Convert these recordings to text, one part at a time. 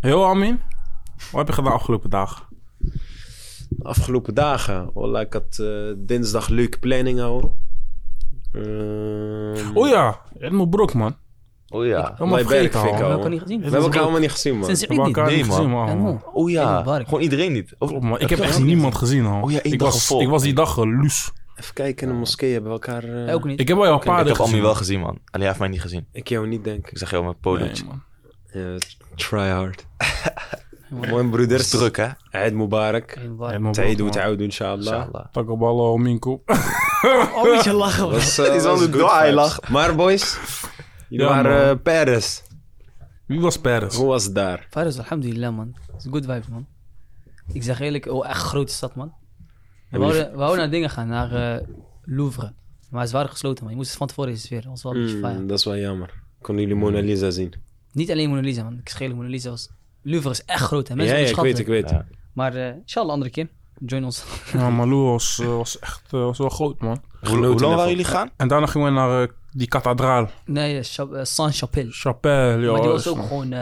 Heel Amin, wat heb je gedaan afgelopen dagen? Afgelopen dagen. Wallah, ik had eh, dinsdag leuke planning houden. Ehm, Oh ja, Edmund Brok, man. Oh ja. Helemaal Mijn werk vergeten vind ik al. We hebben elkaar niet gezien. We hebben elkaar allemaal niet gezien, man. Sinds We ik hebben niet. elkaar Nee, niet man. gezien, man. Oh ja. Gewoon iedereen niet. Of, Klopt, man. Ik Heb echt niemand gezien, al. Oh ja, ik, dag was, ik was die dag geloes. Even kijken, in de moskee hebben we elkaar... eh, ook niet. Ik heb wel jouw ik paarden heb wel gezien, man. Alleen hij heeft mij niet gezien. Ik jou niet, denk ik. Ik zeg jou polootje. man. Ja, try hard. Mooi broeders. is druk, hè? Eid Mubarak. Brok, doet oud, inshallah. Inshallah. Takkenballen om mijn kop. Oh, een beetje lachen, eh, Die is was aan de vibes. lacht. Maar boys, jullie Ja, waren eh, Paris. Wie was Paris? Hoe was het daar? Faris, alhamdulillah, man. Het is good vibes, man. Ik zeg eerlijk, oh, echt grote stad, man. We wouden, we wouden naar dingen gaan, naar eh, Louvre. Maar ze waren gesloten, man. Je moest het van tevoren reserveren. Dat was wel een beetje Mm, fijn. dat is wel jammer. Konden jullie Mona Lisa zien? Niet alleen Mona Lisa, man. Ik schreef Mona Lisa was... Louvre is echt groot, hè. Mensen ja, ja, ik weet, ik weet. Ja. Maar eh inshallah, andere keer. Join ons. Ja, Malou was, eh, was echt eh, was wel groot, man. Hoe, hoe lang waren jullie gaan? En daarna gingen we naar die kathedraal. Nee, Cha- Saint-Chapelle. Chapelle, ja. maar die was ook gewoon...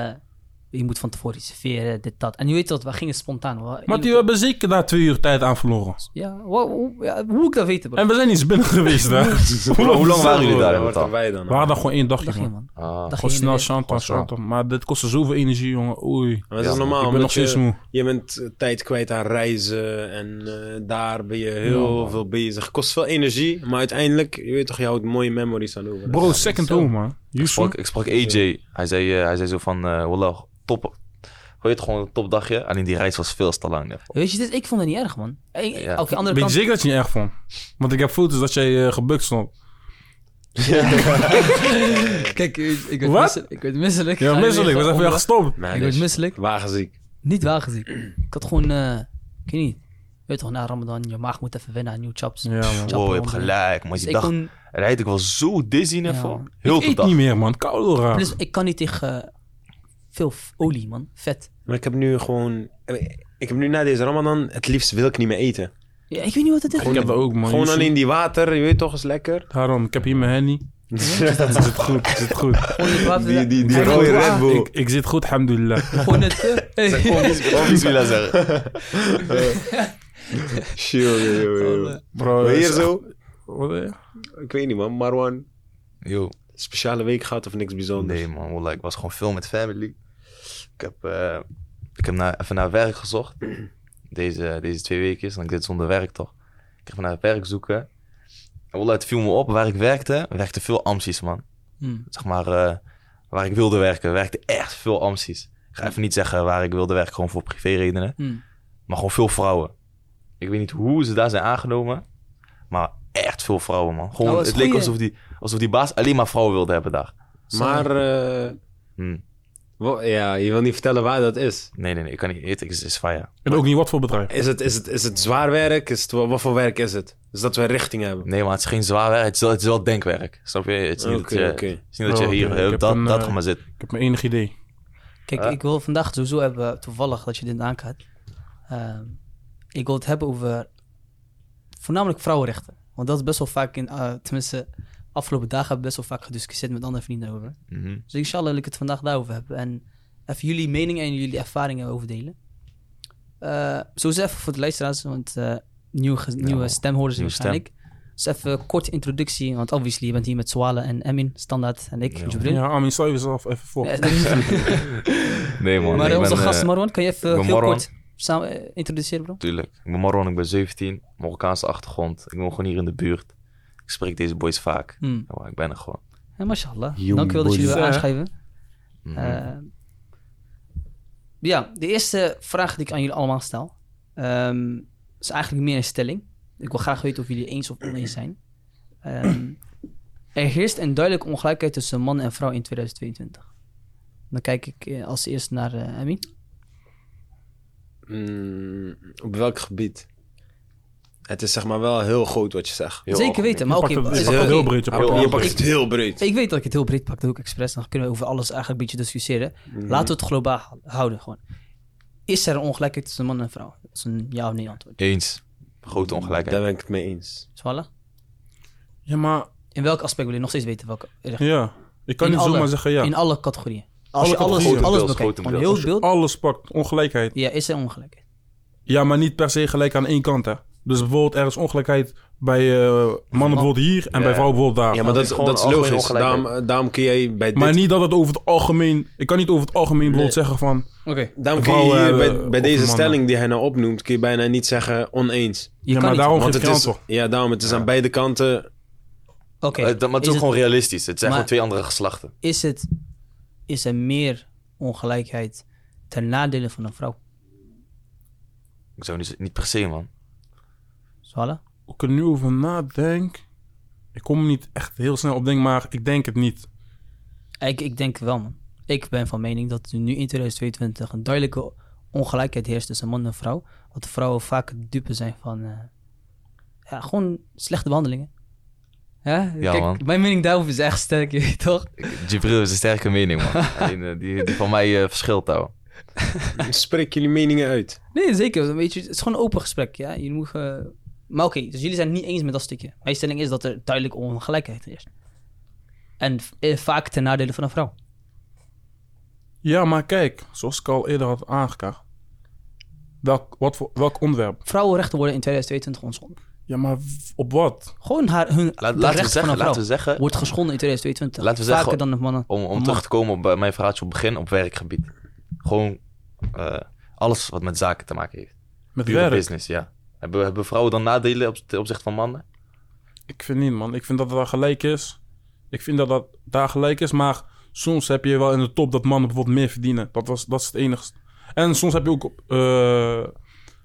je moet van tevoren reserveren, dit, dat. En je weet dat, we gingen spontaan. We- Maar die hebben zeker daar twee uur tijd aan verloren. Ja, hoe, ja, hoe moet ik dat weten, bro? En we zijn niet eens binnen geweest, hè. Hoe lang waren jullie daar in Wat totaal? wij dan? We waren daar gewoon één dagje, Dag man. Ah. Dag Gewoon snel chanten, chanten. Maar dit kostte zoveel energie, jongen. Oei. Maar dat Ja, is normaal. ik ben nog steeds je, moe. je bent eh, tijd kwijt aan reizen en eh, daar ben je heel Ja. veel bezig. Kost veel energie, maar uiteindelijk, je weet toch, je houdt mooie memories aan over. Bro, second home, man. Ik sprak, ik sprak AJ. Hij zei, eh, hij zei zo van, eh wallah, top. Hoe heet het, gewoon een topdagje. Alleen die reis was veel te lang. hè. Weet je, dit, ik vond het niet erg, man. Ik- Ja. Oké, andere Weet je kant. zeker dat je niet erg vond? Want ik heb foto's dat jij eh, gebukt stond. Kijk, ik, ik werd Wat? misselijk. Ik werd misselijk. Ja, je misselijk. jou opbouwen? gestopt. Ik werd misselijk. Wagenziek. Niet wagenziek. Ik had gewoon, eh ik weet niet. Weet toch, na Ramadan, je maag moet even wennen aan nieuwe chops. Ja, man. Wow, je hebt gelijk. Maar Dus dag kon, rijd ik was zo dizzy ervan. Ja. Heel Ik eet dag. niet meer, man. Koud raar. plus, ik kan niet tegen eh, veel olie, man. Vet. Maar ik heb nu gewoon... Ik heb nu na deze Ramadan, het liefst wil ik niet meer eten. Ja, ik weet niet wat het is. Ik heb ook, man. Gewoon alleen die water, je weet toch, is lekker. Daarom, ik heb hier mijn henny. Het zit goed, het zit goed. Gewoon die water- Die, die, die rode Red Bull. Ik, ik zit goed, alhamdulillah. Gewoon het... eh, Gewoon bismillah zeggen. Chill, yo, yo, yo. Oh, Bro, hier zo, Wat, eh? Ik weet niet man, Marwan, Yo. speciale week gehad of niks bijzonders? Nee man, wallah, ik was gewoon veel met family. Ik heb, eh, ik heb naar, even naar werk gezocht. Deze, deze twee weken, want ik zit zonder werk toch. Ik heb naar werk zoeken. En wallah, het viel me op, waar ik werkte, werkte veel Amsies man. hmm. Zeg maar, eh, waar ik wilde werken, werkte echt veel Amsies. Ik ga even niet zeggen waar ik wilde werken, gewoon voor privéredenen. Hmm. Maar gewoon veel vrouwen. Ik weet niet hoe ze daar zijn aangenomen. Maar echt veel vrouwen, man. Gewoon, Nou, is het leek alsof die, alsof die baas alleen maar vrouwen wilde hebben daar. Maar, eh, Hm. wo- ja, je wil niet vertellen waar dat is. Nee, nee, nee. Ik kan niet eten. Het is, fire. En ook niet wat voor bedrijf. Is het, is het, is het zwaar werk? Is het, wat wat voor werk is het? Dus dat we een richting hebben. Nee, maar het is geen zwaar werk. Het is wel, het is wel denkwerk. Snap je? Het is niet Oké, dat je, oké. het is niet dat je Oh, hier... eh, heb dat, een, dat eh, maar zitten. Ik heb mijn enig idee. Kijk, ik wil vandaag sowieso hebben, toevallig dat je dit aankaart. Ehm, ik wil het hebben over voornamelijk vrouwenrechten. Want dat is best wel vaak in, eh, tenminste, afgelopen dagen hebben we best wel vaak gediscussieerd met andere vrienden over. Mhm. Dus inshallah wil ik het vandaag daarover hebben. En even jullie meningen en jullie ervaringen over delen. Eh sowieso even voor de luisteraars, want eh, nieuwe, nieuwe stemhoorders nieuwe stem. waarschijnlijk. Dus even een korte introductie, want obviously je bent hier met Swale en Emin, standaard, en ik, Ja. Jibril. Ja, Amin, stel jezelf even voor. Nee, man. maar ik onze ben, gast Marwan, kan je even heel Marwan. kort samen eh, introduceren, bro? Tuurlijk. Ik ben Marwan, ik ben 17. Marokkaanse achtergrond. Ik woon gewoon hier in de buurt. Ik spreek deze boys vaak. Hmm. Ja, ik ben er gewoon. Ja, mashallah. Jong Dankjewel dat jullie Eh. aanschrijven. Mhm. Eh, ja, de eerste vraag die ik aan jullie allemaal stel, ehm, is eigenlijk meer een stelling. Ik wil graag weten of jullie eens of oneens zijn. Ehm, er heerst een duidelijke ongelijkheid tussen man en vrouw in 2022. Dan kijk ik eh, als eerst naar eh Emmy. Mm, op welk gebied? Het is zeg maar wel heel groot wat je zegt. Heel Zeker algemeen. weten, maar Je oké. pakt het- is- je het heel breed. Je pakt het je heel pakt breed. het heel breed. Ik weet dat ik het heel breed pak, dat doe ik expres. Dan kunnen we over alles eigenlijk een beetje discussiëren. Mhm. Laten we het globaal houden gewoon. Is er een ongelijkheid tussen man en vrouw? Dat is een ja of nee antwoord. Eens. Grote ongelijkheid. Daar ben ik het mee eens. Swalla? Ja, maar... In welk aspect wil je nog steeds weten? Welke, Ja. Ik kan In niet alle- zomaar zeggen ja. In alle categorieën. Als je Alle alles, alles Grote bekijkt, heel het beeld, Alles pakt ongelijkheid. ja, is er ongelijkheid. Ja, maar niet per se gelijk aan één kant, hè. Dus bijvoorbeeld er is ongelijkheid bij eh, mannen bijvoorbeeld hier en Ja. bij vrouwen bijvoorbeeld daar. Ja, maar dat dat, is gewoon dat is logisch. ongelijkheid. Daarom, daarom kun jij bij dit... Maar niet dat het over het algemeen... Ik kan niet over het algemeen bijvoorbeeld zeggen van... Oké. daarom kun je hier bij, hebben- bij of deze mannen. stelling die hij nou opnoemt... kun je bijna niet zeggen oneens. Je ja, kan maar niet. daarom Want geef het is, ja, daarom, het is aan beide kanten... Oké. Eh, maar het is Is ook gewoon realistisch. Het zijn Maar- gewoon twee andere geslachten. is, het, is er meer ongelijkheid ten nadele van een vrouw? Ik zou niet, niet per se, man. Zwallen? Hoe ik er nu over nadenk... Ik kom niet echt heel snel op denk, maar ik denk het niet. Ik, ik denk wel, man. Ik ben van mening dat er nu in 2022 een duidelijke ongelijkheid heerst tussen man en vrouw. Dat de vrouwen vaak de dupe zijn van eh, ja, gewoon slechte behandelingen. Ja, Ja, Kijk, man. mijn mening daarover is echt sterk, je weet toch? Jibril is een sterke mening, man. Alleen, eh, die, die van mij eh, verschilt, ouwe. Spreek jullie meningen uit. Nee, zeker. Weet je, het is gewoon een open gesprek. Ja? Je moet, eh, Maar oké, dus jullie zijn het niet eens met dat stukje. Mijn stelling is dat er duidelijk ongelijkheid heerst. En eh, vaak ten nadele van een vrouw. Ja, maar kijk, zoals ik al eerder had aangekaart. Welk, wat voor, welk onderwerp? Vrouwenrechten worden in 2022 geschonden. Ja, maar op wat? Gewoon haar, hun Laat, laten, we rechten van zeggen, een vrouw laten we zeggen, wordt geschonden in 2022. Laten we Vaker zeggen, dan de mannen. om, terug te komen op mijn verhaaltje op het begin, op werkgebied. Gewoon eh, alles wat met zaken te maken heeft. Met Pure werk? business, ja. Hebben, hebben vrouwen dan nadelen op, ten opzichte van mannen? Ik vind niet, man. Ik vind dat het daar gelijk is. Ik vind dat dat daar gelijk is, maar soms heb je wel in de top dat mannen bijvoorbeeld meer verdienen. Dat, was, dat is het enige. En soms heb je ook eh,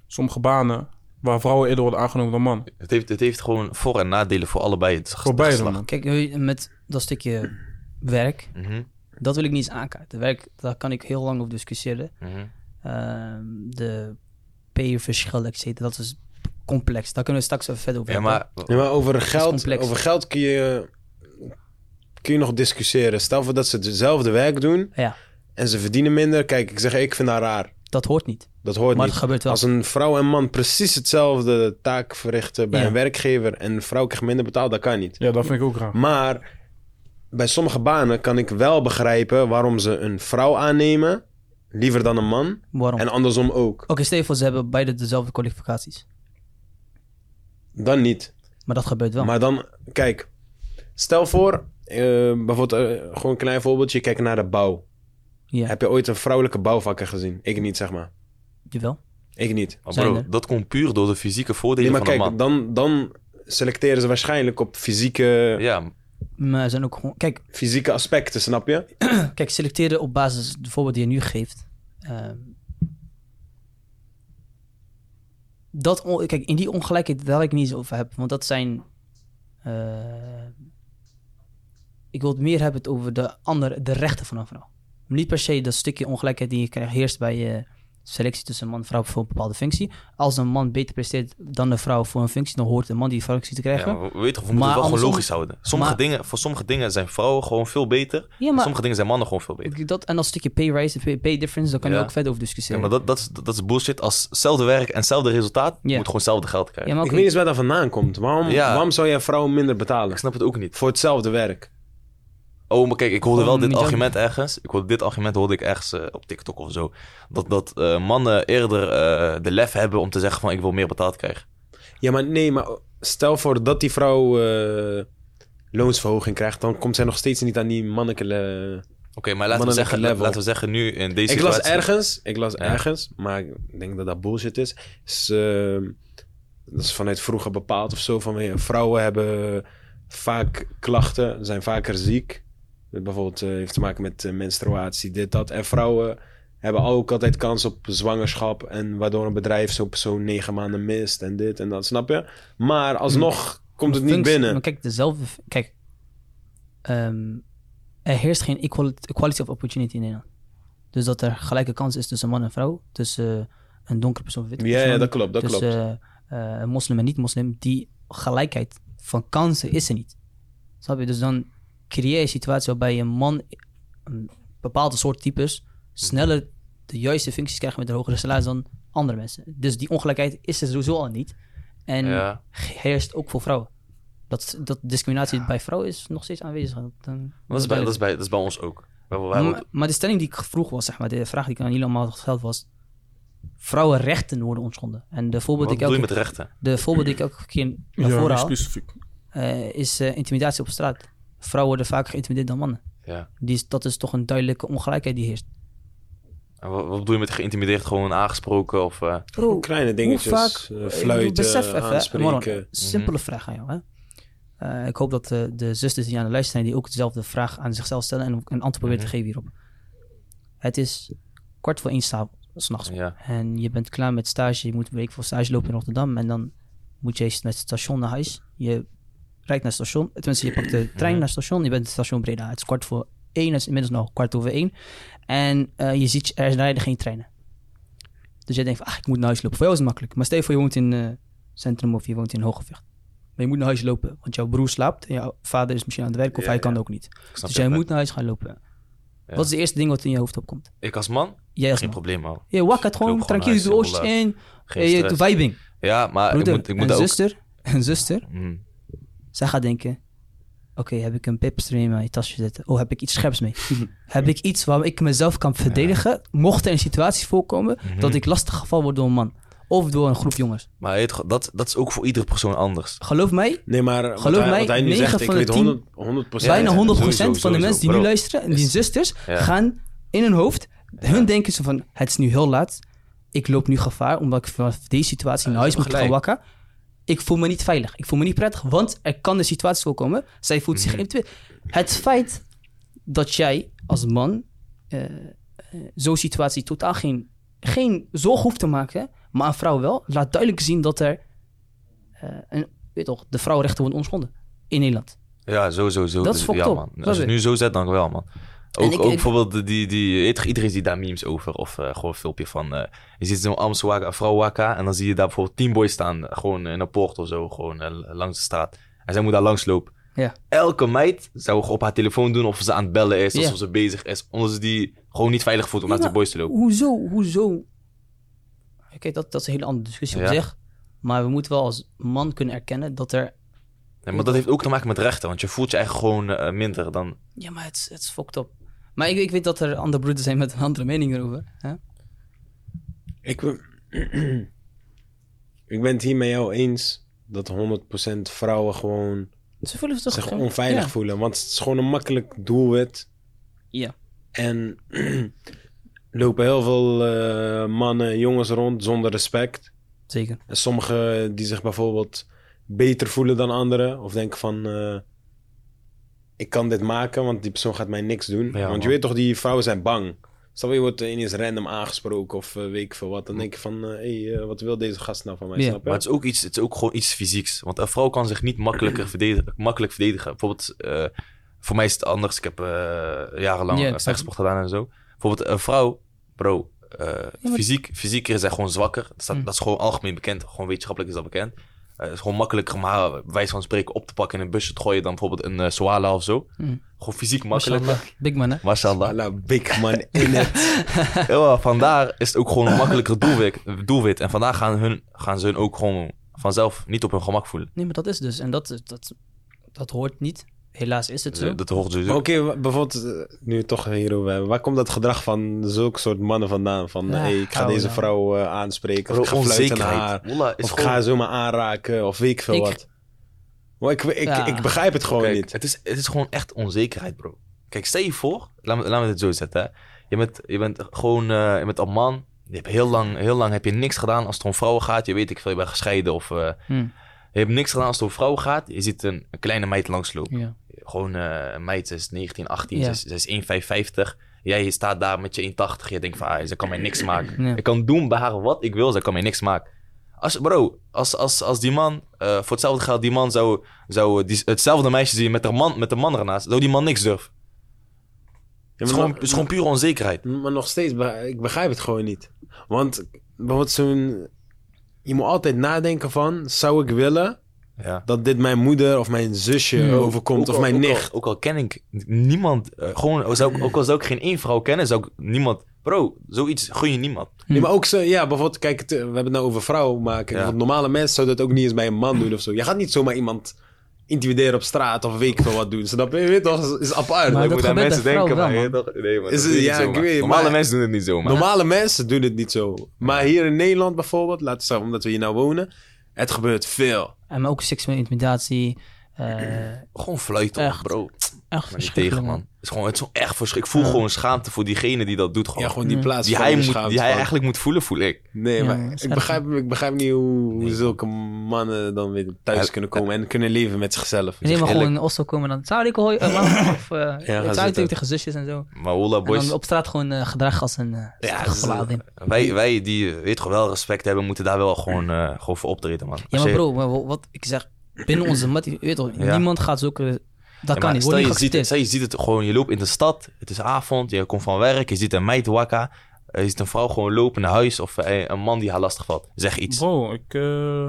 sommige banen waar vrouwen eerder worden aangenomen dan man. Het heeft, het heeft gewoon voor- en nadelen voor allebei. Het Voor beide, geslacht. man. Kijk, met dat stukje werk, Mhm, dat wil ik niet eens aankaarten. Werk, daar kan ik heel lang over discussiëren. mhm. Ehm, de pay-verschil, et cetera, dat is complex. Daar kunnen we straks even verder over Ja, hebben. maar Ja, maar over geld, complex. over geld kun je, kun je nog discussiëren. Stel voor dat ze hetzelfde werk doen Ja, en ze verdienen minder. Kijk, ik zeg, ik vind dat raar. Dat hoort niet. Dat hoort maar niet. het gebeurt wel. Als een vrouw en man precies hetzelfde taak verrichten bij Ja. een werkgever en een vrouw krijgt minder betaald, dat kan niet. Ja, dat vind ik ook raar. Maar bij sommige banen kan ik wel begrijpen waarom ze een vrouw aannemen, liever dan een man. Waarom? En andersom ook. Oké, voor, ze hebben beide dezelfde kwalificaties. Dan niet. Maar dat gebeurt wel. Maar dan, kijk, stel voor, eh, bijvoorbeeld eh, gewoon een klein voorbeeldje, kijk naar de bouw. Ja, Heb je ooit een vrouwelijke bouwvakker gezien? Ik niet, zeg maar. jawel. Ik niet. Maar Zijn bro, er. dat komt puur door de fysieke Nee, voordelen maar van een kijk, man. dan, dan selecteren ze waarschijnlijk op fysieke, Ja, Maar zijn ook gewoon... Kijk, fysieke aspecten, snap je? kijk, selecteren op basis de voorbeeld die je nu geeft. ehm, dat, on- kijk, in die ongelijkheid, daar wil ik niet eens over hebben. Want dat zijn... eh, ik wil het meer hebben het over de andere, de rechten van een vrouw. Niet per se dat stukje ongelijkheid die je krijgt heerst bij eh, selectie tussen man en vrouw voor een bepaalde functie. Als een man beter presteert dan een vrouw voor een functie, dan hoort een man die functie te krijgen. ja maar we weten toch, we moeten het wel gewoon logisch houden. Sommige maar- dingen, voor sommige dingen zijn vrouwen gewoon veel beter. Ja, maar Sommige dingen zijn mannen gewoon veel beter. dat, en dat stukje pay rise, pay, pay difference, daar kan je Ja. ook verder over Ja, discussiëren. maar dat, dat, is, dat is bullshit. Als hetzelfde werk en hetzelfde resultaat, Ja. moet gewoon hetzelfde geld krijgen. ja, maar Ik weet niet eens waar dat vandaan komt. Waarom, Ja. waarom zou je een vrouw minder betalen? Ik snap het ook niet. Voor hetzelfde werk. Oh, maar kijk, ik hoorde wel Gewoon dit argument ergens. Ik hoorde dit argument hoorde ik ergens eh, op TikTok of zo. Dat, dat eh, mannen eerder eh, de lef hebben om te zeggen van ik wil meer betaald krijgen. Ja, maar nee, maar stel voor dat die vrouw loonsverhoging krijgt, dan komt zij nog steeds niet aan die mannelijke... Oké, maar laten we, zeggen, level. laten we zeggen nu in deze Ik las ergens, ik las Ja. ergens, maar ik denk dat dat bullshit is. is dat is vanuit vroeger bepaald of zo. Van, vrouwen hebben vaak klachten, zijn vaker ziek. Bijvoorbeeld eh, heeft te maken met eh, menstruatie, dit, dat. En vrouwen hebben ook altijd kans op zwangerschap. En waardoor een bedrijf zo'n persoon negen maanden mist en dit en dat, snap je? Maar alsnog komt het niet Functie- binnen. Maar kijk, dezelfde... Kijk, ehm, er heerst geen equal- equality of opportunity in Nederland. Dus dat er gelijke kans is tussen man en vrouw. Tussen eh, een donkere persoon en witte Ja, persoon. ja, dat klopt, dat klopt. tussen eh, moslim en niet-moslim. Die gelijkheid van kansen is er niet. Snap je? Dus dan creëer je een situatie waarbij een man... Een bepaalde soort types sneller de juiste functies krijgen met een hogere salaris dan andere mensen. Dus die ongelijkheid is er sowieso al niet. En Ja. heerst ook voor vrouwen. Dat, dat discriminatie bij vrouwen is nog steeds aanwezig. Dat, dan- Dat is, bij, dat, is bij, dat is bij ons ook. Maar, maar de stelling die ik vroeg was, zeg maar, de vraag die ik aan jullie allemaal had gesteld was... Vrouwenrechten worden ontschonden. En de voorbeeld, Wat die ik je elke, met rechten? de voorbeeld die ik elke keer naar Ja, voren haal, specifiek. eh, is eh, intimidatie op straat. Vrouwen worden vaak geïntimideerd dan mannen. Ja. Die is, dat is toch een duidelijke ongelijkheid die heerst. En wat, wat bedoel je met geïntimideerd? Gewoon aangesproken of... eh, Bro, Kleine dingetjes, vaak, eh, bedoel, fluiten, besef even, aanspreken. Marlon, simpele vraag aan jou. Hè? Eh, ik hoop dat eh, de zusters die aan de luisteren zijn, die ook dezelfde vraag aan zichzelf stellen en een antwoord proberen te Mhm. geven hierop. Het is kwart voor één s'nachts. ja. En je bent klaar met stage, je moet een week voor stage lopen in Rotterdam. En dan moet je eens naar het station naar huis. Je rijdt naar het station, tenminste je pakt de trein naar het station. Je bent het station Breda. Het is kwart voor één, het is inmiddels nog kwart over één. En eh, je ziet, er rijden geen treinen. Dus je denkt van, ah, ik moet naar huis lopen. Voor jou is het makkelijk. Maar stel je voor, je woont in eh Centrum of je woont in Hogevecht. Maar je moet naar huis lopen, want jouw broer slaapt en jouw vader is misschien aan het werk of Ja, hij kan ja. ook niet. Dus je jij net. moet naar huis gaan lopen. Ja. Wat is de eerste ding wat in je hoofd opkomt? Ik als man? Jij als Geen man. probleem, man. Je wakkert Ik gewoon, gewoon tranquil, huis, oortjes heel, in. Geen Eh, je vibing. Ja, maar ik moet, ik moet ook... zuster, een zuster, Mm. Zij gaat denken... Oké, heb ik een pepperspray in mijn tasje zitten? Oh, heb ik iets scherps mee? heb ik iets waar ik mezelf kan verdedigen? Mocht er een situatie voorkomen Mhm. dat ik lastig gevallen word door een man. Of door een groep jongens. Maar dat, dat is ook voor iedere persoon anders. Geloof mij, Nee, maar wat Geloof hij, mij, wat hij nu negen zegt, ik van de weet tien- 100, 100 Ja, bijna ja, 100% sowieso, van de sowieso, mensen die nu luisteren... en die Is- zusters Ja. gaan in hun hoofd... Hun denken ze van, het is nu heel laat. Ik loop nu gevaar omdat ik vanaf deze situatie naar huis moet gaan wakker. Ik voel me niet veilig. Ik voel me niet prettig, want er kan een situatie voorkomen. Zij voelt zich Mhm. geïntimideerd. Het feit dat jij als man eh, zo'n situatie totaal geen, geen zorg hoeft te maken, maar een vrouw wel, laat duidelijk zien dat er eh, een, weet toch, de vrouwenrechten wordenonschonden in Nederland. Ja, sowieso. Zo, Dat is fucked ja, man. Als je? het nu zo zet, dan wel, man. Ook, ik- ook ik- bijvoorbeeld die, die, iedereen ziet daar memes over. Of eh, gewoon een filmpje van, eh, je ziet zo'n een vrouw Waka. En dan zie je daar bijvoorbeeld tien boys staan, gewoon in een poort of zo, gewoon eh, langs de straat. En zij moet daar langs lopen. Ja. Elke meid zou op haar telefoon doen of ze aan het bellen is, Ja. of ze bezig is. Omdat ze die gewoon niet veilig voelt om Ja, naar maar boys te lopen. Hoezo, hoezo? Oké, dat, dat is een hele andere discussie op zich. Maar we moeten wel als man kunnen erkennen dat er... Maar dat heeft ook te maken met rechten, want je voelt je eigenlijk gewoon minder dan... Ja, maar het, het is fucked up. Maar ik, ik weet dat er andere broeders zijn met een andere mening erover. Hè? Ik, ben- ik ben het hier met jou eens dat 100% vrouwen gewoon Ze voelen zich onveilig ja. voelen. Want het is gewoon een makkelijk doelwit. Ja. En lopen heel veel eh, mannen, jongens rond zonder respect. Zeker. En sommigen die zich bijvoorbeeld beter voelen dan anderen. Of denken van, eh, ik kan dit maken, want die persoon gaat mij niks doen. Ja, want je weet toch, die vrouwen zijn bang. Stel je wordt ineens random aangesproken of eh, weet ik veel wat. Dan denk je van, hé, hey, eh, wat wil deze gast nou van mij, Ja. snap? Maar het is ook, iets, het is ook gewoon iets fysieks. Want een vrouw kan zich niet makkelijker verdedigen, makkelijk verdedigen. Bijvoorbeeld, eh, voor mij is het anders. Ik heb eh, jarenlang Ja, vechtsport gedaan en zo. Bijvoorbeeld een vrouw, bro, eh, maar- fysiek, fysiek is zij gewoon zwakker. Dat, staat, Hm. dat is gewoon algemeen bekend. Gewoon wetenschappelijk is dat bekend. Eh, het is gewoon makkelijker om haar, wijze van spreken, op te pakken in een busje te gooien dan bijvoorbeeld een uh, Soala of zo. Hm. Gewoon fysiek makkelijker. Mashallah. Big man, hè? Mashallah. Big man in het. Ja, vandaar is het ook gewoon een makkelijker doelwit. doelwit. En vandaar gaan, hun, gaan ze hun ook gewoon vanzelf niet op hun gemak voelen. Nee, maar dat is dus. En dat, dat, dat hoort niet. Helaas is het zo. Dat, hoort sowieso. Oké, bijvoorbeeld, eh, nu we toch hierover hebben. Waar komt dat gedrag van zulke soort mannen vandaan? Van, Ja, hey, ik ga deze dan. vrouw eh, aanspreken. Of ik ga fluiten naar haar. Of ik gewoon- ga haar zomaar aanraken. Of weet ik veel Ik- wat. Maar ik, ik, Ja. ik begrijp het gewoon Kijk, niet. Het is, het is gewoon echt onzekerheid, bro. Kijk, stel je voor, laat me, laat me het zo zetten. Hè. Je, bent, je bent gewoon, eh, je bent een man. Je hebt heel lang, heel lang heb je niks gedaan als het om vrouwen gaat. Je weet ik veel, je bent gescheiden of eh, Hm. je hebt niks gedaan als het om vrouwen gaat. Je ziet een, een kleine meid langslopen. Ja. Gewoon eh, een meid, ze is 19, 18, Ja. ze, is, ze is 1,55. Jij staat daar met je 1,80. Je denkt van, ah, ze kan mij niks maken. Ja. Ik kan doen bij haar wat ik wil, ze kan mij niks maken. Als, bro, als, als, als die man, eh, voor hetzelfde geld, die man zou, zou die, hetzelfde meisje zien met, een man, met een man ernaast, zou die man niks durven. Ja, Het is gewoon, nog- het is gewoon pure onzekerheid. Maar nog steeds, ik begrijp het gewoon niet. Want bijvoorbeeld zo'n... Je moet altijd nadenken van, zou ik willen Ja. dat dit mijn moeder of mijn zusje Hmm. overkomt of mijn ook al- nicht? Ook al, ken ik niemand, eh, gewoon, zou ik, ook al zou ik geen één vrouw kennen, zou ik niemand... Bro, zoiets gun je niemand. Nee, maar ook zo, ja, bijvoorbeeld, kijk, eh, we hebben het nou over vrouwen, maar kijk, Ja. normale mensen zouden dat ook niet eens bij een man doen of zo. Je gaat niet zomaar iemand intimideren op straat of weet ik veel wat doen. Snap je? Je weet toch, is, apart. Maar Ik dat moet aan mensen denken, maar wel, je toch- nee, maar Is dat het- ja, ik weet, Normale maar- mensen doen het niet zo. Normale mensen doen het niet zo. Maar hier in Nederland bijvoorbeeld, laten we zeggen, omdat we hier nou wonen, het gebeurt veel. En ook seksuele intimidatie. Eh Gewoon fluiten, Echt. bro. echt niet tegen, man. Het is gewoon, het is echt verschrikkelijk. Ik voel Ja. gewoon schaamte voor diegene die dat doet. Gewoon. Ja, gewoon die Ja. plaats die van hij, moet, die hij eigenlijk moet voelen, voel ik. Nee, Ja, maar ik begrijp, ik begrijp niet hoe, zulke mannen dan weer thuis Ja, kunnen komen en kunnen leven met zichzelf. Nee, maar gewoon in Oslo komen dan. Zou ik uh, man, of uh, tegen zusjes en zo. Maar Wola En Boys, dan op straat gewoon eh, gedrag als een uh, Ja, wij, wij die eh, weet gewoon wel respect hebben, moeten daar wel gewoon, eh, gewoon voor optreden, man. Ja, maar bro, maar wat ik zeg, binnen onze mat, je weet toch, Ja. niemand gaat zulke... Dat Ja, kan niet, stel niet je, ziet het, geaccepteerd. stel je ziet het gewoon, je loopt in de stad, het is avond, je komt van werk, je ziet een meid wakka, je ziet een vrouw gewoon lopen naar huis of eh, een man die haar lastig valt. Zeg iets. Bro, ik, eh,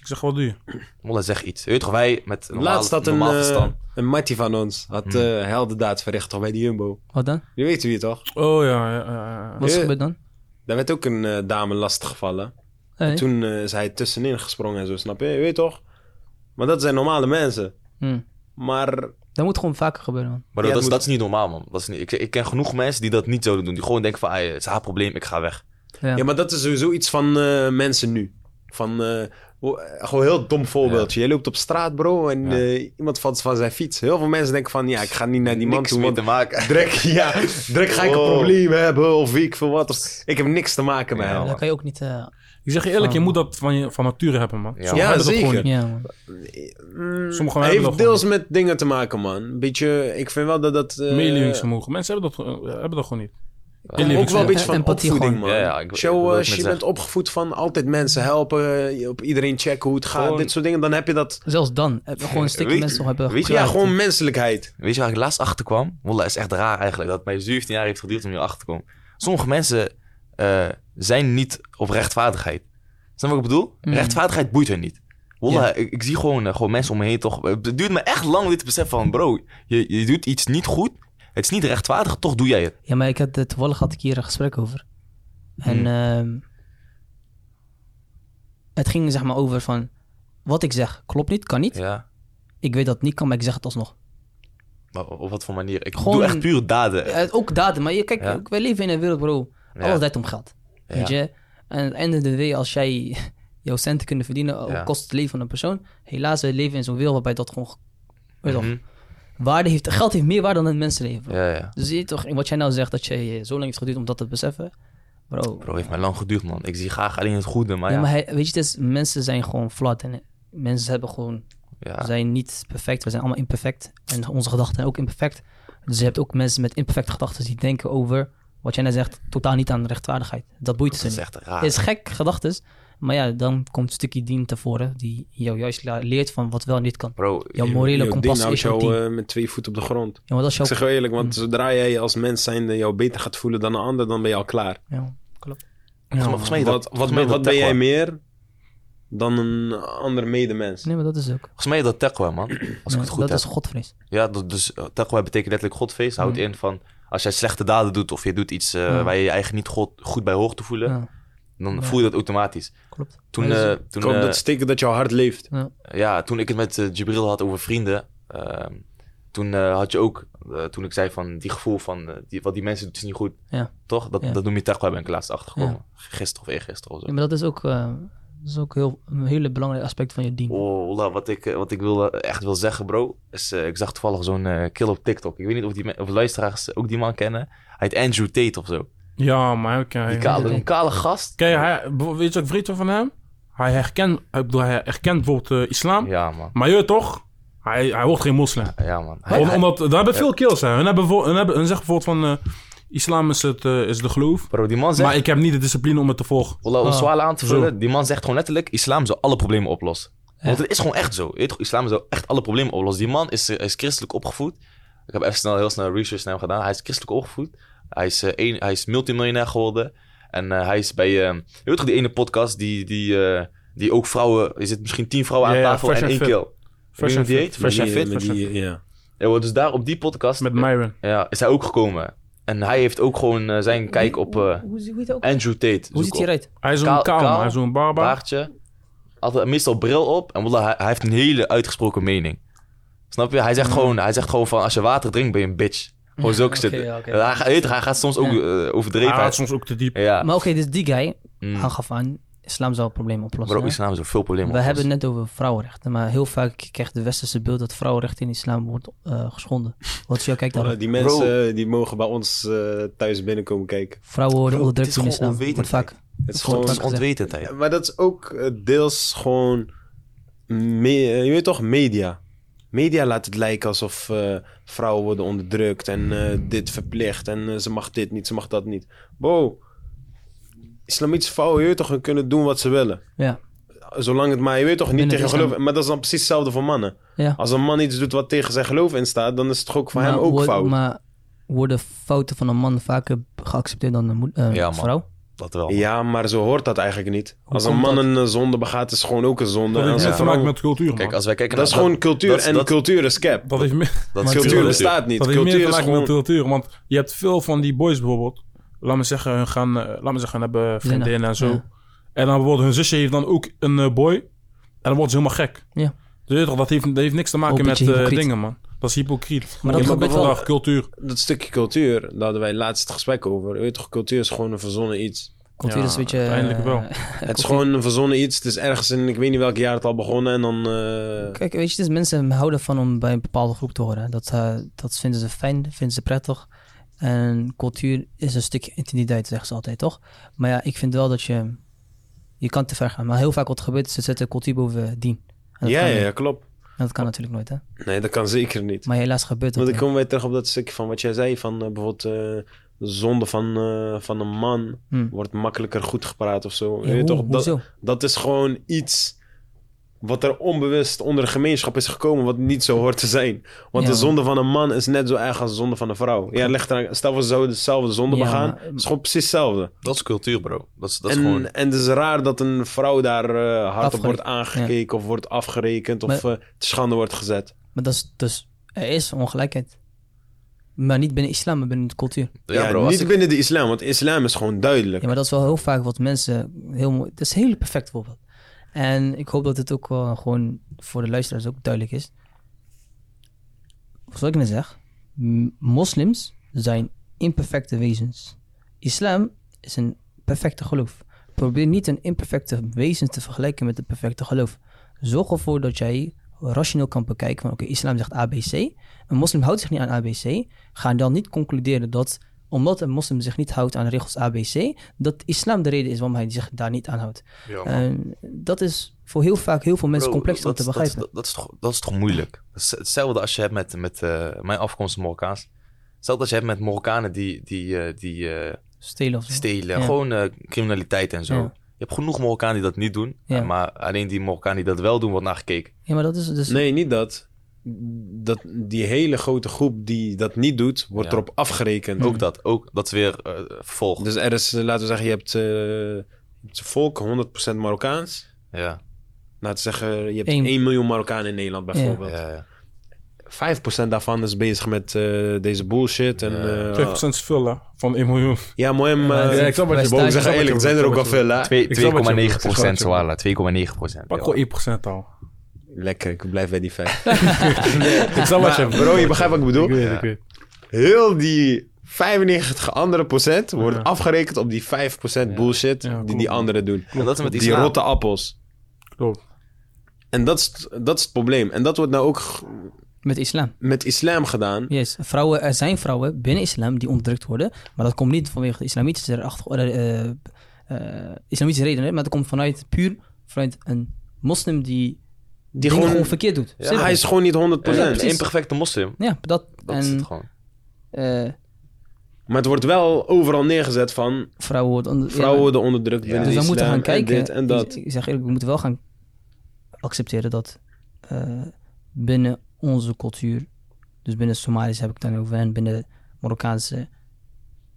ik zeg wat doe je? Molla, zeg iets. Weet je toch, wij met normaal, Laatst had een, normaal verstand. een mattie van ons, had Hmm. eh heldendaad verricht toch bij de Jumbo. Wat dan? Je weet wie toch? Oh ja, ja, ja. Wat is gebeurd dan? Daar werd ook een dame lastig gevallen. Hey. Toen eh, is hij tussenin gesprongen en zo, snap je? Je weet toch? Maar dat zijn normale mensen. Hm. Maar Dat moet gewoon vaker gebeuren, man. Maar Ja, dat, is, moet- dat is niet normaal, man. Dat is niet, ik, ik ken genoeg mensen die dat niet zouden doen. Die gewoon denken van, ah, het is haar probleem, ik ga weg. Ja. Ja, maar dat is sowieso iets van eh, mensen nu. Van, eh, gewoon een heel dom voorbeeldje. Je loopt op straat, bro, en Ja. eh, iemand valt van zijn fiets. Heel veel mensen denken van, ja, ik ga niet naar die man Niks toe, mee want te maken. direct, ja, direct ga ik een Oh. probleem hebben of weet ik veel wat. Of, ik heb niks te maken met Ja, hem. Dat kan je ook niet... Ik zeg je eerlijk, je moet dat van, je, van nature hebben, man. Ja. Sommigen Ja, hebben dat zeker. gewoon niet. ja, man. Mm, Sommigen heeft hebben dat deels met dingen te maken, man. Beetje, ik vind wel dat dat... eh, Meelevingsvermogen. Mensen hebben dat, eh, hebben dat gewoon niet. ook wel een beetje van Empathie opvoeding, gewoon. man. Ja, ja, ik- ik Show, wil eh, als je zeggen. bent opgevoed van altijd mensen helpen, op iedereen checken hoe het gaat, Gewoon- dit soort dingen, dan heb je dat... Zelfs dan. Heb je gewoon een stukje mensen nog hebben weet je Ja, gewoon menselijkheid. Weet je waar ik laatst achter kwam? Wallah, is echt raar eigenlijk. Dat het mij 17 jaar heeft geduurd om hier achter te komen. Sommige mensen eh, zijn niet op rechtvaardigheid. Snap je wat ik bedoel? Mm. Rechtvaardigheid boeit hen niet. Wallah, Ja. ik, ik zie gewoon, eh, gewoon mensen om me heen toch... Het duurt me echt lang om dit te beseffen van... Bro, je, je doet iets niet goed. Het is niet rechtvaardig, toch doe jij het. Ja, maar ik had, eh, toevallig had ik hier een gesprek over. En Hmm. ehm, het ging zeg maar over van... Wat ik zeg, klopt niet, kan niet. Ja. Ik weet dat het niet kan, maar ik zeg het alsnog. Maar op wat voor manier? Ik Gewoon- doe echt puur daden. Ook daden, maar je, kijk, Ja. wij leven in een wereld, bro. Ja. Alles draait om geld. Ja. Weet je? En aan het einde van de day, als jij jouw centen kunnen verdienen, Ja. kost het leven van een persoon. Helaas, we leven in zo'n wereld waarbij dat gewoon... Weet je toch, Mhm. waarde heeft, geld heeft meer waarde dan een mensenleven. Ja, ja. Dus je toch, wat jij nou zegt, dat je eh, zo lang heeft geduurd om dat te beseffen. Bro, Bro, heeft mij lang geduurd, man. Ik zie graag alleen het goede, maar ja, maar hij, weet je, het is, mensen zijn gewoon flawed. En mensen hebben gewoon, ja. zijn niet perfect. We zijn allemaal imperfect. En onze gedachten zijn ook imperfect. Dus je hebt ook mensen met imperfecte gedachten die denken over, wat jij net zegt, totaal niet aan rechtvaardigheid. Dat boeit ze Dat is niet. echt raar. Het is gek gedachtes. Maar ja, dan komt een stukje dien tevoren die jou juist leert van wat wel en niet kan. Bro, Jouw morele kompas houdt is jouw jou eh, met twee voeten op de grond. Ja, maar dat is Ik jouw... zeg wel eerlijk, want Mm. zodra jij als mens zijnde jou beter gaat voelen dan een ander, dan ben je al klaar. Ja, klopt. volgens, mij- volgens mij dat, wat volgens wat, mij wat dat ben jij meer dan een andere medemens? Nee, maar dat is ook. Volgens mij is dat taqwa, man. Als ik het goed dat heb. is godvrees. Ja, dat, dus uh, taqwa betekent letterlijk godfeest. Houdt Mhm. in van, als jij slechte daden doet of je doet iets eh, Ja. waar je je eigen niet god, goed bij hoort te voelen, Ja, dan Ja. voel je dat automatisch. klopt. Toen, eh, toen, eh, dat het steken dat jouw hart leeft. ja, toen ik het met uh, Jibril had over vrienden, ehm, toen uh, had je ook, uh, toen ik zei van die gevoel van uh, die, wat die mensen doen is niet goed. Ja. Toch? Dat, Ja. dat noem je taqwa, ben ik laatst achtergekomen. Gisteren of eergisteren of zo. Ja, maar dat is ook, uh, dat is ook heel, een hele belangrijk aspect van je dien. Oh, Ola, wat ik, wat ik wil, echt wil zeggen, bro, is uh, ik zag toevallig zo'n uh, kill op TikTok. Ik weet niet of, die, of luisteraars ook die man kennen. Hij heet Andrew Tate of zo. Ja, maar oké. Die kale, een kale gast. Kijk, hij, weet je wat ik vriend van hem? Hij herkent, ik bedoel, hij herkent bijvoorbeeld uh, islam. Ja, man. Maar je toch, hij, hij wordt geen moslim. Ja, man. Hij, Om, hij, omdat, daar hebben veel kills, hè. Hun, hebben, hun, hebben, hun zeggen bijvoorbeeld van, uh, islam is, het, uh, is de geloof. bro, die man zegt... Maar ik heb niet de discipline om het te volgen. Ola, om Oh, zwaar aan te zo. vullen, die man zegt gewoon letterlijk, islam zou alle problemen oplossen. Want het is gewoon echt zo. Toch, islam zou echt alle problemen oplossen. Die man is, uh, is christelijk opgevoed. Ik heb even snel, heel snel research naar hem gedaan. Hij is christelijk opgevoed. Hij is, uh, een, hij is multimiljonair geworden. En uh, hij is bij, uh, je weet toch die ene podcast die, die, uh, die ook vrouwen, er zit misschien tien vrouwen aan Ja, tafel en and één kill. Fresh and Fit. Fresh and Fit. Ja, dus daar op die podcast Met Myron. ja, is hij ook gekomen. En hij heeft ook gewoon uh, zijn kijk op uh, Hoe, hoe, hoe, heet hij ook? Andrew Tate. Hoe ziet hij eruit? Hij is zo'n Kaal- kaal, kaal, man. hij is zo'n barba. baardje. Altijd meestal bril op. En wallah, hij, hij heeft een hele uitgesproken mening. Snap je? Hij zegt, gewoon, hij zegt gewoon van, als je water drinkt, ben je een bitch. Gewoon zulke shit. oké. hij, hij gaat soms ook Ja. eh, overdreven. Hij gaat soms ook te diep. ja, Maar oké, dus die guy, Mm. hij gaf aan, islam zou het probleem oplossen. hè? islam is ook veel problemen. We hebben het net over vrouwenrechten, maar heel vaak krijgt de westerse beeld dat vrouwenrechten in islam wordt eh, geschonden. Wat is jouw kijk daarop? Eh, die mensen die mogen bij ons eh, thuis binnenkomen kijken. Vrouwen worden Bro, onderdrukt het in islam. Wordt onwetendheid. vaak. Het is gewoon... Het is ontwetendheid. Ja, Maar dat is ook deels gewoon... me- je weet toch, media. Media laat het lijken alsof eh, vrouwen worden onderdrukt en eh, dit verplicht en ze mag dit niet, ze mag dat niet. Bro, islamitische vrouwen, je weet toch, kunnen doen wat ze willen. Ja, Zolang het maar, je weet toch, niet Binnen tegen islam. geloof. Maar dat is dan precies hetzelfde voor mannen. ja. Als een man iets doet wat tegen zijn geloof in staat, dan is het toch ook voor hem ook fout. Maar worden fouten van een man vaker geaccepteerd dan een eh, Ja, vrouw? Dat wel. Ja, maar zo hoort dat eigenlijk niet. Hoe Als een man dat? een eh, zonde begaat, is het gewoon ook een zonde. Dat heeft te maken met cultuur, man. Kijk, als wij kijken Dat is naar... gewoon cultuur. dat is- en dat- cultuur is cap. Dat meer, is cultuur bestaat niet. dat heeft meer Cultuur te is maken met gewoon... cultuur. Want je hebt veel van die boys bijvoorbeeld. Laat me zeggen, hun gaan, eh, laat me zeggen, hebben vriendinnen en zo. Ja. En dan bijvoorbeeld hun zusje heeft dan ook een eh, boy. En dan wordt ze helemaal gek. Ja. Dus je weet toch, dat heeft, dat heeft niks te maken met eh, hypocriet. dingen, man. Dat is hypocriet. Maar dat moet wel. cultuur. Dat stukje cultuur, daar hadden wij laatst het gesprek over. Je weet toch, cultuur is gewoon een verzonnen iets. Cultuur Ja, is een beetje... uiteindelijk wel. Het is gewoon een verzonnen iets. Het is ergens in, ik weet niet welk jaar het al begonnen. En dan... eh, Kijk, weet je, dus mensen houden van om bij een bepaalde groep te horen. Dat, eh, dat vinden ze fijn, vinden ze prettig. En cultuur is een stukje intimiteit, zeggen ze altijd, toch? Maar ja, ik vind wel dat je... Je kan te ver gaan. Maar heel vaak wat gebeurt is, ze zetten cultuur boven dien. Ja, ja, ja, klopt. En dat kan natuurlijk nooit, hè? Nee, dat kan zeker niet. Maar helaas gebeurt dat. Want ik kom weer terug op dat stukje van wat jij zei. Van eh, bijvoorbeeld eh, de zonde van, eh, van een man Hm. wordt makkelijker goed gepraat of zo. Ja, hoe- toch, dat, hoezo? dat is gewoon iets wat er onbewust onder de gemeenschap is gekomen, wat niet zo hoort te zijn. Want Ja, de zonde van een man is net zo erg als de zonde van een vrouw. Ja, leg er, stel ze zouden dezelfde zonde Ja, begaan, maar- het is gewoon precies hetzelfde. Dat is cultuur, bro. Dat is, dat is en, gewoon... en het is raar dat een vrouw daar eh, hard op wordt aangekeken of wordt afgerekend of Maar- eh, te schande wordt gezet. Maar dat is dus... Er is ongelijkheid. Maar niet binnen islam, maar binnen de cultuur. Ja, bro, niet ik- binnen de islam, want islam is gewoon duidelijk. Ja, maar dat is wel heel vaak wat mensen heel mooi. Dat is een heel perfect voorbeeld. En ik hoop dat het ook wel gewoon voor de luisteraars ook duidelijk is. Zoals ik net zeg, m- moslims zijn imperfecte wezens. Islam is een perfecte geloof. Probeer niet een imperfecte wezen te vergelijken met een perfecte geloof. Zorg ervoor dat jij rationeel kan bekijken van oké, islam zegt ABC. Een moslim houdt zich niet aan ABC. Ga dan niet concluderen dat omdat een moslim zich niet houdt aan de regels ABC, dat islam de reden is waarom hij zich daar niet aan houdt. Ja. En dat is voor heel vaak heel veel mensen Bro, complex om dat- te begrijpen. Dat, dat, is toch, dat is toch moeilijk? Is hetzelfde als je hebt met, met eh, mijn afkomst Marokkaans. Hetzelfde als je hebt met Marokkanen die, die, eh, die eh, Stelen of zo. stelen. Ja. Gewoon eh, criminaliteit en zo. Ja. Je hebt genoeg Marokkanen die dat niet doen. Ja. Maar alleen die Marokkanen die dat wel doen, wordt naar gekeken. Ja, maar dat is dus... Nee, niet dat. Dat. Die hele grote groep die dat niet doet, wordt Ja. erop afgerekend. Ook dat. Ook, dat is weer eh vervolg. Dus er is, eh, laten we zeggen, je hebt, eh, hebt volk 100% Marokkaans. ja. Laten we zeggen, je hebt Eén. 1 miljoen Marokkanen in Nederland bijvoorbeeld. Ja, ja. 5% daarvan is bezig met eh, deze bullshit. En, Ja. eh, 2% is veel, hè, van 1 miljoen. ja, mooi, Ja, maar ja, ik snap wat je ik bedoelt. zeggen eerlijk, zijn er ook wel veel, hè? Twee- Ik snap wat je 2,9 bedoelt. procent, Ik snap wat je voilà. 2,9 procent. Pak gewoon 1% al. Lekker, ik blijf bij die 5. Ik snap wat je bro, je begrijpt wat ik bedoel? Ik weet, Ja. ik weet. Heel die 95 andere procent wordt Ja. afgerekend op die 5% bullshit Ja, die die anderen doen. En dat is met Die islam. rotte appels. Klopt. En dat is, dat is het probleem. En dat wordt nou ook Met islam. met islam gedaan. Yes. Vrouwen, er zijn vrouwen binnen islam die onderdrukt worden. Maar dat komt niet vanwege de islamitische, erachter, eh, eh, eh, islamitische redenen. Maar dat komt vanuit puur vanuit een moslim die, Die dingen gewoon, gewoon verkeerd doet. ja, hij is gewoon niet 100%. Ja, precies. een imperfecte moslim. Ja, dat. Dat is het gewoon. eh, Maar het wordt wel overal neergezet van vrouwen worden onder, vrouwen ja, worden onderdrukt Ja. binnen Dus we de moeten gaan kijken. En dit en dat. Ik, zeg eerlijk, we moeten wel gaan accepteren dat eh, binnen onze cultuur, dus binnen Somalisch heb ik het dan over en binnen Marokkaanse,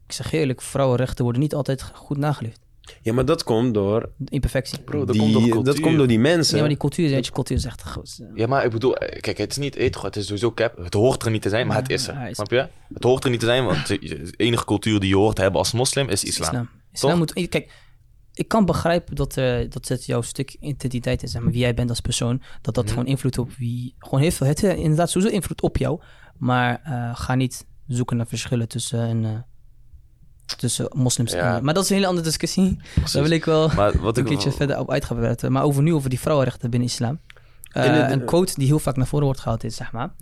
ik zeg eerlijk, vrouwenrechten worden niet altijd goed nageleefd. Ja, maar dat komt door, Imperfectie. Bro, dat die, komt door cultuur. dat komt door die mensen. Ja, maar die cultuur, weet je, cultuur is echt groot. Ja, maar ik bedoel, eh, kijk, het is niet eet, het is sowieso cap. Het hoort er niet te zijn, maar het is Ja, er. is- Snap je? Het hoort er niet te zijn, want de enige cultuur die je hoort te hebben als moslim is islam. Islam. Islam Toch? moet, kijk, ik kan begrijpen dat, eh, dat het jouw stuk identiteit is, zeg maar, wie jij bent als persoon. Dat dat Mhm. gewoon invloed op wie. Gewoon heel veel. Het heeft inderdaad sowieso invloed op jou. Maar eh, ga niet zoeken naar verschillen tussen, een, eh, tussen moslims Ja. en. Maar dat is een hele andere discussie. Precies. Daar wil ik wel Maar wat een keertje verder op uit gaan. Maar over nu, over die vrouwenrechten binnen islam. Eh, het- een quote die heel vaak naar voren wordt gehaald is, zeg maar...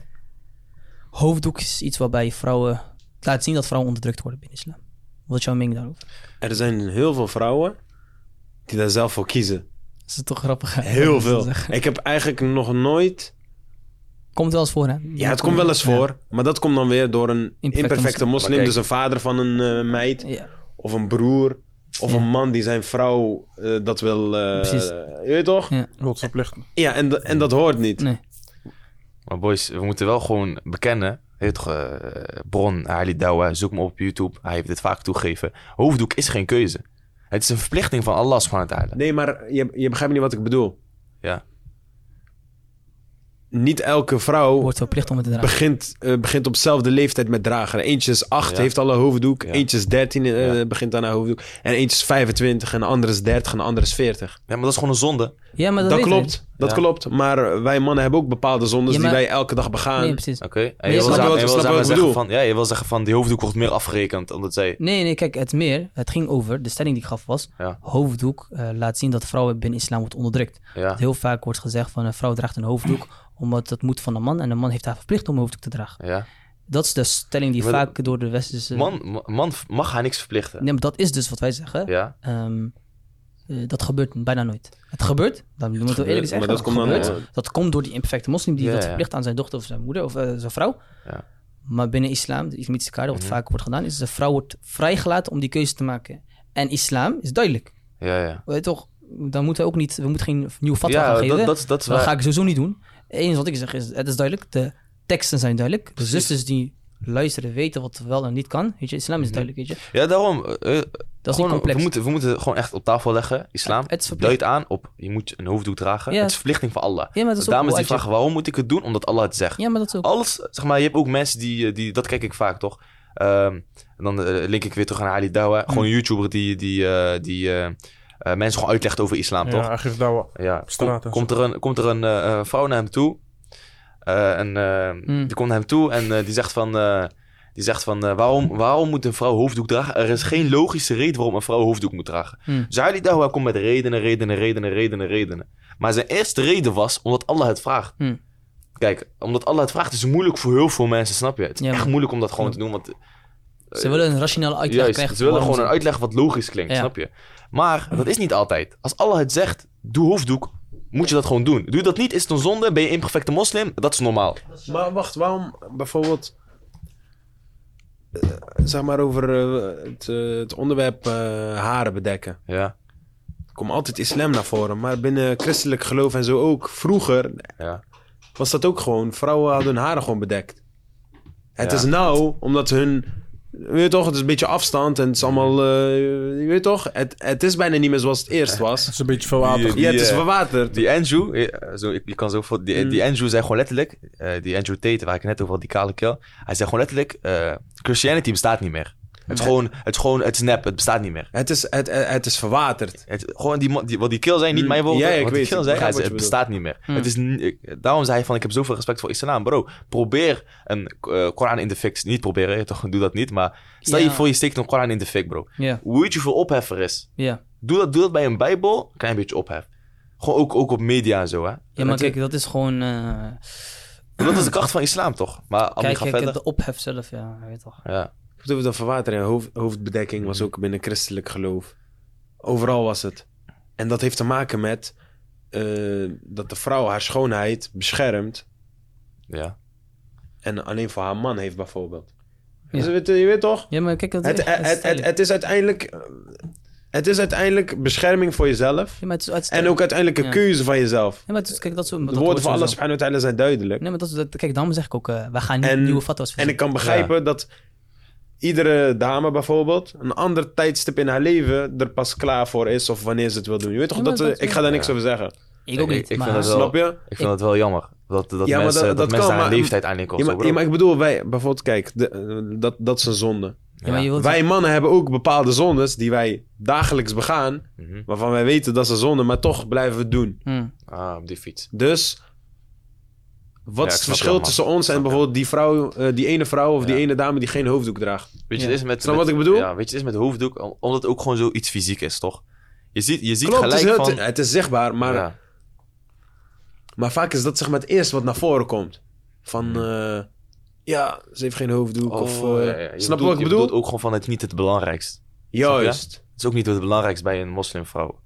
Hoofddoek is iets waarbij vrouwen... Laat zien dat vrouwen onderdrukt worden binnen islam. Wat is jouw mening daarover? Er zijn heel veel vrouwen die daar zelf voor kiezen. Dat is toch grappig. Heel veel. Ik heb eigenlijk nog nooit... Komt wel eens voor, hè? Ja, het komt wel eens voor. Maar dat komt dan weer door een imperfecte moslim. moslim. Maar kijk- Dus een vader van een eh, meid. Ja. Of een broer. Of Ja. een man die zijn vrouw eh, dat wil... eh, Precies. Je weet toch? Ja. Ja, en, en dat hoort niet. Nee. Maar boys, we moeten wel gewoon bekennen. Heet toch, bron, Ali Dawa, zoek me op YouTube. Hij heeft dit vaak toegegeven. Hoofddoek is geen keuze. Het is een verplichting van Allah subhanahu wa ta'ala. Nee, maar je, je begrijpt niet wat ik bedoel. Ja. Niet elke vrouw Wordt verplicht om het te dragen. begint, eh, begint op dezelfde leeftijd met dragen. Eentje is 8, Ja. heeft al een hoofddoek. Ja. Eentje is 13, eh, Ja. begint aan een hoofddoek. En eentje is 25, en de andere is 30, en de andere is 40. ja, maar dat is gewoon een zonde. Ja, maar dat, klopt, dat Ja. klopt. Maar wij mannen hebben ook bepaalde zondes Ja, maar- die wij elke dag begaan. Nee, precies. Oké. En je je wil zeggen- wat- je wil zeggen van, ja, je wil zeggen van die hoofddoek wordt meer afgerekend. Omdat zij... Nee, nee, kijk, het meer. Het ging over, de stelling die ik gaf was... Ja. Hoofddoek eh, laat zien dat vrouwen binnen islam wordt onderdrukt. Ja. Heel vaak wordt gezegd van een vrouw draagt een hoofddoek... omdat dat moet van een man en een man heeft haar verplicht om een hoofddoek te dragen. ja. Dat is de stelling die Maar vaak door de westerse... Man, ma- man mag haar niks verplichten. Nee, maar dat is dus wat wij zeggen. Ja. Ehm, eh, dat gebeurt bijna nooit. Het gebeurt, dan we gebeurt, eerlijk zeggen. maar dat het komt dan, gebeurt. eh, dat komt door die imperfecte moslim die Ja, dat ja. verplicht aan zijn dochter of zijn moeder of eh, zijn vrouw. Ja. Maar binnen islam, de islamitische kader, wat Mhm. vaak wordt gedaan, is de vrouw wordt vrijgelaten om die keuze te maken. En islam is duidelijk. Ja, ja. Weet je toch, dan moeten we ook niet, we moeten geen nieuwe fatwa gaan Ja, geven. dat, dat, is- dat is dat waar. ga ik sowieso niet doen. Enige wat ik zeg is, het is duidelijk, de teksten zijn duidelijk. De zusters die luisteren weten wat wel en niet kan. Weet je, islam is Mhm. duidelijk, weet je. Ja, daarom. eh, eh, Dat is gewoon, niet complex. We moeten, we moeten gewoon echt op tafel leggen. Islam Het duidt aan op, je moet een hoofddoek dragen. Ja. Het is verplichting van Allah. Ja, maar dat is ook is die vraag, waarom moet ik het doen? Omdat Allah het zegt. Ja, maar dat is ook... Alles, zeg maar, je hebt ook mensen die, eh, die dat kijk ik vaak toch. Ehm, en dan link ik weer terug naar Ali Dawa. Gewoon een YouTuber die, die, die eh, mensen gewoon uitlegt over islam, Ja, toch? hij geeft daar Ja, op straat Kom- komt, er een, komt er een eh, eh, vrouw naar hem toe. Eh, en Hmm. die komt naar hem toe en die zegt van... eh, die zegt van, waarom, waarom moet een vrouw hoofddoek dragen? Er is geen logische reden waarom een vrouw hoofddoek moet dragen. Hmm. Dus Ali Dawa komt met redenen, redenen, redenen, redenen, redenen. Maar zijn eerste reden was omdat Allah het vraagt. Hmm. Kijk, omdat Allah het vraagt is het moeilijk voor heel veel mensen, snap je? Het is Ja, echt moeilijk om dat gewoon te doen, want... Ze willen een rationele uitleg Juist, krijgen. ze willen gewoon een uitleg wat logisch klinkt, Ja. snap je? Maar dat is niet altijd. Als Allah het zegt, doe hoofddoek, moet je dat gewoon doen. Doe je dat niet, is het een zonde, ben je imperfecte moslim, dat is normaal. Maar wacht, waarom bijvoorbeeld... eh, zeg maar over eh, het, eh, het onderwerp eh, haren bedekken. Ja, Er komt altijd islam naar voren. Maar binnen christelijk geloof en zo ook. Vroeger ja. was dat ook gewoon. Vrouwen hadden hun haren gewoon bedekt. Het Ja. is nou, omdat hun... Weet je toch, het is een beetje afstand en het is allemaal... eh, je weet toch, het, het is bijna niet meer zoals het eerst was. Het is een beetje verwaterd. Ja, het is eh, verwaterd. Die Andrew, eh, zo, ik, je kan zo voor, die, Mm. die Andrew zei gewoon letterlijk, eh, die Andrew Tate, waar ik het net over had, die kale keel. Hij zei gewoon letterlijk, eh, Christianity bestaat niet meer. Het is, gewoon, het is gewoon, het is nep, het bestaat niet meer. Het is, het, het, is verwaterd. Het, gewoon die, wat die kill zei, niet Mm, mijn woorden, ja, ik wat die weet, kill ik zei, het bestaat niet meer. Mm. Het is, ik- daarom zei hij van, ik heb zoveel respect voor islam. Bro, probeer een eh, Koran in de fik, niet proberen, je toch, doe dat niet, maar stel Ja. je voor je steekt een Koran in de fik, bro. Hoe weet je hoeveel ophef er is? ja. Doe dat, doe dat bij een bijbel, een klein beetje ophef. Gewoon ook, ook op media en zo, hè. Ja, maar Dat- kijk, dat is gewoon... eh, Dat is de kracht van islam, toch? Maar kijk, verder. de ophef zelf, ja, weet toch. Ja. Ik bedoel, dat hoofd, hoofdbedekking was ook binnen christelijk geloof. Overal was het. En dat heeft te maken met eh, dat de vrouw haar schoonheid beschermt ja. en alleen voor haar man heeft bijvoorbeeld. Ja. Dus je, weet, je weet toch? Ja, maar kijk, dat Het, is het, het, het, het is uiteindelijk... Het is uiteindelijk bescherming voor jezelf. Ja, maar het is En ook uiteindelijk een Ja. keuze van jezelf. Ja, maar het is, kijk, dat is, dat De woorden van Allah sowieso. subhanahu wa ta'ala zijn duidelijk. Nee, maar dat is, dat, kijk, daarom zeg ik ook, eh wij gaan niet En- nieuwe fatwas En ik kan begrijpen dat iedere dame bijvoorbeeld een ander tijdstip in haar leven er pas klaar voor is of wanneer ze het wil doen. Je weet toch Ja, maar dat, dat- ik ga daar niks ja. over zeggen. Ik ook niet, ik maar... vind dat wel- Snap je? Ik vind dat wel jammer. Dat, dat Ja, mensen, dat- dat, dat mensen kan, daar een maar- leeftijd aan of Ja zo, maar, ja, maar ik bedoel, wij bijvoorbeeld, kijk, de, eh, dat, dat is een zonde. Ja, Wij mannen hebben ook bepaalde zondes die wij dagelijks begaan, Mhm. waarvan wij weten dat ze zonde, maar toch blijven we het doen. Hm. Ah, op die fiets. Dus wat is het verschil tussen ons en bijvoorbeeld die vrouw, eh, die ene vrouw of die ene dame die geen hoofddoek draagt? Weet je, Ja. het is met... Snap met- wat ik bedoel? Ja, weet je, het is met hoofddoek, om- omdat het ook gewoon zoiets fysiek is, toch? Je ziet, je ziet Klopt, het is, gelijk heel- van... het is zichtbaar, maar, ja. maar vaak is dat zeg maar het eerste wat naar voren komt. Van, eh, ja, ze heeft geen hoofddoek of... Oh, eh, ja, ja. Je Snap bedoelt- wat ik je bedoel? bedoelt ook gewoon van het niet het belangrijkst. Juist. Het is ook niet het belangrijkst bij een moslimvrouw.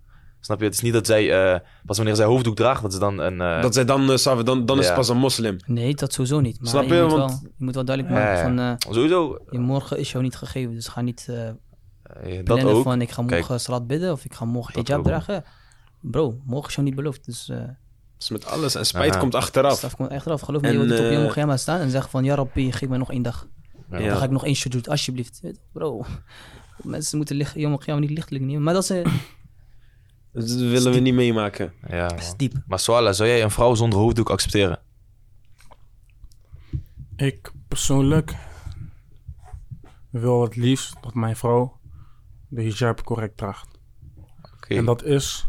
Snap je? Het is niet dat zij, eh, pas wanneer zij hoofddoek draagt, dat ze dan een... eh, Dat zij dan, Savi, dan, dan is Ja. het pas een moslim. Nee, dat sowieso niet. Maar Snap je, je? Moet Want- wel, je moet wel duidelijk Ja, maken ja. van... eh, Sowieso, je morgen is jou niet gegeven, dus ga niet eh eh, dat plannen ook. van ik ga morgen Kijk. salat bidden of ik ga morgen hijab dragen. Bro, morgen is jou niet beloofd. Dus Dus met alles. En spijt Aha. komt achteraf. straf komt echt eraf. Geloof me, En, je wilt op je staan en zeggen van ja Rabbi, geef mij nog één dag. Ja. Ja. Dan ga ik nog één shoot doen, alsjeblieft. Je, Bro, mensen moeten licht, Yom Qiyamah niet lichtelijk nemen. Maar dat is, Dat willen we niet meemaken. Ja, man. Maar Swala, zou jij een vrouw zonder hoofddoek accepteren? Ik persoonlijk wil het liefst dat mijn vrouw de hijab correct draagt. Oké. En dat is,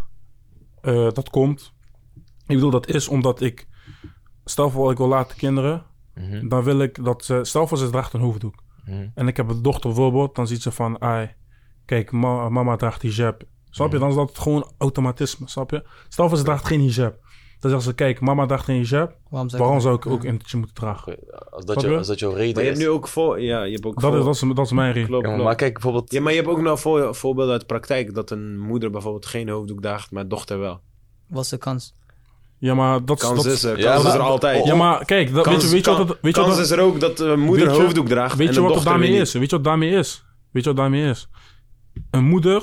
eh, dat komt, ik bedoel dat is omdat ik, stel voor ik wil laten kinderen, Mhm, dan wil ik dat ze, stel voor ze draagt een hoofddoek. mhm. En ik heb een dochter bijvoorbeeld, dan ziet ze van, ai, kijk, ma- mama draagt hijab. Snap je? Dan is dat gewoon automatisme, snap je? Stel voor ze draagt geen hijab. Dan zegt ze, kijk, mama draagt geen hijab. Waarom zou, Waarom ik, zou ik ook eentje moeten dragen? Als dat, je, als dat jouw reden Maar je is. hebt nu ook voor... Ja, je hebt ook Dat voor... is, dat, is, dat is mijn reden. Klopt, Ja, maar, kijk, bijvoorbeeld... Ja, maar je hebt ook nou voor, voorbeelden uit de praktijk dat een moeder bijvoorbeeld geen hoofddoek draagt, maar dochter wel. wat is de kans? Ja, maar dat, Kans dat is er, Ja, kans is maar- er altijd. Ja, maar kijk, dat, Kans, weet je, weet je kan- wat weet je kans wat, is er ook dat een moeder Weet je- hoofddoek draagt weet en je een wat daarmee is? Weet je wat daarmee is? Weet je wat daarmee is? Een moeder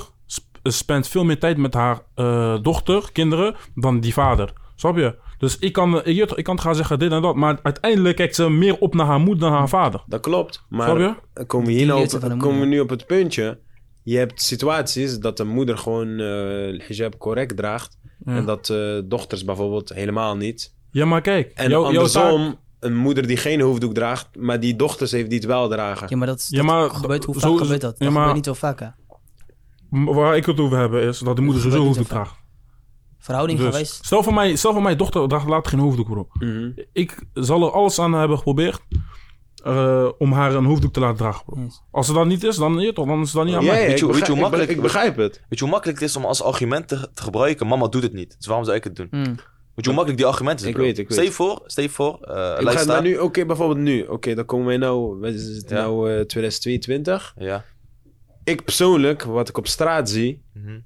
sp- spent veel meer tijd met haar eh, dochter, kinderen, dan die vader. Snap je? Dus ik kan, ik, toch, ik kan gaan zeggen dit en dat, maar uiteindelijk kijkt ze meer op naar haar moeder dan haar vader. Dat klopt, maar Snap je? dan komen we hier nou op, komen we nu op het puntje. Je hebt situaties dat de moeder gewoon eh hijab correct draagt Ja. en dat eh, dochters bijvoorbeeld helemaal niet. Ja, maar kijk, En jouw- jouw taak- andersom, een moeder die geen hoofddoek draagt, maar die dochters heeft die het wel dragen. Ja, maar dat, is- Ja, dat maar gebeurt, hoe zo- vaak gebeurt dat? ja, Dat maar- gebeurt niet zo vaak, hè? Waar ik het over heb, is dat de moeder Dat sowieso hoofddoek draagt. Verhouding Dus, geweest. stel, voor mij, stel voor mijn dochter draagt later geen hoofddoek, bro. Mhm. Ik zal er alles aan hebben geprobeerd eh, om haar een hoofddoek te laten dragen, bro. Yes. Als ze dat niet is, dan, ja, toch, dan is het dan niet aan Ja, mij. ja, Weet je- ik, weet je hoe begrijp, makkelijk- ik begrijp het. Weet je hoe makkelijk het is om als argument te, te gebruiken? Mama doet het niet, dus waarom zou ik het doen? Hmm. Weet je hoe makkelijk die argumenten zijn? Ik bro? weet, ik weet. Stel je voor, stel je voor, eh Ik begrijp, luister. maar nu, oké, bijvoorbeeld nu. Oké, dan komen wij nou, we zitten Ja. nou eh, 2022. Ja. Ik persoonlijk, wat ik op straat zie, mhm.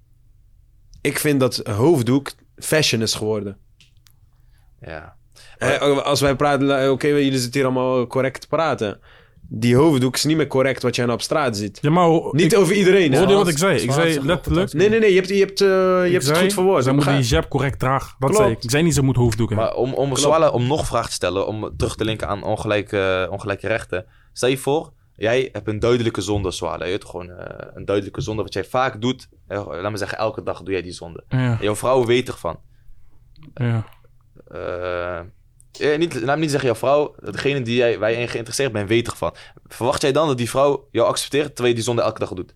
ik vind dat hoofddoek fashion is geworden. Ja. Eh, als wij praten, eh, oké, jullie zitten hier allemaal correct te praten. Die hoofddoek is niet meer correct wat jij nou op straat ziet. Ja, maar ho- Niet ik, over iedereen, hè? hoorde je wat ik zei? Ik zei zeg, letterlijk... Nee, nee, nee, je hebt, je hebt, eh, je ik hebt het goed verwoord. Zij Ik moet die hijab correct dragen. Dat Klopt. zei ik. Ik zei niet, ze moet hoofddoek hebben. Maar om, om, Swala, om nog vragen te stellen, om terug te linken aan ongelijke, ongelijke rechten. Stel je voor, jij hebt een duidelijke zonde, Swala. Je hebt gewoon eh, een duidelijke zonde wat jij vaak doet. Eh, laat me zeggen, elke dag doe jij die zonde. Ja, jouw vrouw weet ervan. ja. Eh, eh, niet, laat me niet zeggen jouw vrouw, degene die jij, waar je in geïnteresseerd bent, weet ervan. Verwacht jij dan dat die vrouw jou accepteert terwijl je die zonde elke dag doet?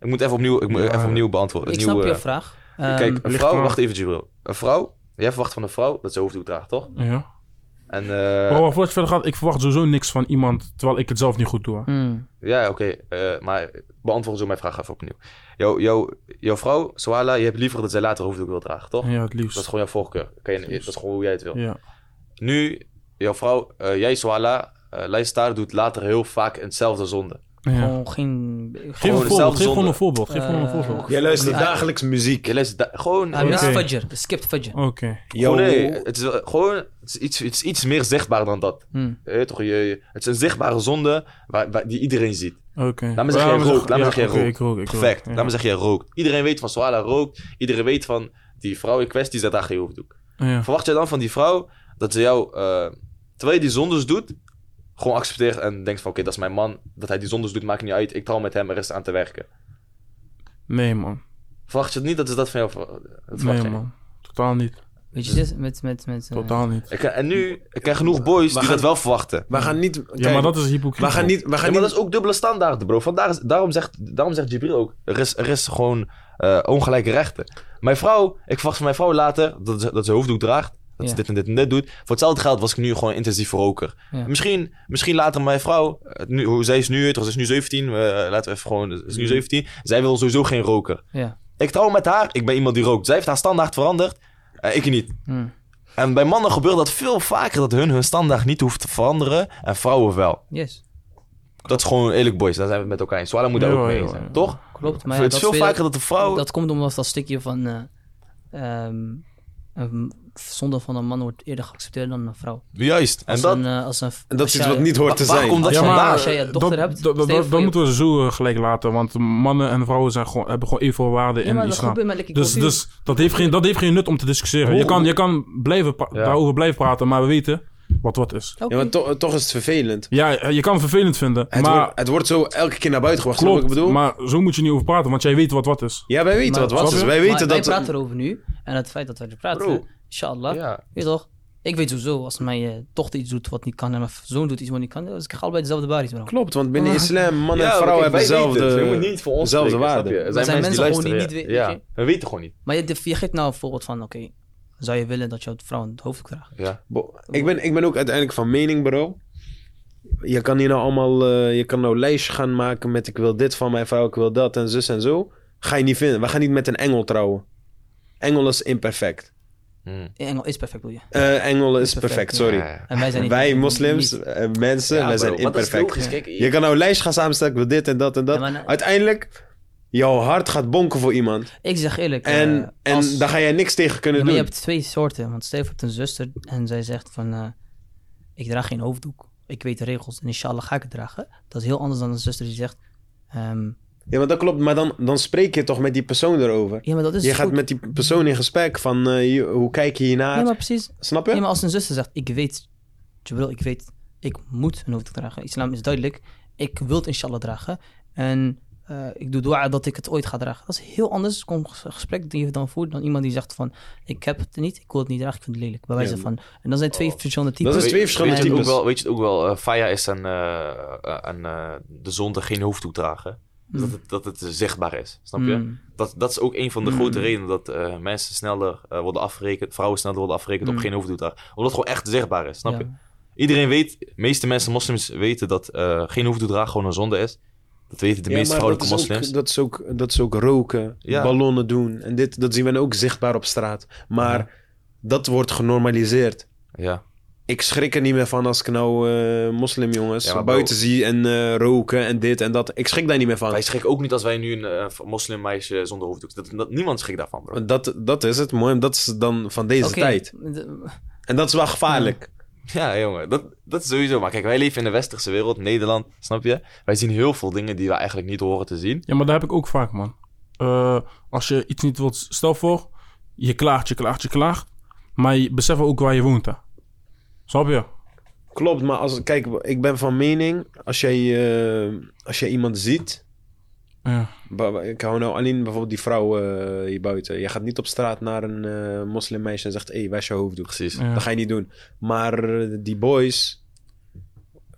Ik moet even opnieuw, ik moet Ja. even opnieuw beantwoorden. Ik Nieuw, snap je eh, vraag. Kijk, Ehm, een vrouw, wacht even, Jibril. Een vrouw, jij verwacht van een vrouw dat ze hoofddoek draagt, toch? ja. En, eh, Maar voordat je verder gaat, ik verwacht sowieso niks van iemand terwijl ik het zelf niet goed doe. hè. hmm. ja, oké, eh, maar beantwoord zo mijn vraag even opnieuw. Jouw, jouw, jouw vrouw, Swala, je hebt liever dat zij later hoofddoek wil dragen, toch? Ja, het liefst. Dat is gewoon jouw voorkeur. Kan je, dat is gewoon hoe jij het wil. Ja. Nu, jouw vrouw, eh, jij, Swala, uh, doet later heel vaak hetzelfde zonde. Ja. Gewoon geen... Geef een Gewoon voorbeeld. dezelfde Geef gewoon zonde. een voorbeeld. Geef gewoon een Eh, voorbeeld. Jij luistert dagelijks muziek. Je luistert da- gewoon... Hij mist Oké. Fajr. Skipt Fajr. Oké. Nee, het is gewoon... Het is, iets, het is iets meer zichtbaar dan dat. Hmm. Je weet toch, je, je- het is een zichtbare zonde waar, waar- die iedereen ziet. Oké. Laat me zeggen, jij rookt. Laat me zeggen, jij rookt. rook. Perfect. Ja. Laat me zeggen, jij rookt. Iedereen weet van Swala rookt. Iedereen weet van die vrouw in kwestie, zij draagt geen hoofddoek. Ja. Verwacht jij dan van die vrouw dat ze jou, eh, terwijl je die zondes doet, gewoon accepteert en denkt van oké, dat is mijn man. Dat hij die zondes doet, maakt niet uit. Ik trouw met hem, er is aan te werken. Nee, man. Verwacht je het niet dat is dat van jou? Dat verwacht Nee, man. Totaal niet. Weet je dit? Met, met, met, eh, Totaal niet. Ik, en nu, ik ken genoeg boys die dat wel verwachten. We gaan niet... Ja, maar dat is hypocriet. We gaan niet... We Ja, gaan maar niet dat is ook dubbele standaarden, bro. Vandaar is, daarom, zegt, daarom zegt Jibril ook, er is, er is gewoon eh, ongelijke rechten. Mijn vrouw, ik verwacht van mijn vrouw later dat ze, dat ze hoofddoek draagt. Dat ze dit en dit en dit doet. Voor hetzelfde geld was ik nu gewoon intensief roker. Misschien, misschien later mijn vrouw, eh, nu, hoe zij is nu, ze is nu 17. eh, laten we even gewoon, ze is nu 17. Zij wil sowieso geen roker. Ja. Ik trouw met haar, ik ben iemand die rookt. Zij heeft haar standaard veranderd, eh, ik niet. Hmm. En bij mannen gebeurt dat veel vaker dat hun hun standaard niet hoeft te veranderen en vrouwen wel. Yes. Dat is gewoon eerlijk boys, daar zijn we met elkaar eens. Swala moet daar ook mee zijn, toch? Klopt. Maar ja, het is dat veel vaker dat de vrouw... Dat komt omdat dat stukje van... eh ehm, zonde van een man wordt eerder geaccepteerd dan een vrouw. Juist. En Als dat... een, eh, als een, En dat als is iets wat niet hoort te Waar zijn. komt dat Ja, maar als jij een dochter dat, hebt, dat, je- moeten we zo eh, gelijk laten. Want mannen en vrouwen zijn gewoon, hebben gewoon evenveel waarde Ja, in islam. Dus, dus dat, heeft geen, dat heeft geen nut om te discussiëren. Je kan, je kan blijven Ja. daarover blijven praten, maar we weten wat wat is. Ja, maar toch, toch is het vervelend. Ja, eh, je kan het vervelend vinden, Het, maar wordt, het wordt zo elke keer naar buiten gebracht. je klopt. wat ik bedoel? Maar zo moet je niet over praten, want jij weet wat wat is. ja, wij weten Maar- wat wat is. Wij Maar weten wij dat... praten erover nu. En het feit dat wij er praten, Bro. Inshallah. Ja. Weet toch? Ik weet sowieso, als mijn eh, dochter iets doet wat niet kan en mijn zoon doet iets wat niet kan, dus ik krijg allebei dezelfde baris, bro. Klopt, want binnen islam, man en Ja, vrouw hebben weten het. dezelfde, Je moet niet voor ons dezelfde spreken, waarde. snap je? Er zijn, zijn mensen die mensen gewoon die niet ja. we- weet Ja, we weten gewoon niet. Maar je, je geeft nou een voorbeeld van, oké, zou je willen dat jouw vrouw een hoofddoek draagt? Ja. Bo- Ik ben, ik ben ook uiteindelijk van mening, bro. Je kan hier nou allemaal... eh, je kan nou een lijstje gaan maken met... Ik wil dit van mijn vrouw, ik wil dat en zus en zo. Ga je niet vinden. We gaan niet met een engel trouwen. Engel is imperfect. Hm. In Engel is perfect, bedoel je? Eh, engel is Perfect, sorry. Ja. En wij zijn niet... Wij moslims, niet- mensen, Ja, wij bro, zijn imperfect. logisch. Kijk, Je kan nou een lijst gaan samenstellen, ik wil dit en dat en dat. Ja, maar nou- Uiteindelijk, jouw hart gaat bonken voor iemand. Ik zeg eerlijk, En, eh, en als- daar ga jij niks tegen kunnen Ja, maar doen. je hebt twee soorten. Want stel je hebt een zuster en zij zegt van... eh, ik draag geen hoofddoek. Ik weet de regels en inshallah ga ik het dragen. Dat is heel anders dan een zuster die zegt... ehm, Ja, maar dat klopt. Maar dan, dan spreek je toch met die persoon erover. ja, maar dat is Je gaat goed. met die persoon in gesprek van eh, je- hoe kijk je hiernaar. Ja, maar precies. Snap je? Ja, maar als een zuster zegt... Ik weet, Jibril, ik weet... Ik moet een hoofddoek dragen. Islam is duidelijk. Ik wil het inshallah dragen. En eh, ik doe dua dat ik het ooit ga dragen. Dat is heel anders. Kom een gesprek die je dan voert dan iemand die zegt van... Ik heb het niet, ik wil het niet dragen, ik vind het lelijk. Bij wijze Ja. van... En dan zijn twee verschillende types. Dat is twee verschillende weet je het types. ook wel, Weet je het ook wel? eh Faya is aan, eh, eh, aan eh, de zonde geen hoofddoek dragen. Dus dat, het, dat het zichtbaar is, snap je? Mm. Dat, dat is ook een van de Mm. grote redenen dat eh, mensen sneller eh, worden afgerekend, vrouwen sneller worden afgerekend op Mm. geen hoofddoek dragen. Omdat het gewoon echt zichtbaar is, snap Ja. je? Iedereen weet, de meeste mensen, moslims, weten dat eh, geen hoofddoek dragen gewoon een zonde is. Dat weten de Ja, meeste vrouwelijke dat is moslims. Ook, dat, is ook, dat is ook roken, Ja. ballonnen doen. En dit, dat zien we ook zichtbaar op straat. Maar Ja. dat wordt genormaliseerd. Ja. Ik schrik er niet meer van als ik nou eh moslimjongens Ja, maar bro- buiten zie en eh, roken en dit en dat. Ik schrik daar niet meer van. Wij schrikken ook niet als wij nu een eh, moslimmeisje zonder hoofddoek... Dat, dat, niemand schrikt daarvan, bro. Dat, dat is het, mooi. Dat is dan van deze tijd. En dat is wel gevaarlijk. Ja, jongen, dat, dat is sowieso. Maar kijk, wij leven in de westerse wereld, Nederland, snap je? Wij zien heel veel dingen die we eigenlijk niet horen te zien. Ja, maar dat heb ik ook vaak, man. Eh, als je iets niet wilt, stel voor, je klaagt, je klaagt, je klaagt. Maar je beseft ook waar je woont, hè. Snap je? Klopt, maar als, kijk, ik ben van mening, als jij, eh, als jij iemand ziet... Ja. ba- ba- Ik hou nou alleen bijvoorbeeld die vrouw eh, hier buiten. Je gaat niet op straat naar een eh moslimmeisje en zegt... Hé, hey, waar is je hoofddoek? Precies. Ja. Dat ga je niet doen. Maar eh, die boys...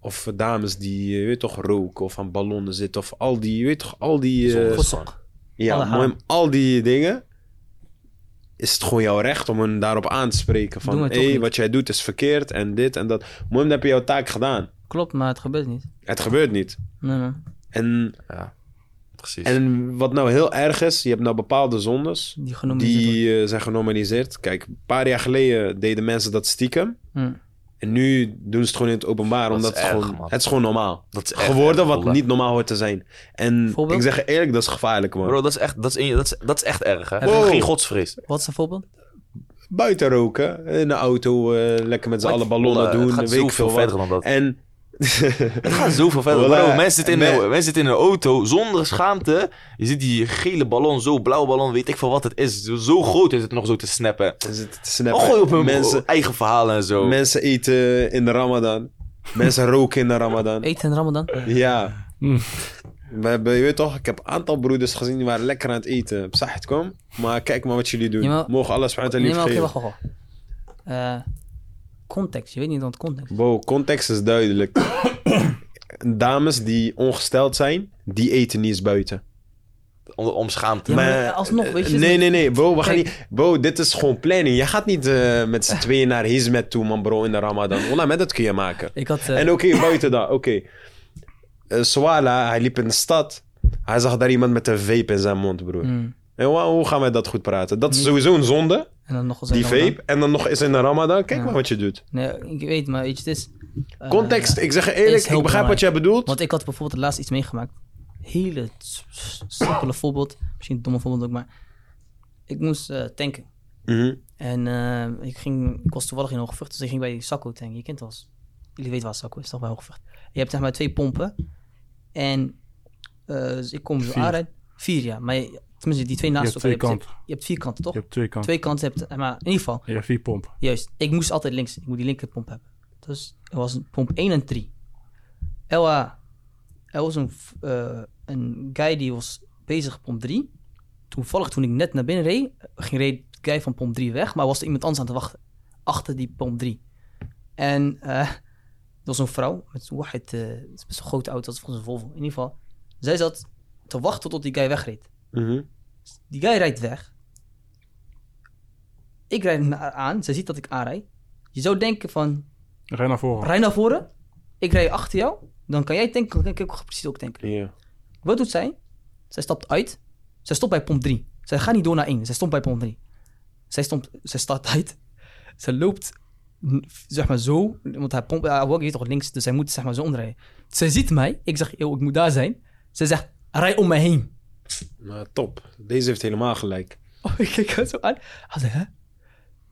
Of dames die, eh, je weet toch, roken of aan ballonnen zitten... Of al die, je weet toch, al die... eh, ja, alle mooi, haram. al die dingen... Is het gewoon jouw recht om hen daarop aan te spreken. Van, hé, niet. wat jij doet is verkeerd en dit en dat. Mooi, dan heb je jouw taak gedaan. Klopt, maar het gebeurt niet. Het gebeurt niet. Nee, nee. En, Ja, precies. en wat nou heel erg is, je hebt nou bepaalde zondes... Die die eh, zijn genormaliseerd. Kijk, een paar jaar geleden deden mensen dat stiekem. worden. En nu doen ze het gewoon in het openbaar, Dat is omdat het, erg, gewoon, man. het is gewoon normaal. dat is echt Geworden erg, wat niet normaal hoort te zijn. En Voorbeeld? ik zeg je eerlijk, dat is gevaarlijk, man. Bro, dat is echt, dat is, dat is, dat is echt erg, hè? Wow. Geen godsvrees. Wat is een voorbeeld? Buiten roken, in de auto, eh, lekker met z'n allen ballonnen Wallah, doen, Het gaat weet ik zoveel veel verder dan dat. En Het gaat zoveel verder. Bro, mensen, zitten in een, ben- mensen zitten in een auto zonder schaamte. Je ziet die gele ballon, zo blauwe ballon, weet ik veel wat het is. Zo, groot is het nog zo te snappen. Is het te Oh, snappen. gooi op hun mensen, eigen verhalen en zo. mensen eten in de ramadan. Mensen roken in de ramadan. Eten in Ramadan? Ja. Hm. We hebben, je weet toch, ik heb een aantal broeders gezien die waren lekker aan het eten. Psacht, kom. Maar kijk maar wat jullie doen. Mogen alles vanuit de geven. wacht, wacht, wacht. Eh, context, je weet niet wat context. Bro, context is duidelijk. Dames die ongesteld zijn, die eten niet eens buiten. Om, om schaamte. Ja, maar alsnog, weet je, Nee, nee, nee. Bro, we gaan Kijk. niet... Bro, dit is gewoon planning. Je gaat niet eh, met z'n tweeën naar Hizmet toe, man, bro, in de Ramadan. Wallah, met dat kun je maken. Ik had... eh, En oké, buiten dat, oké. Eh, Swala, hij liep in de stad. Hij zag daar iemand met een vape in zijn mond, broer. mm, En hoe gaan wij dat goed praten? Dat is sowieso een zonde, en dan nog eens die vape. En dan nog eens in de Ramadan. Kijk Ja. maar wat je doet. Nee, ik weet, maar weet je, het is... eh, Context, ik zeg je eerlijk, ik begrijp wat jij bedoelt. Want ik had bijvoorbeeld laatst iets meegemaakt. Hele simpele voorbeeld. Misschien een domme voorbeeld ook, maar... Ik moest eh, tanken. Mhm. En eh, ik, ging, ik was toevallig in Hooggevecht, dus ik ging bij Sakko tanken. Je kent wel eens. Jullie weten waar Sakko is, toch bij Hooggevecht. Je hebt zeg maar twee pompen. En dus ik kom zo aanrijden. Vier, ja. Maar tenminste, die twee naast elkaar. je, hebt, kanten. je hebt vier kanten, toch? Je hebt twee kanten. Twee kanten hebt, eh, maar in ieder geval. Je hebt vier pompen. Juist, ik moest altijd links. Ik moet die linkerpomp hebben. Dus er was een pomp 1 en 3. Elwa, er was een, eh, een guy die was bezig pomp 3. Toevallig toen ik net naar binnen reed, ging reed de guy van pomp 3 weg, maar was er iemand anders aan te wachten. Achter die pomp 3. En eh er was een vrouw met zo'n best een grote auto, dat is volgens een Volvo. In ieder geval, zij zat te wachten tot die guy wegreed. Mhm. Die guy rijdt weg. Ik rijd aan. Zij ziet dat ik aanrijd. Je zou denken van, Rij naar voren. rij naar voren. Ik rij achter jou. Dan kan jij tanken, dan kan ik ook precies ook tanken. Ja. Wat doet zij? Zij stapt uit. Zij stopt bij pomp 3. Zij gaat niet door naar 1. Zij stopt bij pomp 3. Zij, stond, zij staat uit. Zij loopt, zeg maar zo. Want haar pomp, haar walkie is toch links. Dus zij moet zeg maar zo omdraaien. Zij ziet mij. Ik zeg, yo, ik moet daar zijn. Zij zegt, rij om mij heen. Nou, top. Deze heeft helemaal gelijk. Oh, ik kijk haar zo aan. Hij zei, hè?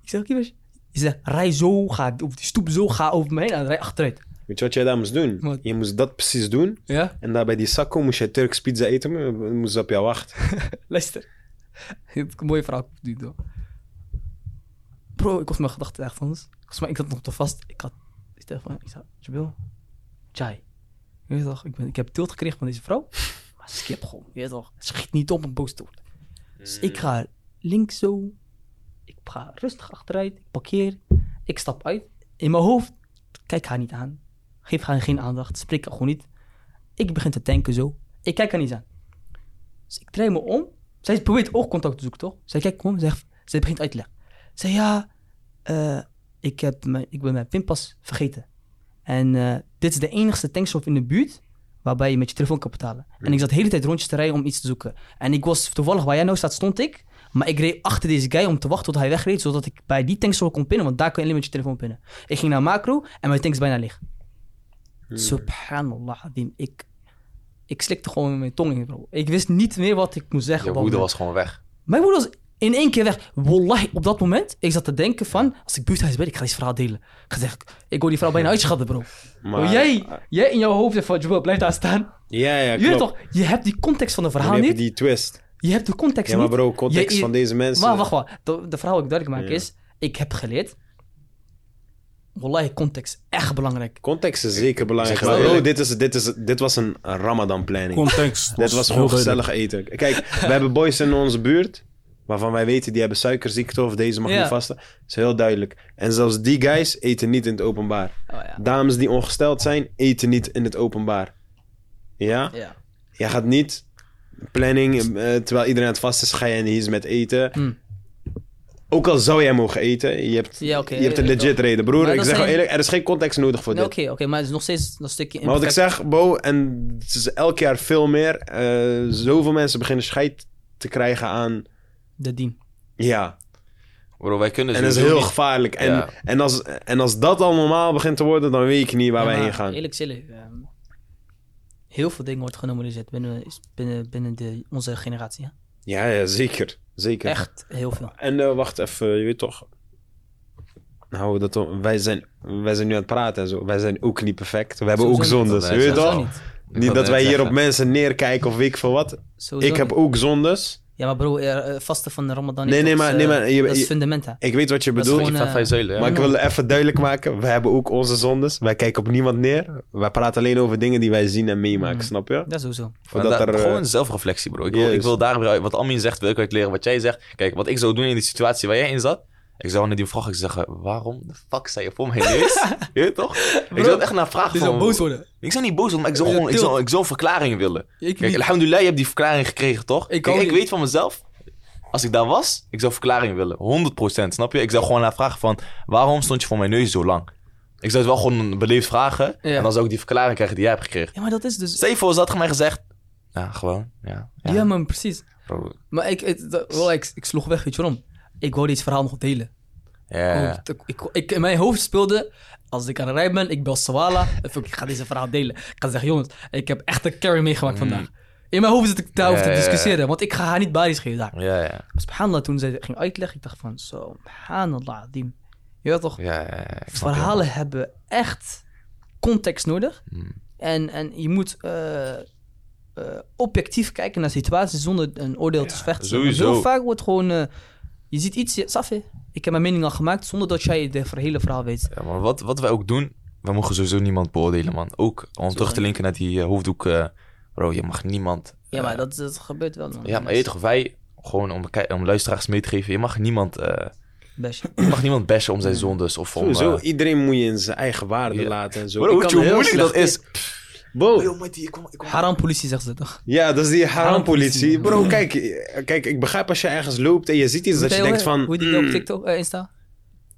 Ik zeg, okay, Je zegt, rij zo, ga op die stoep zo, ga over me heen en rij achteruit. Weet je wat jij daar moest doen? Wat? Je moest dat precies doen. Ja? En daar bij die sakko moest je Turks pizza eten. maar Moest op jou wachten. Luister. een mooie verhaal nu door. Bro, ik was mijn gedachten echt anders. Volgens mij, ik had nog te vast. Ik had die telefoon. Ik zei, Jabil, chai. Je weet toch, ik, ben, ik heb tilt gekregen van deze vrouw. Skip gewoon, je weet toch. Schiet niet op een boos worden. Dus ik ga links zo. Ik ga rustig achteruit. Ik parkeer. Ik stap uit. In mijn hoofd, kijk haar niet aan. Geef haar geen aandacht. Spreek haar gewoon niet. Ik begin te tanken zo. Ik kijk haar niet aan. Dus ik draai me om. Zij probeert oogcontact te zoeken, toch? Zij kijkt me om. Zegt, zij begint uit te leggen. Zij, ja, eh, ik, heb mijn, ik ben mijn pinpas vergeten. En eh, dit is de enigste tankstop in de buurt waarbij je met je telefoon kan betalen. En ik zat de hele tijd rondjes te rijden om iets te zoeken. En ik was toevallig waar jij nou staat, stond ik. Maar ik reed achter deze guy om te wachten tot hij wegreed, zodat ik bij die tankstop kon pinnen, want daar kun je alleen met je telefoon pinnen. Ik ging naar macro en mijn tank is bijna leeg. Subhanallah. Ik, ik slikte gewoon met mijn tong in, bro. Ik wist niet meer wat ik moest zeggen. Je moment. was gewoon weg. Mijn moeder was in één keer weg. Wallahi, op dat moment, ik zat te denken van... Als ik buurthuis ben, ik ga dit verhaal delen. Ik, ga zeggen, ik hoor die vrouw bijna uitschelden, bro. Maar, Bro, jij, jij in jouw hoofd zegt van, Jabal, blijf daar staan. Ja, ja, je toch, je hebt die context van het Dan verhaal heb je niet. die twist. Je hebt de context Ja, maar niet. bro, context Je- je- van deze mensen. Maar wacht, wacht. De, de verhaal die ik duidelijk maak Ja. is... Ik heb geleerd... Wallahi, context. Echt belangrijk. Context is zeker belangrijk. Maar, dit, is, dit, is, dit was een Ramadan planning. Context. Dit was heel gewoon gezellig eten. Kijk, we hebben boys in onze buurt. Waarvan wij weten die hebben suikerziekte of deze mag Ja. niet vasten. Dat is heel duidelijk. En zelfs die guys eten niet in het openbaar. Oh, ja. Dames die ongesteld zijn, eten niet in het openbaar. Ja? ja. Jij gaat niet planning, eh, terwijl iedereen aan het vast is, ga je hier met eten. Hmm. Ook al zou jij mogen eten, je hebt, Ja, je hebt een legit wel. reden. Broer, Maar ik zeg wel zijn- eerlijk, er is geen context nodig voor Nee, dit. Oké, oké, maar het is nog steeds dat stukje... Maar wat ik zeg, Bo, en het is elk jaar veel meer. eh, zoveel mensen beginnen scheid te krijgen aan. De dien. Ja, Bro, wij kunnen en dat is heel niet- gevaarlijk. En, Ja. en, als, en als dat al normaal begint te worden, dan weet ik niet waar Ja, wij heen gaan. Eerlijk zullen. ehm, heel veel dingen wordt genormaliseerd binnen, is binnen, binnen de, onze generatie. Hè? Ja, ja, zeker. zeker. Echt heel veel. En eh, wacht even, je weet toch. Nou, dat, wij, zijn, wij zijn nu aan het praten en zo. Wij zijn ook niet perfect. We hebben Sowieso ook zondes. Je weet toch? niet. Niet dat wij hier op mensen neerkijken of weet ik veel wat. Sowieso Ik heb niet. ook zondes. Ja, maar bro, eh, eh, vasten van de Ramadan Nee, is nee, maar- eh, nee, maar je- dat is je- fundament, hè? Ik weet wat je bedoelt. gewoon, ja. Maar ik wil even duidelijk maken, we hebben ook onze zondes. Wij kijken op niemand neer. Wij praten alleen over dingen die wij zien en meemaken, Mm. snap je? Ja, sowieso. Voordat er, gewoon zelfreflectie, bro. Ik wil, ik wil daar weer uit- wat Amin zegt, wil ik uit leren. Wat jij zegt. Kijk, wat ik zou doen in die situatie waar jij in zat. Ik zou naar die vrouw zeggen, waarom de fuck sta je voor mijn neus? je toch? Ik zou het echt naar vragen Je zou boos worden. Ik zou niet boos worden, maar ik zou gewoon ik zou, ik zou een verklaring willen. Ik Kijk, alhamdulillah, je hebt die verklaring gekregen, toch? Ik Kijk, ik weet van mezelf, als ik daar was, ik zou verklaring willen. 100%, snap je? Ik zou gewoon naar vragen van, waarom stond je voor mijn neus zo lang? Ik zou het wel gewoon beleefd vragen. Ja. En dan zou ik die verklaring krijgen die jij hebt gekregen. Ja, maar dat is dus... Stel je voor, ze had mij gezegd... Ja, gewoon, ja. Ja, man, precies. Bro, Maar ik, het, dat- wel, ik, ik sloeg weg, weet je waarom? Ik wou dit verhaal nog delen. ja. Ik, ik, ik- in mijn hoofd speelde, als ik aan de rij ben, ik bel Sawala. Ik ga deze verhaal delen. Ik ga zeggen, jongens, ik heb echt een carry meegemaakt vandaag. In mijn hoofd zit ik daarover Mm. Ja, te ja. discussiëren, want ik ga haar niet baris geven daar. Ja, ja. Subhanallah, toen zij ging uitleggen, ik dacht van, zo, subhanallah, die... Je weet toch, verhalen hebben echt context nodig. Mm. En, en je moet eh, eh, objectief kijken naar situaties zonder een oordeel te vechten. sowieso. Heel vaak wordt gewoon... eh, je ziet iets, je- Safi, ik heb mijn mening al gemaakt zonder dat jij de hele verhaal weet. Ja, maar wat, wat wij ook doen, we mogen sowieso niemand beoordelen, man. Ook om terug te linken naar die hoofddoek. eh, bro, je mag niemand... Ja, maar eh, dat, dat gebeurt wel. Man. Ja, maar je toch, wij, gewoon om, om luisteraars mee te geven, je mag niemand, eh, Best. je mag niemand bashen om zijn zondes of om... Sowieso, eh, iedereen moet je in zijn eigen waarde Ja. laten en zo. Bro, Ik weet kan je hoe heel moeilijk dat is? Bro, Yo, mattie, ik kom, ik kom- Haram politie zegt ze toch? ja, dat is die harampolitie. Harampolitie. Bro, kijk, kijk, ik begrijp als je ergens loopt en je ziet iets dat je denkt van... Hoe die op hmm, TikTok, eh, Insta?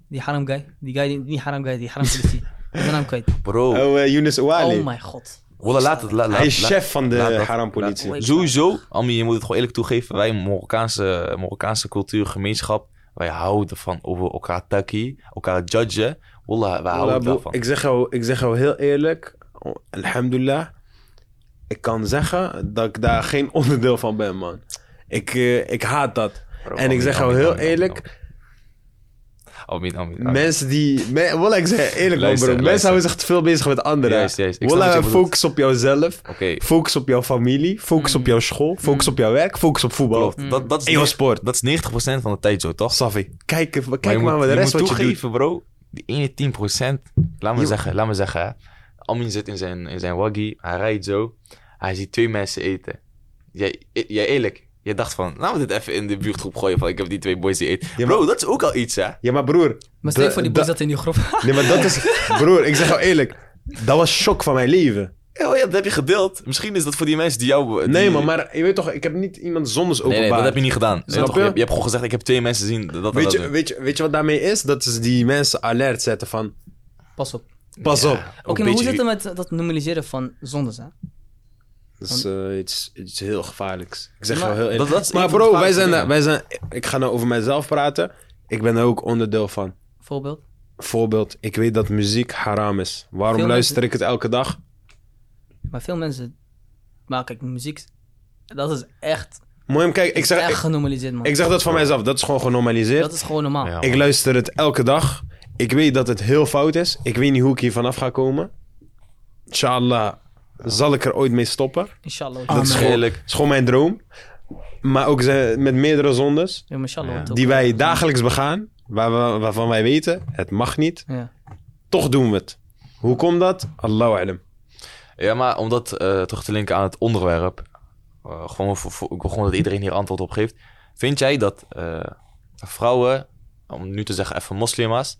Die haram guy. Die guy, die, niet haram guy, die haram politie. Ik ben kwijt. Bro, Oh, eh, Yunus Ouali. Oh mijn god. Wallah, laat het, Hij is laat- chef van de harampolitie. Sowieso, Ami, je moet het gewoon eerlijk toegeven. Wij Marokkaanse, Marokkaanse cultuur, gemeenschap, wij houden van over elkaar takkie, elkaar judgen. Wallah, wij houden daarvan. ik, zeg jou, ik zeg jou heel eerlijk, oh, alhamdulillah, ik kan zeggen dat ik daar geen onderdeel van ben, man. Ik, eh, ik haat dat. Bro, en ik zeg jou heel eerlijk, Ami, Ami, Ami. mensen die... Me, wallah, ik zeg eerlijk, man, Luister, bro. Mensen luister. houden zich te veel bezig met anderen. Juist, juist. Wallah, focus op jouzelf. Focus op jouw familie. Focus op jouw school. Focus op jouw werk. Focus op voetbal. klopt. Dat, dat, is En jouw ne- sport. dat is 90% van de tijd zo, toch? Safi. Kijk, even- Maar kijk maar, moet, wat de je rest moet wat je doet. toegeven, bro. Die ene 10%, laat me zeggen, laat me zeggen. Amin zit in zijn, in zijn waggie, hij rijdt zo. Hij ziet twee mensen eten. Jij, jij eerlijk, je dacht van, laten we dit even in de buurtgroep gooien van ik heb die twee boys die eten. Ja, bro, maar- dat is ook al iets, hè? Ja, maar broer. Maar stel voor die boys dat in die groep. Nee, maar dat is... broer, ik zeg jou eerlijk. Dat was shock van mijn leven. Ja, oh ja, dat heb je gedeeld. Misschien is dat voor die mensen die jou... die- Nee, maar, maar je weet toch, ik heb niet iemand zondes Nee, openbaar. nee, dat heb je niet gedaan. Nee, Snap toch? je? Je, hebt- je hebt gewoon gezegd, ik heb twee mensen zien. Dat, dat, Weet dat- je, weet, je, weet je wat daarmee is? Dat is die mensen alert zetten van... Pas op. Pas Ja, op. ook Oké, maar hoe zit het met dat normaliseren van zondes, hè? Dat is eh, iets, iets heel gevaarlijks. Ik zeg Maar- jou heel eerlijk. Dat- dat is maar bro, wij zijn, daar- wij zijn... Ik ga nou over mijzelf praten. Ik ben er ook onderdeel van. Voorbeeld. Voorbeeld, ik weet dat muziek haram is. Waarom Veel luister mensen- ik het elke dag? Maar veel mensen... Maar kijk, muziek... Dat is echt, Mooi, kijk, ik zeg, echt ik, genormaliseerd, man. ik zeg dat van mijzelf. Dat is gewoon genormaliseerd. dat is gewoon normaal. Ja. Ik luister het elke dag. Ik weet dat het heel fout is. Ik weet niet hoe ik hier vanaf ga komen. Inshallah zal ik er ooit mee stoppen. Inshallah. Dat is gewoon, is gewoon mijn droom. Maar ook met meerdere zondes. Ja, Die wij dagelijks begaan. Waar we, waarvan wij weten, het mag niet. Ja. Toch doen we het. Hoe komt dat? Allahu alam. Ja, maar om dat eh, terug te linken aan het onderwerp. eh, gewoon voor, gewoon dat iedereen hier antwoord op geeft. Vind jij dat eh, vrouwen, om nu te zeggen even moslima's,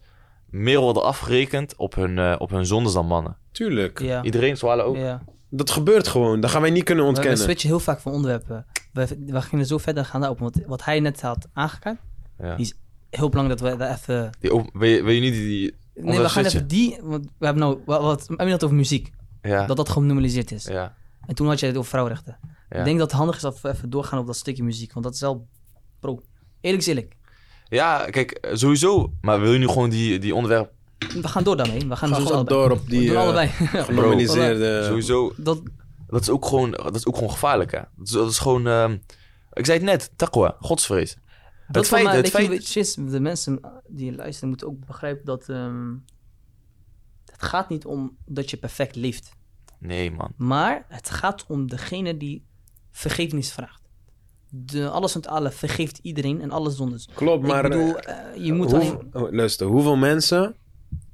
meer worden afgerekend op hun, eh, op hun zondes dan mannen? Tuurlijk. Ja. Iedereen, Zwalen ook? ja. Dat gebeurt gewoon. Dat gaan wij niet kunnen We, we ontkennen. switchen heel vaak van onderwerpen. We, we gingen zo verder gaan daarop. Want wat hij net had aangekaart, Ja. Die heel belangrijk dat we daar even... Die, op- wil, je, wil je niet die... die Nee, we gaan even die... Want we hebben nou... Wat, wat, we hebben het over muziek. Ja, Dat dat genormaliseerd is. ja, En toen had je het over vrouwenrechten. ja. Ik denk dat het handig is dat we even doorgaan op dat stukje muziek. Want dat is wel... Bro, eerlijk is eerlijk. Ja, kijk, eh, sowieso. Maar wil je nu gewoon die, die onderwerp... We gaan door daarmee. We gaan Ga sowieso gewoon allebei. door op die we doen eh, allebei. genormaliseerde... Sowieso, dat, dat is ook gewoon, dat is ook gewoon gevaarlijk, hè. Dat is, dat is gewoon... ehm, ik zei het net, taqwa, godsvrees. dat feit- van het feit- is, de mensen die luisteren moeten ook begrijpen dat... ehm, het gaat niet om dat je perfect leeft. Nee, man. Maar het gaat om degene die vergevenis vraagt. De, alles en alle vergeeft iedereen en alles zondes. Klopt, maar... ik bedoel, eh, je moet alleen... oh, luister, hoeveel mensen...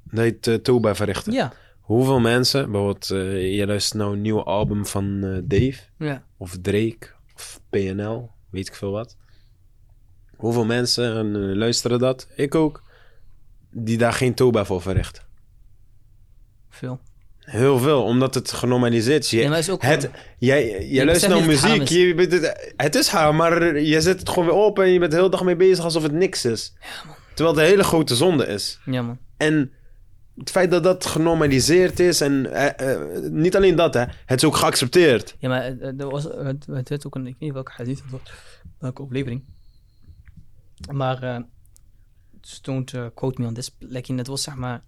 Heet uh, Toba verrichten. Ja, Hoeveel mensen, bijvoorbeeld, eh, je luistert nou een nieuw album van eh, Dave ja. of Drake of PNL, weet ik veel wat. hoeveel mensen en, eh, luisteren dat? Ik ook. Die daar geen toba voor verrichten. Veel. Heel veel, omdat het genormaliseerd is. Je- Ja, maar is ook het, jij luistert naar muziek. Je, het, het is haar, maar je zet het gewoon weer op en je bent de hele dag mee bezig alsof het niks is. Terwijl het een hele grote zonde is. Ja, man. En het feit dat dat genormaliseerd is en eh, eh, niet alleen dat, hè, het is ook geaccepteerd. Ja, maar eh, er was, het, het werd ook een, ik weet niet welke hadith het was, welke overlevering. Maar, dus don't quote me on this. Like, het was zeg maar,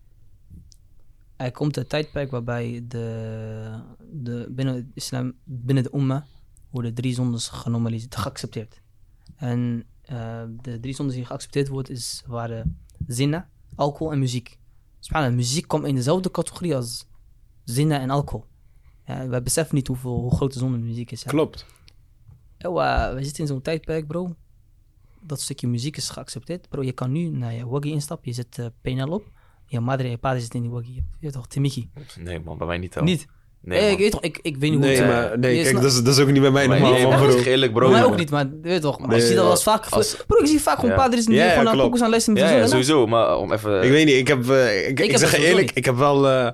er komt een tijdperk waarbij de, de, binnen het islam, binnen de umma, worden drie zondes genormaliseerd, geaccepteerd. En eh, de drie zondes die geaccepteerd worden, is, waren zinnen, alcohol en muziek. Subhanallah, muziek komt in dezelfde categorie als zinnen en alcohol. Ja, wij beseffen niet hoeveel, hoe groot de zonde muziek is. Ja. Klopt. Ewa, we zitten in zo'n tijdperk, bro. Dat stukje muziek is geaccepteerd. Bro, je kan nu naar je waggie instappen. Je zet uh, penal op. Je madre en je vader zitten in die waggie. Je weet toch, Timiki. Nee, man, bij mij niet. hoor. Niet. Nee, Eh, ik weet toch, ik, ik weet niet hoe Nee, het... maar nee, kijk, dat is, dat is ook niet bij mij normaal, niet, man, bro. Eerlijk, bro. Bij mij ook niet, maar je weet toch. Maar Nee, ik zie dat als vaak... Als- bro, ik zie vaak gewoon Ja. padres die Ja, gewoon focus aan met Ja, ja, sowieso. Maar om even... Ik weet niet, ik heb, eh, ik, ik, zeg eerlijk, niet. ik heb wel, eh,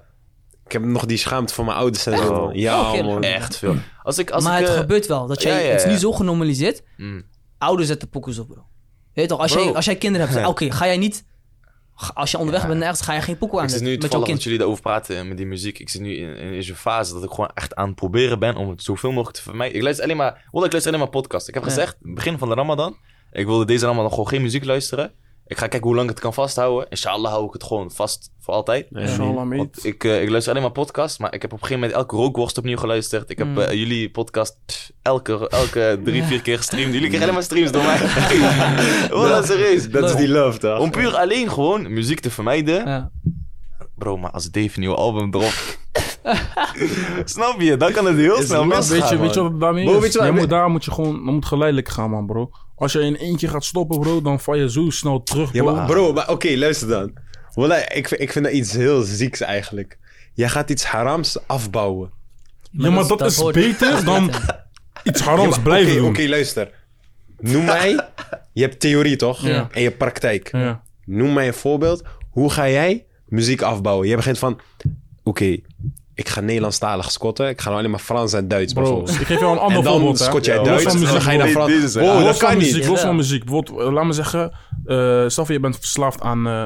ik heb nog die schaamte van mijn ouders en zo. Man. Ja, Oh, oké, man. Echt veel. Als ik... Als maar ik, het eh, gebeurt wel. Dat jij, ja, ja, Het is nu zo genormaliseerd. mm. Ouders zetten pokus op, bro. Je weet toch, als, Bro. jij, als jij kinderen hebt, oké, ga jij niet... Als je onderweg bent nergens, ga je geen pokoe aan Ik zit nu met toevallig dat jullie daarover praten eh, met die muziek. Ik zit nu in, in deze fase dat ik gewoon echt aan het proberen ben om het zoveel mogelijk te vermijden. Ik luister alleen maar, wel, ik luister alleen maar podcast. Ik heb Ja. gezegd, begin van de Ramadan, ik wilde deze Ramadan gewoon geen muziek luisteren. Ik ga kijken hoe lang ik het kan vasthouden. Inshallah hou ik het gewoon vast voor altijd. Ja, Inshallah, ik, eh, ik luister alleen maar podcast, maar ik heb op een gegeven moment elke rookworst opnieuw geluisterd. Ik heb Mm. eh, jullie podcast pff, elke, elke drie, vier keer gestreamd. Jullie krijgen alleen maar streams door mij. Voilà, serieus. Dat is die love, toch? Om puur alleen gewoon muziek te vermijden. Ja. Bro, maar als Dave een nieuw album dropt. Snap je? Dan kan het heel Is snel misgaan. Weet je, weet je wat daarmee Bro, is? weet je wat- moet, daar moet je gewoon dan moet geleidelijk gaan, man, bro. Als je in eentje gaat stoppen, bro, dan val je zo snel terug, Ja, bro. maar bro, maar oké, luister dan. Wallah, ik, vind- ik vind dat iets heel zieks eigenlijk. Jij gaat iets harams afbouwen. Ja, maar dat is beter dan iets maar blijven Oké, doen. oké, luister. Noem mij... Je hebt theorie, toch? Ja. En je hebt praktijk. Ja. Noem mij een voorbeeld. Hoe ga jij muziek afbouwen? Je begint van... Oké, ik ga Nederlandstalig squatten. Ik ga nou alleen maar Frans en Duits Bro, bijvoorbeeld. ik geef jou een ander En dan voorbeeld, squat jij Ja, Duits. En dan muziek, ga je naar. Frans. Deze- Wow, dat kan muziek, niet. los van muziek. Bijvoorbeeld, eh, laat me zeggen, eh stel voor je bent verslaafd aan eh,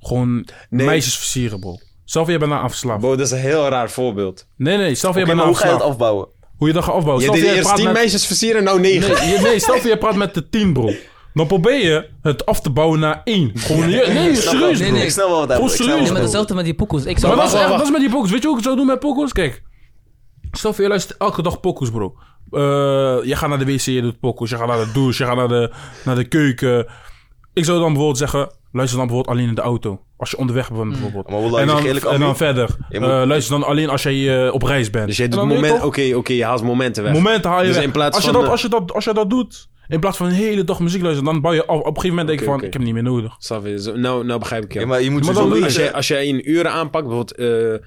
gewoon Nee. meisjes versieren, bro. Voor je bent daar aan verslaafd. Bro, dat is een heel raar voorbeeld. Nee, nee, voor je bent maar hoe ga je het afbouwen? Hoe je dat gaat afbouwen. Je deed eerst praat tien met... meisjes versieren, nou negen. Nee, je- nee, stel je praat met de tien, bro. Dan probeer je het af te bouwen naar één. Gewoon, nee, wel- serieus, nee, bro. nee. Ik snap wel wat Gewoon ik snap wel serieus, Nee, maar hetzelfde met die pokoes. Ik Maar zou dat is, wacht, echt- wacht. dat is met die pokus. Weet je hoe ik het zou doen met pokus? Kijk. Stel voor je luistert elke dag pokus, bro. Eh, je gaat naar de wc, je doet pokus. Je gaat naar de douche, je gaat naar de, naar de keuken. Ik zou dan bijvoorbeeld zeggen... Luister dan bijvoorbeeld alleen in de auto. Als je onderweg bent bijvoorbeeld. Maar en dan, zeg eerlijk, en dan Ami, verder. je moet- Eh, luister dan alleen als jij eh, op reis bent. Dus jij doet dan weet je moment... toch, Oké, oké, je haalt momenten weg. Momenten haal je Dus weg. in plaats als, je van, dat, eh, als, je dat, als je dat doet, in plaats van een hele dag muziek luisteren, dan bouw je af. Op een gegeven moment denk je van, ik heb het niet meer nodig. Je? Nou, nou begrijp ik je. Ja, maar je moet Maar als, je- je, als jij in uren aanpakt, bijvoorbeeld eh,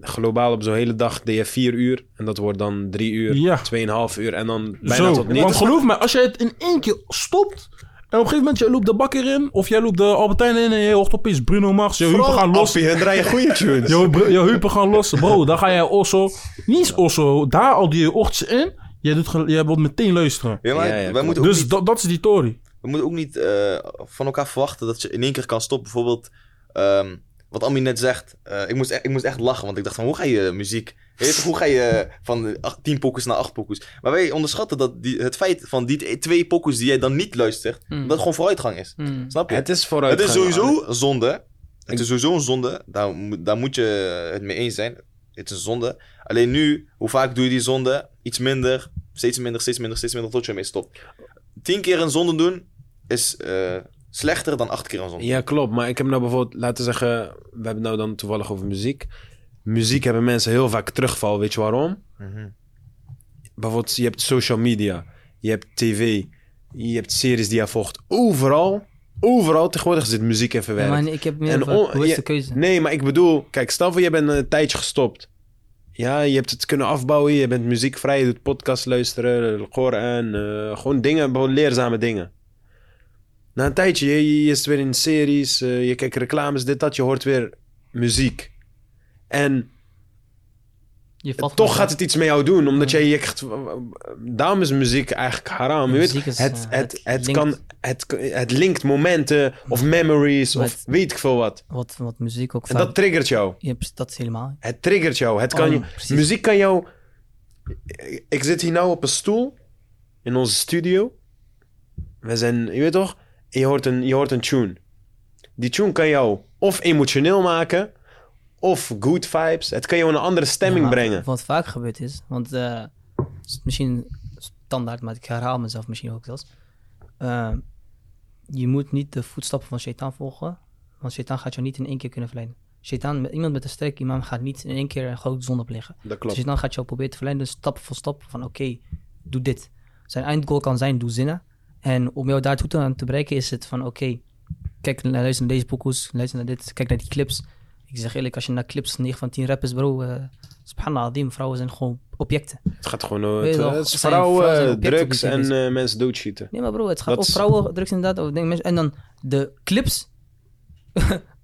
globaal op zo'n hele dag deed je vier uur. En dat wordt dan drie uur, Ja. tweeënhalf uur en dan bijna Zo, tot niet. want geloof me, als jij het in één keer stopt... En op een gegeven moment, jij loopt de bakker in... Of jij loopt de Albertijn in en je hoort opeens Bruno Mars. Je heupen gaan los. Appie, dan draai je goede tunes. Je, je heupen gaan los. Bro, dan ga jij also... Niet also, daar al die ochtends in. Jij, doet, jij wilt meteen luisteren. Ja, maar Ja, ja, wij moeten ook Dus niet, dat, dat is die tory. we moeten ook niet eh, van elkaar verwachten dat je in één keer kan stoppen. Bijvoorbeeld, ehm, wat Ami net zegt. eh, ik, moest echt, ik moest echt lachen, want ik dacht van, hoe ga je muziek... Weet je, toch, hoe ga je van acht- tien pokus naar acht pokus? Maar wij onderschatten dat die, het feit van die twee pokus die jij dan niet luistert, Hmm. dat het gewoon vooruitgang is. Hmm. Snap je? Het is vooruit. Het is sowieso een zonde. Het is sowieso een zonde. Daar, moet- daar moet je het mee eens zijn. Het is een zonde. Alleen nu, hoe vaak doe je die zonde? Iets minder, steeds minder, steeds minder, steeds minder, tot je ermee stopt. Tien keer een zonde doen is eh, slechter dan acht keer zonde. Ja, klopt. Maar ik heb nou bijvoorbeeld, laten we zeggen, we hebben het nou dan toevallig over muziek. Muziek hebben mensen heel vaak terugval. Weet je waarom? Mhm. Bijvoorbeeld, je hebt social media, je hebt tv, je hebt series die je volgt. Overal, overal tegenwoordig zit muziek in Ja, verwerkt. maar ik heb meer ja, keuze. Nee, maar ik bedoel, kijk, stel voor je bent een tijdje gestopt. Ja, je hebt het kunnen afbouwen, je bent muziekvrij, je doet podcast luisteren, Koran, eh gewoon dingen, gewoon leerzame dingen. Na een tijdje, je, je is weer in series, eh, je kijkt reclames, dit, dat. Je hoort weer muziek. En Je valt toch gaat het iets met jou doen, omdat jij je echt... Daarom is muziek eigenlijk haram. Je weet, is, het, eh, het, het het, linkt- kan, het, het linkt momenten of memories of weet ik veel wat. Wat, wat muziek ook En vaak... dat triggert jou. Ja, dat is helemaal. Het triggert jou. Het kan Oh, muziek kan jou... Ik zit hier nou op een stoel in onze studio. We zijn, je weet toch? Je hoort, een, je hoort een tune. Die tune kan jou of emotioneel maken, of good vibes. Het kan jou een andere stemming Ja, brengen. Wat vaak gebeurd is, want eh, misschien standaard, maar ik herhaal mezelf misschien ook zelfs. Eh, je moet niet de voetstappen van Shaitan volgen, want Shaitan gaat jou niet in één keer kunnen verleiden. Shaitan, iemand met een sterk imam gaat niet in één keer een grote zonde plegen. Dat Dus klopt. Shaitan gaat jou proberen te verleiden, stap voor stap, van oké, doe dit. Zijn eindgoal kan zijn, doe zinnen. En om jou daartoe te, te bereiken is het van oké, kijk, luister naar deze pokoes, luister naar dit, kijk naar die clips. Ik zeg eerlijk, als je naar clips 9 van 10 rappers, bro, eh subhanallah, adim, vrouwen zijn gewoon objecten. Het gaat gewoon over het, het is zijn vrouwen, objecten drugs die en eh, mensen doodschieten. Nee, maar bro, het gaat over vrouwen, drugs inderdaad, over dingen, mensen. En dan de clips.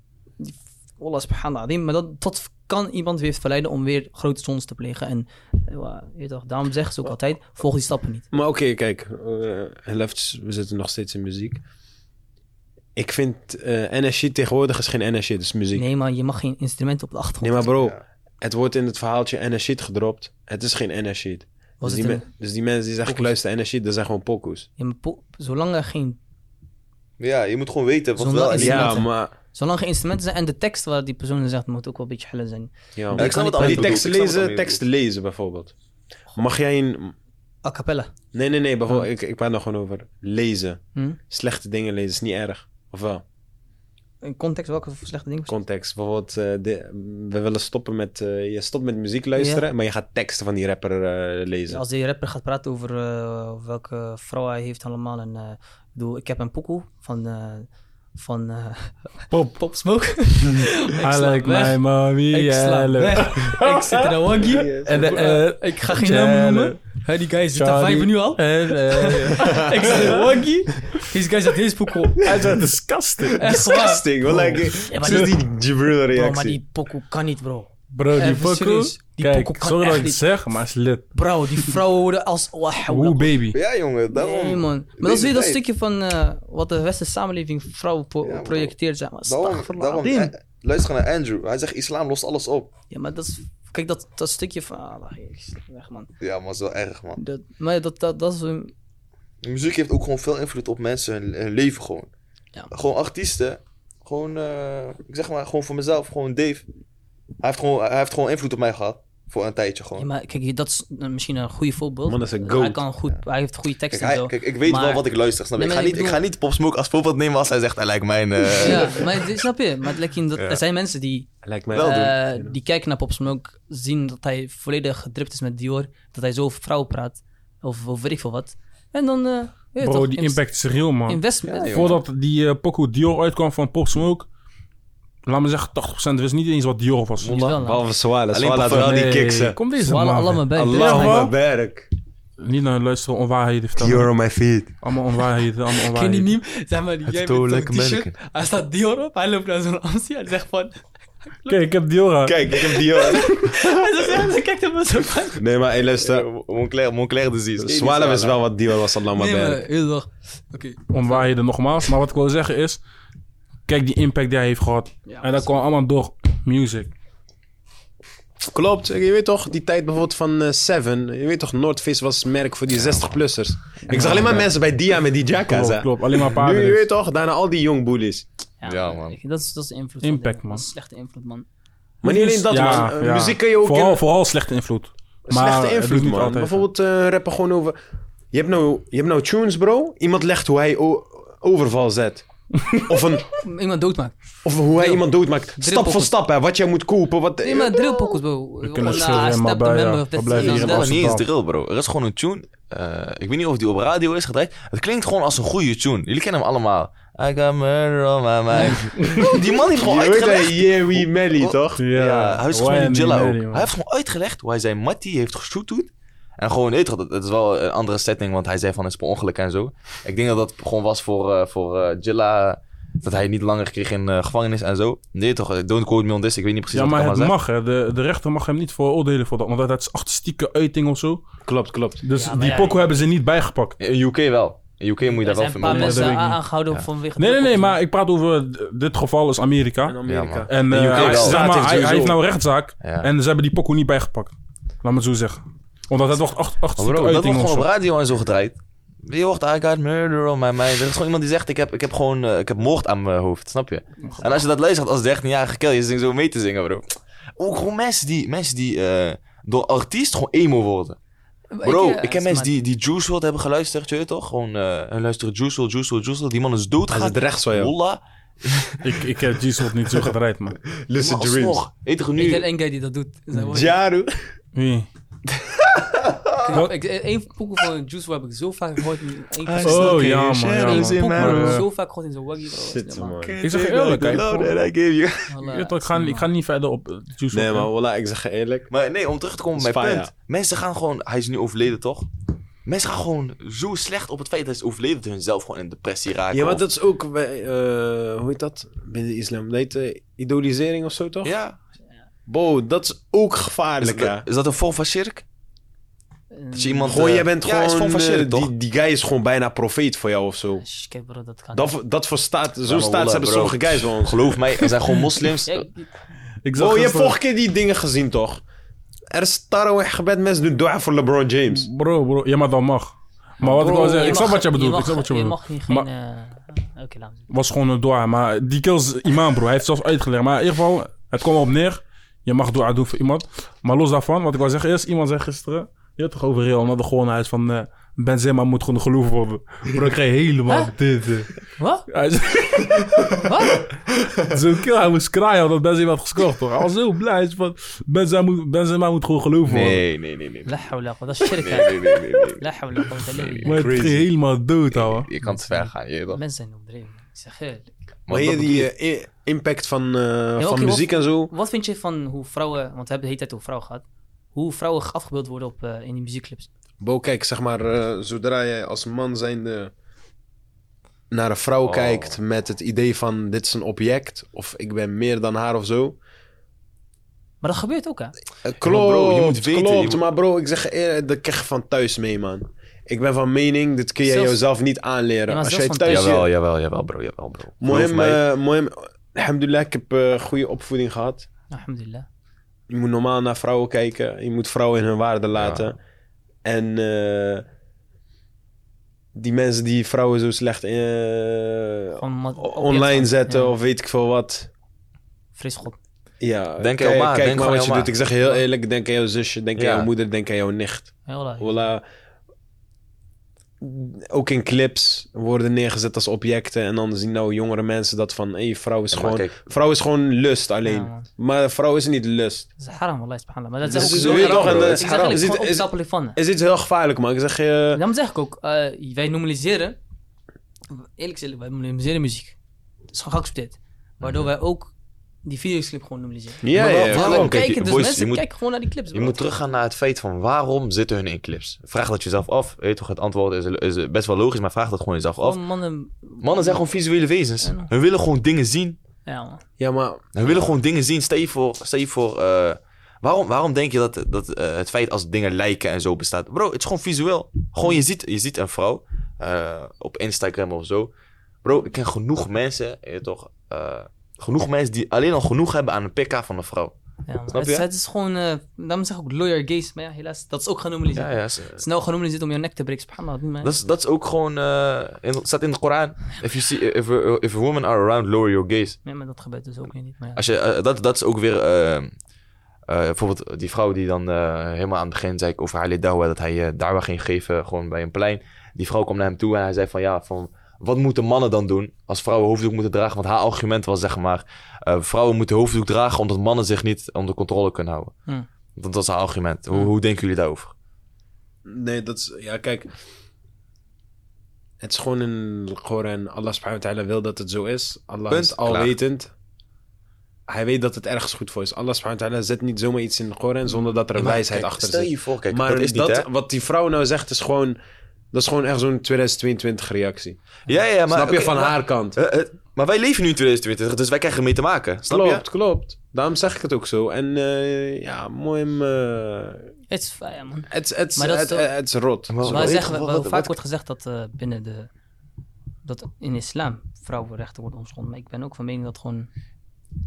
Wallah, subhanallah, adim, maar dat, dat kan iemand weer verleiden om weer grote zondes te plegen. En eh, wa- je toch, daarom zeggen ze ook altijd, volg die stappen niet. Maar oké, kijk. eh, left, we zitten nog steeds in muziek. Ik vind eh NSG tegenwoordig is geen NSG, het is muziek. Nee, maar je mag geen instrumenten op de achtergrond. Nee, maar bro, Ja. het wordt in het verhaaltje NS-sheet gedropt. Het is geen. Was Dus, die me- dus die mensen die zeggen, ik luister NS-sheet, dat zijn gewoon pokoes. Ja, maar po- zolang er geen, Ja, je moet gewoon weten wat wel niet. Ja, maar... zolang er geen instrumenten zijn en de tekst waar die persoon zegt, moet ook wel een beetje helle zijn. Ja, maar ik snap wat kan die ik wat lezen, teksten lezen bijvoorbeeld. Mag jij een... A cappella. Nee, nee, nee, bijvoorbeeld, Oh. ik, ik praat nog gewoon over lezen. Hm? Slechte dingen lezen is niet erg. Of wel? In context, welke slechte dingen? Context. Bijvoorbeeld, eh, de- we willen stoppen met... eh, je stopt met muziek luisteren, maar je gaat teksten van die rapper eh, lezen. Als die rapper gaat praten over welke vrouw hij heeft allemaal. En, eh, ik bedoel, ik heb een pokoe van, eh, van eh, Pop. Pop Smoke. ik I like weg. my mommy. Ik sla ik zit in een waggie. En de, eh, ik ga geen namen Jello. noemen. Hè, die guy zit Charlie. vijven nu al. En, eh, ik zit in een waggie. Deze guy zegt deze pokoe. Hij is disgusting. Echt. Disgusting. Wat like, Ja, maar die- die Jibril Bro, reactie. maar die pokoe kan niet, bro. Bro, die pokoe. Kijk, sorry dat ik het niet. zeg, maar is lit. Bro, die vrouwen worden als... Oeh, baby. Ja, jongen, daarom. Nee, man. Maar dat is weer dat stukje van eh, wat de westerse samenleving vrouwen pro- Ja, man. projecteert, zeg maar. Daarom, daarom eh, luister naar Andrew. Hij zegt, islam lost alles op. Ja, maar dat is... Kijk, dat, dat stukje van... Ah, weg, man. Ja, maar dat is wel erg, man. Dat, maar dat, dat, dat is... een- De muziek heeft ook gewoon veel invloed op mensen hun, hun leven gewoon. Ja. Gewoon artiesten. Gewoon, eh, ik zeg maar, gewoon voor mezelf, gewoon Dave. Hij heeft gewoon, hij heeft gewoon invloed op mij gehad. Voor een tijdje Ja, gewoon. maar kijk, dat is eh, misschien een goede voorbeeld. Man, dat is een Hij, kan goed, hij heeft goede Kijk, teksten en zo. kijk, ik weet Maar- wel wat ik luister. Snap je? Nee, ik, ga niet, ik ik ga niet Pop Smoke als voorbeeld nemen als hij zegt, hij lijkt mijn... eh, Ja, maar snap je? Maar het lijkt je dat, Ja. er zijn mensen die, Lijkt mij Wel doen. eh, die kijken naar Pop Smoke, zien dat hij volledig gedript is met Dior, dat hij zo over vrouwen praat, of, of weet ik veel wat. En dan, eh je Bro, toch, die impact is real, man. investment. Ja. Voordat die eh pokoe Dior uitkwam van Pop Smoke, laat me zeggen, 80% wist niet eens wat Dior was. Die is. Behalve Swala. Alleen Swala had wel die Nee, kiksen. Kom deze man. Allah my berk. Niet naar luisteren, onwaarheden vertellen. You're on my feet. Allemaal onwaarheden, allemaal Ken je onwaarheden. niet? Zeg maar, die jij zo'n lekker t-shirt, hij staat Dior op, hij loopt naar zo'n Amstel, hij zegt van... Kijk, ik heb Dior aan. Kijk, ik heb die... hij kijkt hem zo van... Nee, maar hey, luister. Moncler, Moncler disease. Swala wist wel wat Dior was, Allah Nee, maar, berk. heel dag. Oké. Onwaarheden nogmaals. Maar wat ik wil zeggen is, kijk die impact die hij heeft gehad. Ja, en dat kwam allemaal door music. Klopt. Je weet toch, die tijd bijvoorbeeld van eh, Seven. Je weet toch, North Face was merk voor die 60-plussers. Ik zag alleen maar mensen bij Dia met die jacka's. Klopt, klopt. Alleen maar paarden. Nu, je weet toch, daarna al die young bullies. Ja, man. ik- Dat is, dat is de invloed. Impact, man. Slechte invloed, man. Maar niet alleen dat, Ja, man. Eh, ja. Muziek kan je ook Vooral, in... vooral slechte invloed. Maar Slechte invloed, niet man. altijd. Bijvoorbeeld eh, rappen gewoon over... Je hebt, nou, je hebt nou tunes, bro. Iemand legt hoe hij o- overval zet. Of, een, Iemand doodmaakt. of hoe hij iemand doodmaakt. Stap voor stap, hè. Wat jij moet kopen. Wat, Nee, maar drillpokkers, bro. We kunnen maar the bij, member ja, of we blijven hier Het niet eens drill, bro. Er is gewoon een tune. Eh, ik weet niet of die op radio is gedraaid. Het klinkt gewoon als een goede tune. Jullie kennen hem allemaal. I got murder on my mind. Bro, die man heeft gewoon Je weet uitgelegd. hij, yeah, we Melly, toch? Ja, hij is gewoon Jilla ook. Hij heeft gewoon uitgelegd hoe hij zijn mattie heeft geshoot En gewoon, weet je toch, het is wel een andere setting, want hij zei van het is per ongeluk en zo. Ik denk dat dat gewoon was voor, eh voor eh, Jilla, dat hij niet langer kreeg in eh, gevangenis en zo. Nee toch, don't quote me on this, ik weet niet precies Ja, wat maar het mag, hè. De, de rechter mag hem niet veroordelen voor dat. Want dat is artistieke uiting of zo. Klopt, klopt. Dus Ja, die ja, pokoe hebben ze niet bijgepakt. In UK wel. In UK moet je Er daar wel mee dat mensen aangehouden Ja. vanwege... Nee, nee, nee, maar ik praat over... Dit geval is Amerika. In Amerika. En In UK hij, wel. zeg Staat maar, heeft hij, hij sowieso- heeft nou een rechtszaak. Ja. En ze hebben die pokoe niet bijgepakt. Laat me het zo zeggen. Omdat het wordt acht, artistieke bro, dat wordt gewoon op radio en zo gedraaid. Je hoort, I got murder on my mind. Er is gewoon iemand die zegt, ik heb, ik heb gewoon, eh, ik heb moord aan mijn hoofd, snap je? En als je dat luistert als 13-jarige kill, je zingt zo mee te zingen, bro. Ook gewoon mensen die, mensen die eh, door artiest gewoon emo worden. Bro, ik, eh, ken is mensen die, die Juice WRLD hebben geluisterd, je toch? Gewoon, eh hun luisteren Juice WRLD, Juice WRLD, Juice WRLD. Die man is dood Hij gegaan. zit rechts van jou. Ik, ik heb G-Sword niet zo gedraaid, man. Lucid Maar Dreams. alsnog, toch Ik ken nu... één guy die dat doet. Woord. Jaru. Wie? Eén pokoe van Juice heb ik zo vaak gehoord. in één keer. Oh, ja, man. Ja, Eén man. pokoe Maar, heb ik eh, zo vaak gehoord in zijn. Shit, Ja, man. Ik zeg je eerlijk, ik, ga, ik ga niet verder op uh, Juice Nee, maar voilà, ik zeg je eerlijk. Maar nee, om terug te komen op mijn punt. Mensen gaan gewoon... Hij is nu overleden, toch? Mensen gaan gewoon zo slecht op het feit dat hij is overleden... dat hun zelf gewoon in depressie raken. Ja, maar of- dat is ook bij, eh, hoe heet dat? Binnen de islam. Dat heet eh, idolisering of zo, toch? Ja. Bo, dat is ook Is, gevaarlijk, dat- ja. is dat een vorm van shirk? Dat je iemand... Gewoon, eh, jij bent ja, is gewoon... eh, toch? die, die guy is gewoon bijna profeet voor jou of zo. Bro, dat kan Dat, dat voor staat, zo maar staat wallah, hebben bro. sommige guys bij ons. Geloof mij, er zijn gewoon moslims. Ja, Ik zag Bro, je hebt gisteren- vorige keer die dingen gezien, toch? Er is tarawih gebed, mensen doen dua voor LeBron James. Bro, bro. Ja, maar dat mag. Maar wat ik Bro, wil zeggen, je ik snap mag- wat jij bedoelt. je Ik snap wat je Je bedoelt. mag hier geen... eh, Oké, we was gewoon een dua. Maar die kills imam, bro. Hij heeft zelfs uitgelegd. Maar in ieder geval, het komt op neer. Je mag dua doen voor iemand. Maar los daarvan, wat ik wil zeggen is... Iemand zei gisteren... Je hebt toch over Real Madrid gewoon huis van... eh, Benzema moet gewoon geloofd worden. Bro, ik kreeg helemaal dit. Wat? Hij zei- Wat? Zo'n kill, hij moest kraaien omdat Benzema had gescoord, toch? Hij was zo blij. Hij zei van, Benzema moet, Benzema moet gewoon geloofd worden. Nee, nee, nee, nee. La hawla, dat is shirk, Nee, nee, nee, nee, nee. La hawla, quwwata illa billah. Maar het Crazy. ging helemaal dood, ouwe. Je kan te ver gaan, je weet toch? Mensen zijn overdreven. Ik zeg. Maar dat hier die eh, impact van, eh, van muziek en zo. Wat vind je van hoe vrouwen, want we hebben de hele tijd over vrouwen gehad, hoe vrouwen afgebeeld worden op, eh, in die muziekclips? Bo, kijk, zeg maar, eh, zodra jij als man zijnde naar een vrouw Oh. kijkt met het idee van dit is een object of ik ben meer dan haar of zo. Maar dat gebeurt ook, hè? Eh, klopt, bro, je moet weten, klopt. je moet- Maar bro, ik zeg eerlijk, dat krijg je van thuis mee, man. Ik ben van mening, dit kun jij Zelfs- jezelf niet aanleren. Ja, Als jij van thuis... Jawel, jawel, jawel, bro, jawel, bro. Mij. eh, Mohem, alhamdulillah, ik heb goede opvoeding gehad. Alhamdulillah. Je moet normaal naar vrouwen kijken. Je moet vrouwen in hun waarde laten. En eh, die mensen die vrouwen zo slecht eh, online zetten ja. of weet ik veel wat. Fris God. Ja, Denk kijk, aan maar, kijk denk maar wat je doet. Ik zeg je heel eerlijk, denk aan jouw zusje, denk Ja. aan jouw moeder, denk aan jouw nicht. Voilà. Ook in clips worden neergezet als objecten. En dan zien nou jongere mensen dat van... Hé, vrouw is Ja, gewoon... kijk. Vrouw is gewoon lust alleen. Ja, maar vrouw is niet lust. Dat is haram, wallah, subhanallah. Maar dat Dus is ook is- haram, dat Ik is haram. Is is- van. is iets heel gevaarlijk, man. Ik zeg je... Daarom zeg ik ook, eh, wij normaliseren, eerlijk gezegd, wij normaliseren muziek. Dat is gewoon geaccepteerd. Waardoor wij ook die videoclip gewoon normaliseren. Ja, Maar ja, wel- ja. waarom? kijk, kijken, dus boys, mensen je moet- kijken gewoon naar die clips. Je bro. moet teruggaan naar het feit van waarom zitten hun in clips. Vraag dat jezelf af. Weet je toch, het antwoord is, is best wel logisch, maar vraag dat gewoon jezelf af. Mannen... Mannen zijn gewoon visuele wezens. Ja. Hun willen gewoon dingen zien. Ja, man. Ja, maar... Hun willen gewoon dingen zien. Stel je voor, stel je voor eh, waarom, waarom denk je dat, dat eh, het feit als dingen lijken en zo bestaat? Bro, het is gewoon visueel. Gewoon, je ziet, je ziet een vrouw eh, op Instagram of zo. Bro, ik ken genoeg mensen, je toch, eh, genoeg mensen die alleen al genoeg hebben aan een pk van een vrouw. Ja. Snap het, je? is- het is gewoon, eh daarom zeg ik ook lawyer gaze, maar ja, helaas, dat is ook genormaliseerd. Ja, ja. ze- Snel genormaliseerd om je nek te breken, subhanallah. Dat is, dat is ook gewoon, in, staat in de Koran. If, you see, if, a, if a woman are around, lower your gaze. Ja, maar dat gebeurt dus ook weer niet. Maar ja. Als je, eh, dat, dat is ook weer, eh, eh, bijvoorbeeld die vrouw die dan helemaal aan het begin zei ik over Ali Dawa, dat hij uh, Dawa ging geven, gewoon bij een plein. Die vrouw kwam naar hem toe en hij zei van, ja, van, wat moeten mannen dan doen als vrouwen hoofddoek moeten dragen? Want haar argument was, zeg maar, eh, vrouwen moeten hoofddoek dragen omdat mannen zich niet onder controle kunnen houden. Hmm. Dat was haar argument. Hoe, hoe denken jullie daarover? Nee, dat is... Ja, kijk. Het is gewoon een Koran. Allah subhanahu wa ta'ala wil dat het zo is. Allah Punt, is alwetend. hij weet dat het ergens goed voor is. Allah subhanahu wa ta'ala zet niet zomaar iets in de Koran zonder dat er een Maar wijsheid kijk, achter Stel zit. je voor, kijk, maar dat is niet, dat, hè? wat die vrouw nou zegt is gewoon... Dat is gewoon echt zo'n 2022 reactie. Ja, ja, maar... Snap je? Van maar- haar kant. Eh, eh, maar wij leven nu in 2020, dus wij krijgen ermee te maken. Snap klopt, je? klopt. Daarom zeg ik het ook zo. En eh, ja, mooi hem... Het is fijn, man. Het is- rot. Maar- vaak wat- wordt gezegd dat eh, binnen de... Dat in islam vrouwenrechten worden omschonden. Maar ik ben ook van mening dat gewoon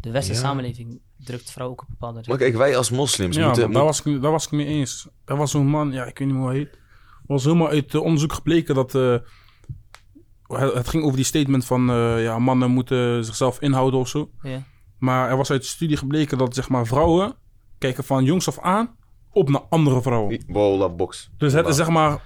de westerse Ja. samenleving drukt vrouwen ook op bepaalde Maar kijk, wij als moslims Ja, moeten... maar daar, was ik, daar was ik mee eens. Er was zo'n man, ja, ik weet niet hoe hij heet. Was helemaal uit eh, onderzoek gebleken dat... eh, het ging over die statement van... eh, ja, mannen moeten zichzelf inhouden of zo. Ja. Maar er was uit de studie gebleken dat zeg maar, vrouwen... kijken van jongs af aan op naar andere vrouwen. Wallah, box. Dus het is zeg maar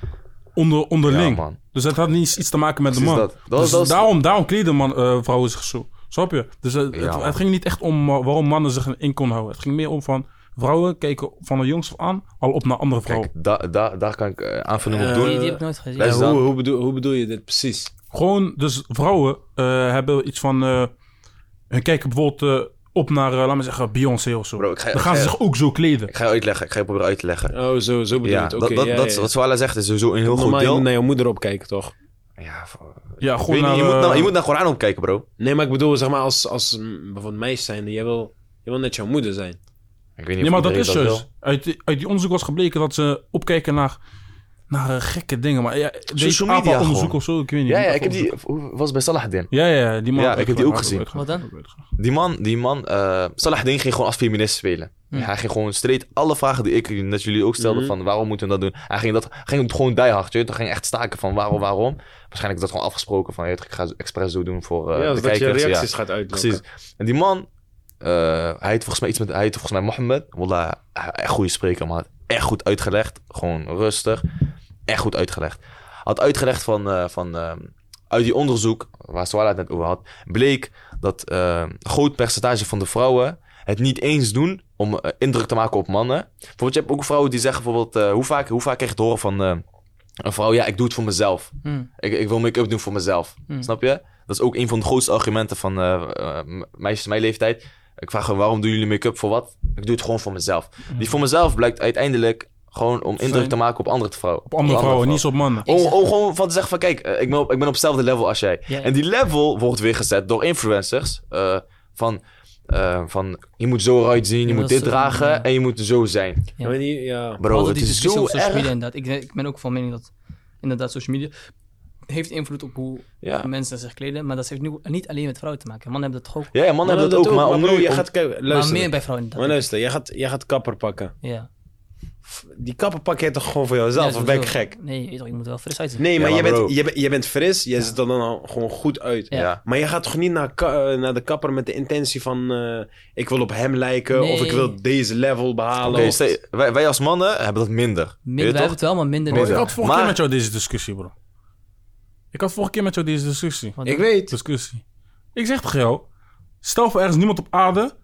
onder, onderling. Ja, man. dus het had niet iets te maken met de man. dat. Dat- dus dat is- daarom, daarom kleden man, eh, vrouwen zich zo. Snap je? Dus het, Ja, het, ging niet echt om waarom mannen zich in kon houden. Het ging meer om van vrouwen keken van de jongs af aan al op naar andere vrouwen. Kijk, da, da, daar kan ik eh, aanvulling op Eh, doen. Die, die heb ik nooit gezien. Ja, hoe, hoe, bedoel, hoe bedoel je dit precies? Gewoon, dus vrouwen eh, hebben iets van... eh hun kijken bijvoorbeeld op naar, laat me zeggen, Beyoncé of zo. Bro, ik ga- Dan gaan ze zich ook zo kleden. Ik ga je uitleggen, ik ga je proberen uit te leggen. Oh, zo, zo bedoel je Ja, het. dat, Oké, dat, ja, dat, ja. wat Swala zegt is sowieso een heel Normaal, je moet deel. naar jouw moeder opkijken, toch? Ja, Ja, gewoon naar... je, moet naar, je moet naar Koran opkijken, bro. Nee, maar ik bedoel, zeg maar, als, als bijvoorbeeld meisje zijnde, jij wil, je wil net jouw moeder zijn. Ik weet niet Ja, maar dat is dus. Uit, die- uit die onderzoek was gebleken dat ze opkijken naar, naar eh, gekke dingen. Maar ja, Social deze media onderzoek gewoon. of zo, ik weet niet. Ja, ik heb die... Was bij Salahuddin. Ja, ja, die man. Ja, ik heb die ook gezien. Wat dan? Die man, die man, eh Salahuddin ging gewoon als feminist spelen. Hmm. Hij ging gewoon straight alle vragen die ik, net jullie ook stelden, Mhm. van waarom moeten we dat doen. Hij ging, dat, ging het gewoon je weet toch, ging echt staken van waarom, waarom. Waarschijnlijk is dat gewoon afgesproken van, je ik ga het expres zo doen voor eh ja, de zodat je reacties ja. gaat uitlokken. Precies. En die man, hij heet volgens mij iets met, hij heet volgens mij Mohammed. Wallah, echt goede spreker, man. Echt goed uitgelegd. Gewoon rustig. Echt goed uitgelegd. Had uitgelegd van, eh, van eh, uit die onderzoek, waar Swala het net over had, bleek dat eh, een groot percentage van de vrouwen het niet eens doen om eh, indruk te maken op mannen. Bijvoorbeeld, je hebt ook vrouwen die zeggen bijvoorbeeld, eh, hoe, vaak, hoe vaak krijg je te horen van eh, een vrouw, ja, ik doe het voor mezelf. Hmm. Ik, ik wil make-up doen voor mezelf. Hmm. Snap je? Dat is ook een van de grootste argumenten van eh, eh, meisjes mijn leeftijd. Ik vraag gewoon, waarom doen jullie make-up voor wat? Ik doe het gewoon voor mezelf. Die voor mezelf blijkt uiteindelijk gewoon om indruk te maken op andere vrouwen. Op andere vrouwen, niet op mannen. Om, gewoon van te zeggen van, kijk, eh, ik ben op, ik ben op hetzelfde level als jij. Ja, ja. En die level wordt weer gezet door influencers. eh, van, eh, van, je moet zo eruit zien, je Ja, moet dit dragen ja. en je moet zo zijn. Ja. Bro, het die is zo erg. media inderdaad. Ik, ik ben ook van mening dat inderdaad social media heeft invloed op hoe Ja. mensen zich kleden. Maar dat heeft nu niet alleen met vrouwen te maken. Mannen hebben dat toch ook. Ja, ja mannen Maar hebben dat ook, maar nu... je om- gaat kijken, Maar luister. meer bij vrouwen Maar luister, jij gaat, jij gaat kapper pakken. Ja. Die kapper pak je toch gewoon voor jezelf, Ja, of ben ik gek? Nee, je, weet toch, je moet er wel fris uitzien. Nee, maar, Ja, je, maar bent, je, bent, je bent fris, je ziet er dan al gewoon goed uit. Ja. Ja. Maar je gaat toch niet naar, naar de kapper met de intentie van... eh, ik wil op hem lijken, Nee. of ik wil deze level behalen. Oké, of- stel- wij, wij als mannen hebben dat minder. Minder, wij hebben het wel, maar minder. Bro, ik Minder. had vorige Maar- keer met jou deze discussie, bro. Ik had vorige keer met jou deze discussie. Ik weet. Discussie. Ik zeg tegen jou, stel voor ergens niemand op aarde,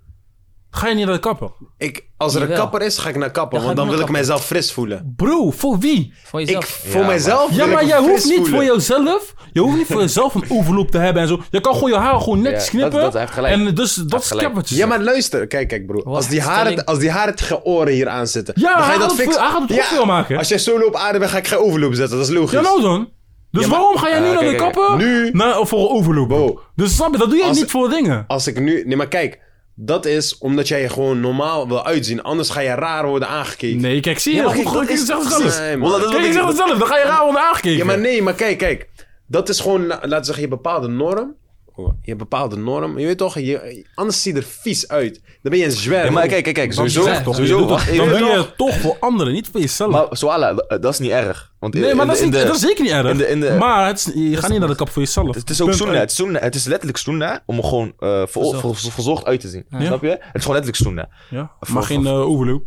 ga je niet naar de kapper. Ik, als er een Jawel. kapper is, ga ik naar kapper, ga want ik dan naar wil ik kapper. mijzelf fris voelen. Bro, voor wie? Voor Ik, jezelf. voor Ja, mijzelf Ja, wil maar jij hoeft fris niet voelen. voor jezelf. Je hoeft niet voor jezelf een overloop te hebben en zo. Je kan gewoon je haar gewoon netjes Ja, knippen. dat- dat- hij heeft gelijk. En dus dat is gelijk. kappertjes. Ja, maar luister. Kijk, kijk bro. Wat Als die, stelling. haren, als die haren tegen oren hier aan zitten, Ja, dan ga hij je dat gaat het fixen. veel- hij gaat het goed veel maken. Als jij solo op aarde bent, ga ik geen overloop zetten. Dat is logisch. Ja, nou dan. Dus Ja, maar- waarom ga jij nu Ja, naar de kijk, kapper? nu- voor een overloop. Bro. Dus snap je, dat doe Als- niet voor dingen. Als ik nu... Nee, maar kijk. Dat is omdat jij je gewoon normaal wil uitzien. Anders ga je raar worden aangekeken. Nee, kijk, zie je, Ja, kijk, dat ik is- zeg het zelf. Nee, man. Wallah, dat is Kijk, ik zeg het zelf, dan ga je raar worden aangekeken. Ja, maar nee, maar kijk, kijk. Dat is gewoon, laten we zeggen, je bepaalde norm. Je hebt bepaalde norm. Je weet toch, je, anders zie je er vies uit. Dan ben je een zwerver. Ja, maar kijk, kijk, kijk. Sowieso, toch, sowieso, je even. Dan doe je het toch voor anderen, niet voor jezelf. Maar Swala, dat is niet erg. Want nee, maar dat is, in niet, de- dat is zeker niet erg. in de- in de- maar het is, je gaat niet naar de kap voor jezelf. Het is ook uit. Het het is letterlijk sunnah om er gewoon eh, ver- Verzorgd. ver- verzorgd uit te zien. Ja. Snap je? Het is gewoon letterlijk sunnah. Ja, maar geen eh, overloop.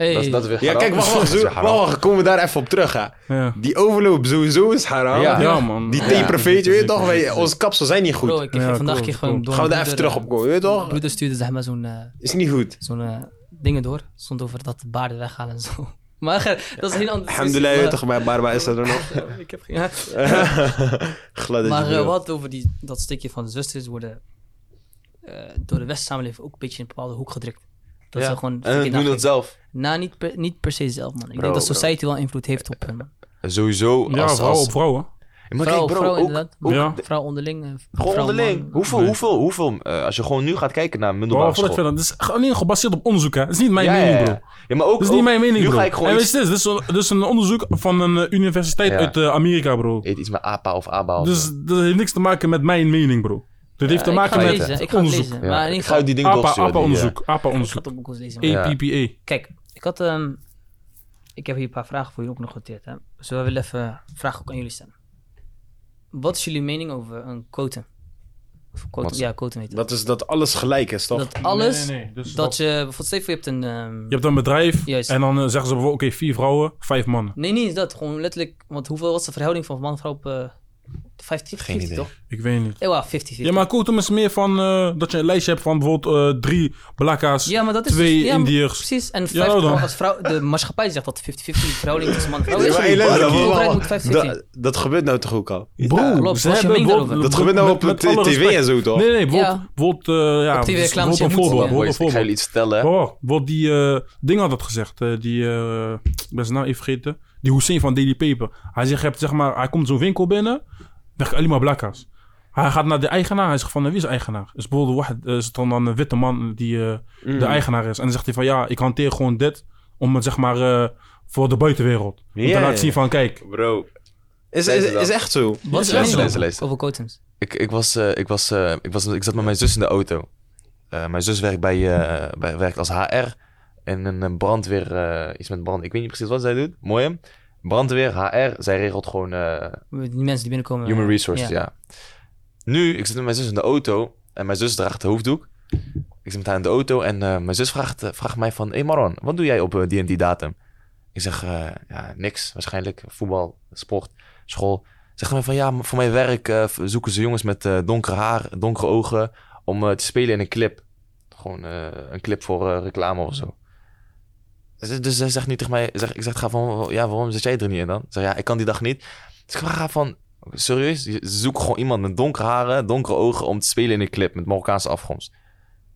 Hey, Dat, is- dat is weer Ja, kijk, wacht, wacht, wacht, wacht, komen we daar even op terug, hè. Ja. Die overloop sowieso is haram. Ja. Ja, man. Die Ja. tapeprofeet, je weet toch, wij, onze kapsel zijn niet goed. bro, ik heb Ja, vandaag keer gewoon door Gaan we daar even terug op komen, je weet toch? eh, Broeder stuurde zeg maar zo'n... eh, Is niet goed. zo'n eh, dingen door. stond over dat de baarden weghalen en zo. Maar dat is een heel ander Alhamdulillah, je weet toch, bij Barba is er nog. Ik heb geen... Ja. Glad Maar je wat over die, dat stukje van de zusters worden eh, door de westerse samenleving ook een beetje in een bepaalde hoek gedrukt. Dat Ja. ze gewoon En doen dat zelf. Nou, niet per, niet per se zelf, man. Ik Bro, denk dat bro. society wel invloed heeft op man. Sowieso. Ja, als, vrouw als... op vrouwen. Ja, maar Vrouw, kijk, bro, vrouw ook, inderdaad. ook Ja. Vrouw onderling. eh, gewoon vrouw, onderling. man. Hoeveel, Nee. hoeveel, hoeveel, eh, als je gewoon nu gaat kijken naar middelbare Bro, school. Het is alleen gebaseerd op onderzoek, hè. Het is niet mijn Ja, mening, bro. Ja, maar ook, Dat is niet ook- mijn mening, nu bro. ga ik gewoon en iets, weet je, dit is, dit is een, onderzoek van een eh, universiteit Ja. uit eh, Amerika, bro. Eet iets met APA of ABA. of Dus dat heeft niks te maken met mijn mening, bro. Dit heeft te Ja, ik maken ga het met lezen, Ik ga het onderzoek. lezen. Maar in ik ieder ga geval, die ding APA, doorsturen. die, eh, APA-onderzoek. ik ga lezen. Ja. APPA. Kijk, ik had... ehm, ik heb hier een paar vragen voor jullie ook nog genoteerd. Hè. Dus we willen even vragen ook aan jullie stellen. Wat is jullie mening over een quotum? Of quotum ja, quotum heet het. Dat is dat alles gelijk is, toch? Dat alles... Nee, nee, nee. Dus Dat wat- je... Bijvoorbeeld, stel je voor, je hebt een... ehm, Je hebt een bedrijf Juist. en dan eh, zeggen ze bijvoorbeeld, oké, vier vrouwen, vijf mannen. Nee, niet dat. Gewoon letterlijk... Want hoeveel was de verhouding van man en vrouw op... eh 50, Geen 50 idee. toch? Ik weet niet. Eh, wel, 50, Ja, maar is meer van eh, dat je een lijstje hebt van bijvoorbeeld eh, drie blakka's, Ja, maar dat is twee dus- ja, maar- Indiërs. Precies. En Ja, 50, dan. als vrouw, de maatschappij zegt dat 50-50 verhouding tussen man en vrouw Ja, is. maar hey, de luister, overheid maar- moet 50-50. dat, dat gebeurt nou toch ook al? Bro, klopt. ze is hebben bijvoorbeeld-? Dat gebeurt nou met- op met tv en zo, toch? Nee, nee, bijvoorbeeld, Ja. bijvoorbeeld, eh, ja, Op TV reclames, een voorbeeld. ja. ik ga voorbeeld. jullie iets vertellen. Oh, wat die ding had dat gezegd. eh, die, eh, ik ben zijn naam even vergeten. Die Hussein van Daily Paper. Hij zegt, je hebt, zeg maar, hij komt zo'n winkel binnen. Weg alleen maar blakka's. Hij gaat naar de eigenaar. Hij zegt van, wie is de eigenaar? Is bijvoorbeeld eh, is het dan een witte man die eh, Mm. de eigenaar is. En dan zegt hij van, ja, ik hanteer gewoon dit. Om het, zeg maar, eh, voor de buitenwereld. Om Ja, te laten zien van, kijk. Bro, Is, is, is echt zo. Wat is mening luister, over- ik, ik, was, eh, ik, was, eh, ik, was, ik zat met mijn zus in de auto. Eh, mijn zus werkt, bij, eh, bij, werkt als HR. En een, brandweer, eh, iets met brand. Ik weet niet precies wat zij doet. Mooi hè? Brandweer, HR, zij regelt gewoon eh, Die mensen die binnenkomen. human eh, resources, ja. Nu, ik zit met mijn zus in de auto. En mijn zus draagt de hoofddoek. Ik zit met haar in de auto. En mijn zus vraagt, vraagt mij van... Hé hey Maron, wat doe jij op die en die datum? Ik zeg, ja, niks waarschijnlijk. Voetbal, sport, school. Zegt mij van, ja, voor mijn werk zoeken ze jongens met eh, donker haar, donkere ogen... om te spelen in een clip. Gewoon een clip voor reclame of zo. Dus, dus zij zegt nu tegen mij... Zeg, ik zeg, ga van, ja, waarom zit jij er niet in dan? Ik zeg, ja, ik kan die dag niet. Dus ik vraag van, serieus? Ze zoeken gewoon iemand met donkere haren, donkere ogen... om te spelen in een clip met Marokkaanse afkomst.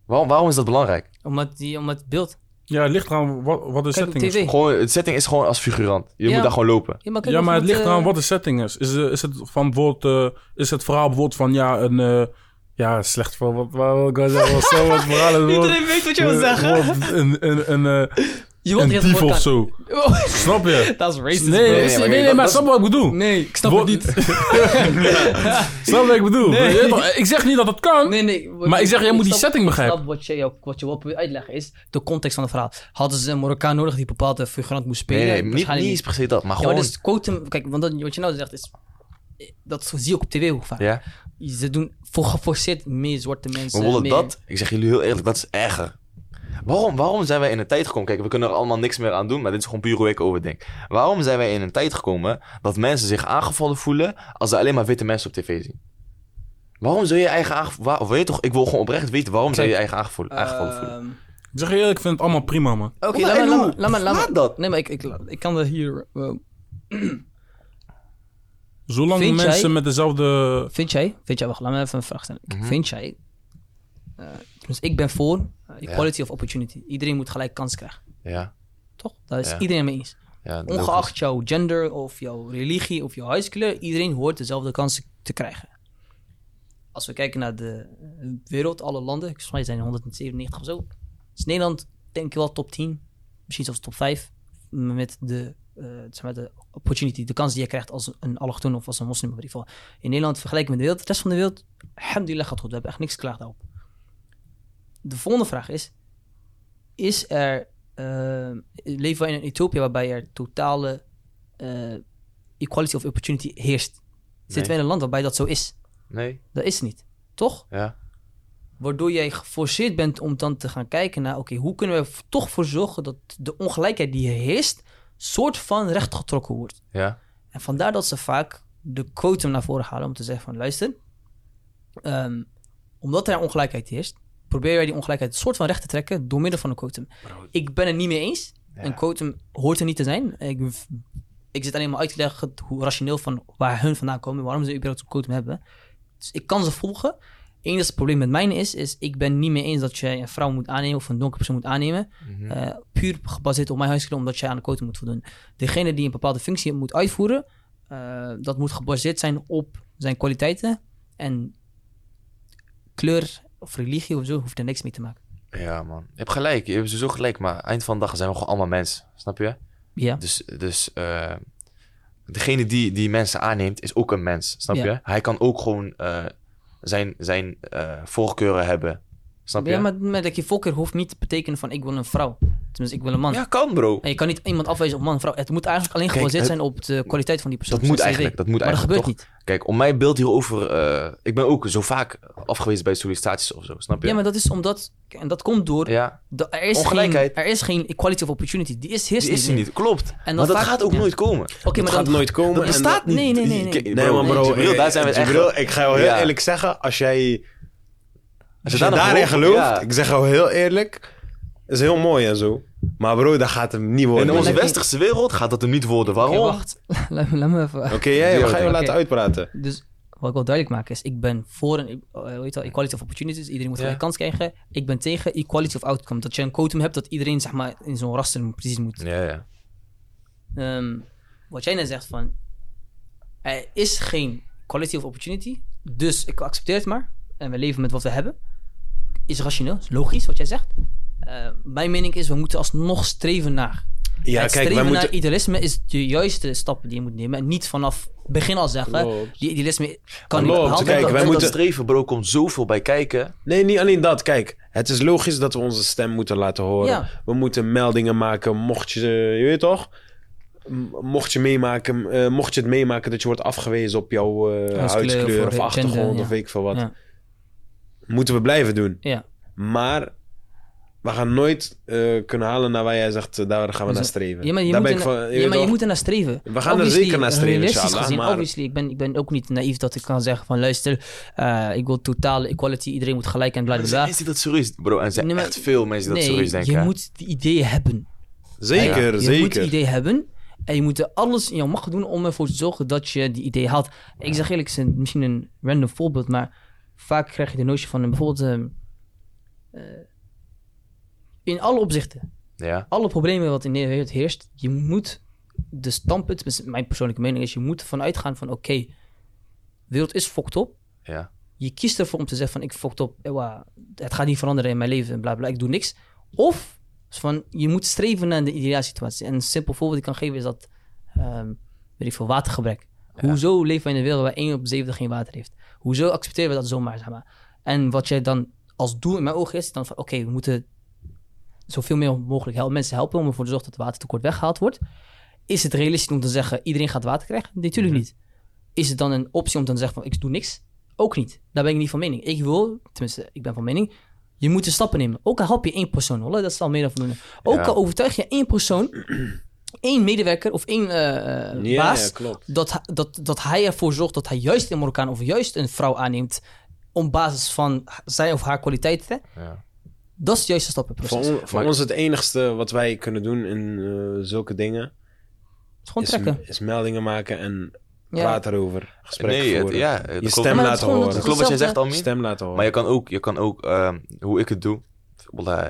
Waarom, waarom is dat belangrijk? Omdat, die, omdat het beeld... Ja, het ligt eraan wat, wat de Kijk setting is. Gewoon, het setting is gewoon als figurant. Je Ja. moet daar gewoon lopen. Ja, maar, kijk Ja, maar het ligt eraan eh, wat de setting is. Is, eh, is het van bijvoorbeeld, eh, is het verhaal bijvoorbeeld van ja, een, eh, ja, slecht voor wat, ik wel zeggen, wat zo wat verhaal bijvoorbeeld- Iedereen weet wat je wil zeggen. Een, een, een, eh, Je wilt een niet dief of zo. Oh, Snap je? Dat is racist, Nee, bro. nee, nee, maar nee, dat- maar dat- snap wat ik bedoel? Nee, ik snap het niet. Snap wat ik bedoel? Ik zeg niet dat het kan. Nee, nee. Maar ik zeg, jij moet die setting begrijpen. snap Wat je, wat je wil uitleggen is de context van het verhaal. Hadden ze een Marokkaan nodig die bepaalde figurant moest spelen? Nee, nee, niet, niet eens se dat, maar Ja, gewoon... dus quotum, kijk, want dat, wat je nou zegt is, dat zie je ook op tv hoe vaak. Ja, Ze doen voor geforceerd meer zwarte mensen. meer- dat, ik zeg jullie heel eerlijk, dat is erger. Waarom, waarom zijn wij in een tijd gekomen? Kijk, we kunnen er allemaal niks meer aan doen, maar dit is gewoon puur hoe ik over denk. Waarom zijn wij in een tijd gekomen dat mensen zich aangevallen voelen als ze alleen maar witte mensen op tv zien? Waarom zou je je eigen aangevallen... Of weet je toch, ik wil gewoon oprecht weten, waarom zou je je eigen aangevallen, aangevallen voelen? Ehm, Ik zeg je eerlijk, ik vind het allemaal prima, man. Oké, laat, me, laat, laat, me, laat, me- Laat dat. Nee, maar ik, ik, ik kan er hier... eh, Zolang Vind mensen jij- met dezelfde... vind jij... Vind jij... Wacht, laat me even een vraag stellen. Mhm. Vind jij... eh, dus ik ben voor eh, equality of opportunity. Iedereen moet gelijk kans krijgen. Ja, Toch? Daar is Ja. iedereen mee eens. ja. Ongeacht jouw gender of jouw religie of jouw huidskleur, iedereen hoort dezelfde kansen te krijgen. Als we kijken naar de wereld, alle landen, volgens mij zijn er 197 of zo, is Nederland denk ik wel top 10, misschien zelfs top 5, met de, eh, zeg maar de opportunity, de kans die je krijgt als een allochtoon of als een moslim in Nederland vergelijken met de wereld, de rest van de wereld, alhamdulillah gaat goed, we hebben echt niks klaar daarop. De volgende vraag is, is er eh, leven we in een utopia waarbij er totale eh, equality of opportunity heerst? Zitten we in een land waarbij dat zo is? Nee, Dat is niet. Toch? ja. Waardoor jij geforceerd bent om dan te gaan kijken naar... oké, hoe kunnen we er toch voor zorgen dat de ongelijkheid die er heerst... soort van rechtgetrokken wordt? Ja, En vandaar dat ze vaak de quotum naar voren halen om te zeggen van... luister, ehm, omdat er ongelijkheid heerst... proberen wij die ongelijkheid een soort van recht te trekken door middel van een quotum. Ik ben het niet mee eens. Ja. Een quotum hoort er niet te zijn. Ik, ik zit alleen maar uit te leggen hoe rationeel van waar hun vandaan komen... waarom ze überhaupt een quotum hebben. Dus ik kan ze volgen. enige probleem met mij is, is ik ben niet mee eens dat je een vrouw moet aannemen of een donkere persoon moet aannemen. Eh, puur gebaseerd op mijn huisgenoot, omdat jij aan de quota moet voldoen. Degene die een bepaalde functie moet uitvoeren, eh, dat moet gebaseerd zijn op zijn kwaliteiten. En kleur of religie of zo hoeft er niks mee te maken. Ja, man. Je hebt gelijk. Je hebt sowieso gelijk. Maar eind van de dag zijn we gewoon allemaal mensen. Snap je? Ja, Dus, dus eh, degene die, die mensen aanneemt, is ook een mens. Snap Ja. je? Hij kan ook gewoon eh, zijn, zijn eh, voorkeuren hebben. Snap je? ja maar, maar dat je voorkeur hoeft niet te betekenen van ik wil een vrouw. Tenminste, ik wil een man. Ja, kan bro. En je kan niet iemand afwijzen op man vrouw. Het moet eigenlijk alleen gebaseerd zijn op de kwaliteit van die persoon. Dat moet eigenlijk. Dat moet Maar dat eigenlijk gebeurt toch? niet. Kijk, om mijn beeld hierover... eh, ik ben ook zo vaak afgewezen bij sollicitaties of zo. Snap je? Ja, maar dat is omdat... En dat komt door... Ja, de- er, is geen, Ongelijkheid. er is geen equality of opportunity. Die is die is er niet. Klopt. En maar dat vaak- gaat ook ja. nooit komen. Oké, maar gaat dan... nooit komen. Dat en bestaat Nee, nee, nee, nee. Nee, bro, maar bro, Jibril, daar zijn we het echt... Ik ga jou heel eerlijk zeggen, als jij, als je je daar daarin gelooft, ja. ik zeg jou heel eerlijk, is heel mooi en zo. Maar bro, dat gaat hem niet worden. In onze westerse wereld gaat dat er niet worden. Waarom? wacht. laat, me, laat me even... Oké, jij, we gaan je laten uitpraten. Dus wat ik wil duidelijk maken is, ik ben voor een eh, hoe heet dat, equality of opportunities. Iedereen moet Ja. een kans krijgen. Ik ben tegen equality of outcome. Dat je een quotum hebt dat iedereen zeg maar in zo'n raster precies moet. Ja, ja. Ehm, wat jij net zegt van, er is geen quality of opportunity. Dus ik accepteer het maar. En we leven met wat we hebben. Is rationeel, is logisch wat jij zegt. Eh, mijn mening is, we moeten alsnog streven naar. Ja, het kijk, wij streven naar moeten... idealisme is de juiste stappen die je moet nemen. En niet vanaf begin al zeggen, Klopt. die idealisme kan niet Klopt, behaald kijk, worden. wij En moeten- dat streven, bro, komt zoveel bij kijken. Nee, niet alleen dat. Kijk, het is logisch dat we onze stem moeten laten horen. Ja. We moeten meldingen maken, mocht je, je weet toch? Mocht je, meemaken, eh, mocht je het meemaken dat je wordt afgewezen op jouw eh, Huidskleur huidskleur of of achtergrond gender, ja. of weet ik veel wat. Ja. Moeten we blijven doen. Ja. Maar we gaan nooit eh, kunnen halen naar waar jij zegt, eh, daar gaan we Dus, naar streven. Ja, maar je, daar moet, ben ik er, van, je ja, maar je moet er naar streven. We gaan er zeker naar streven, realistisch inshallah, gezien, maar- obviously, ik ben, ik ben ook niet naïef dat ik kan zeggen van luister, eh, ik wil totale equality, iedereen moet gelijk en bla bla zijn bla. mensen die dat serieus... Bro, en er zijn Nee, maar- echt veel mensen die dat serieus Nee, denken. je hè. moet die ideeën hebben. Zeker, je moet zeker. die idee hebben en je moet er alles in jouw macht doen om ervoor te zorgen dat je die idee haalt. Ik zeg eerlijk, het is een- misschien een random voorbeeld, maar vaak krijg je de notie van een bijvoorbeeld ehm, eh, in alle opzichten, Ja, alle problemen wat in de wereld heerst, je moet de standpunt, mijn persoonlijke mening is, je moet ervan uitgaan van oké, de wereld is fucked op. ja. Je kiest ervoor om te zeggen van ik fucked op, ewa, het gaat niet veranderen in mijn leven en bla bla, ik doe niks. Of van je moet streven naar de ideale situatie. En een simpel voorbeeld die ik kan geven is dat, ehm weet ik veel, watergebrek. Ja. Hoezo leven we in een wereld waar 1 op 70 geen water heeft? Hoezo accepteren we dat zomaar, zeg maar? En wat jij dan als doel in mijn ogen is, dan van oké, we moeten zoveel meer mogelijk helpen, mensen helpen om ervoor te zorgen dat het watertekort weggehaald wordt. Is het realistisch om te zeggen, iedereen gaat water krijgen? Nee, natuurlijk Mhm. niet. Is het dan een optie om te zeggen van, ik doe niks? Ook niet. Daar ben ik niet van mening. Ik wil, tenminste, ik ben van mening, je moet de stappen nemen. Ook al help je één persoon, hoor, dat is al meer dan voldoende. Ook Ja. al overtuig je één persoon, één medewerker of één eh, eh, Ja, baas, ja, klopt. dat, hij- dat, dat hij ervoor zorgt dat hij juist een Marokkaan of juist een vrouw aanneemt op basis van zijn of haar kwaliteiten. ja. Dat is het juiste Voor, stappenproces. on- voor Maar- ons het enigste wat wij kunnen doen in eh, zulke dingen... Is gewoon Is, trekken. is meldingen maken en Ja. praten erover. Gesprekken Nee, het, voeren. ja, het je klopt. stem laten horen. Klopt wat jij zegt. Almin. Stem laten horen. Maar je kan ook, je kan ook ehm, hoe ik het doe.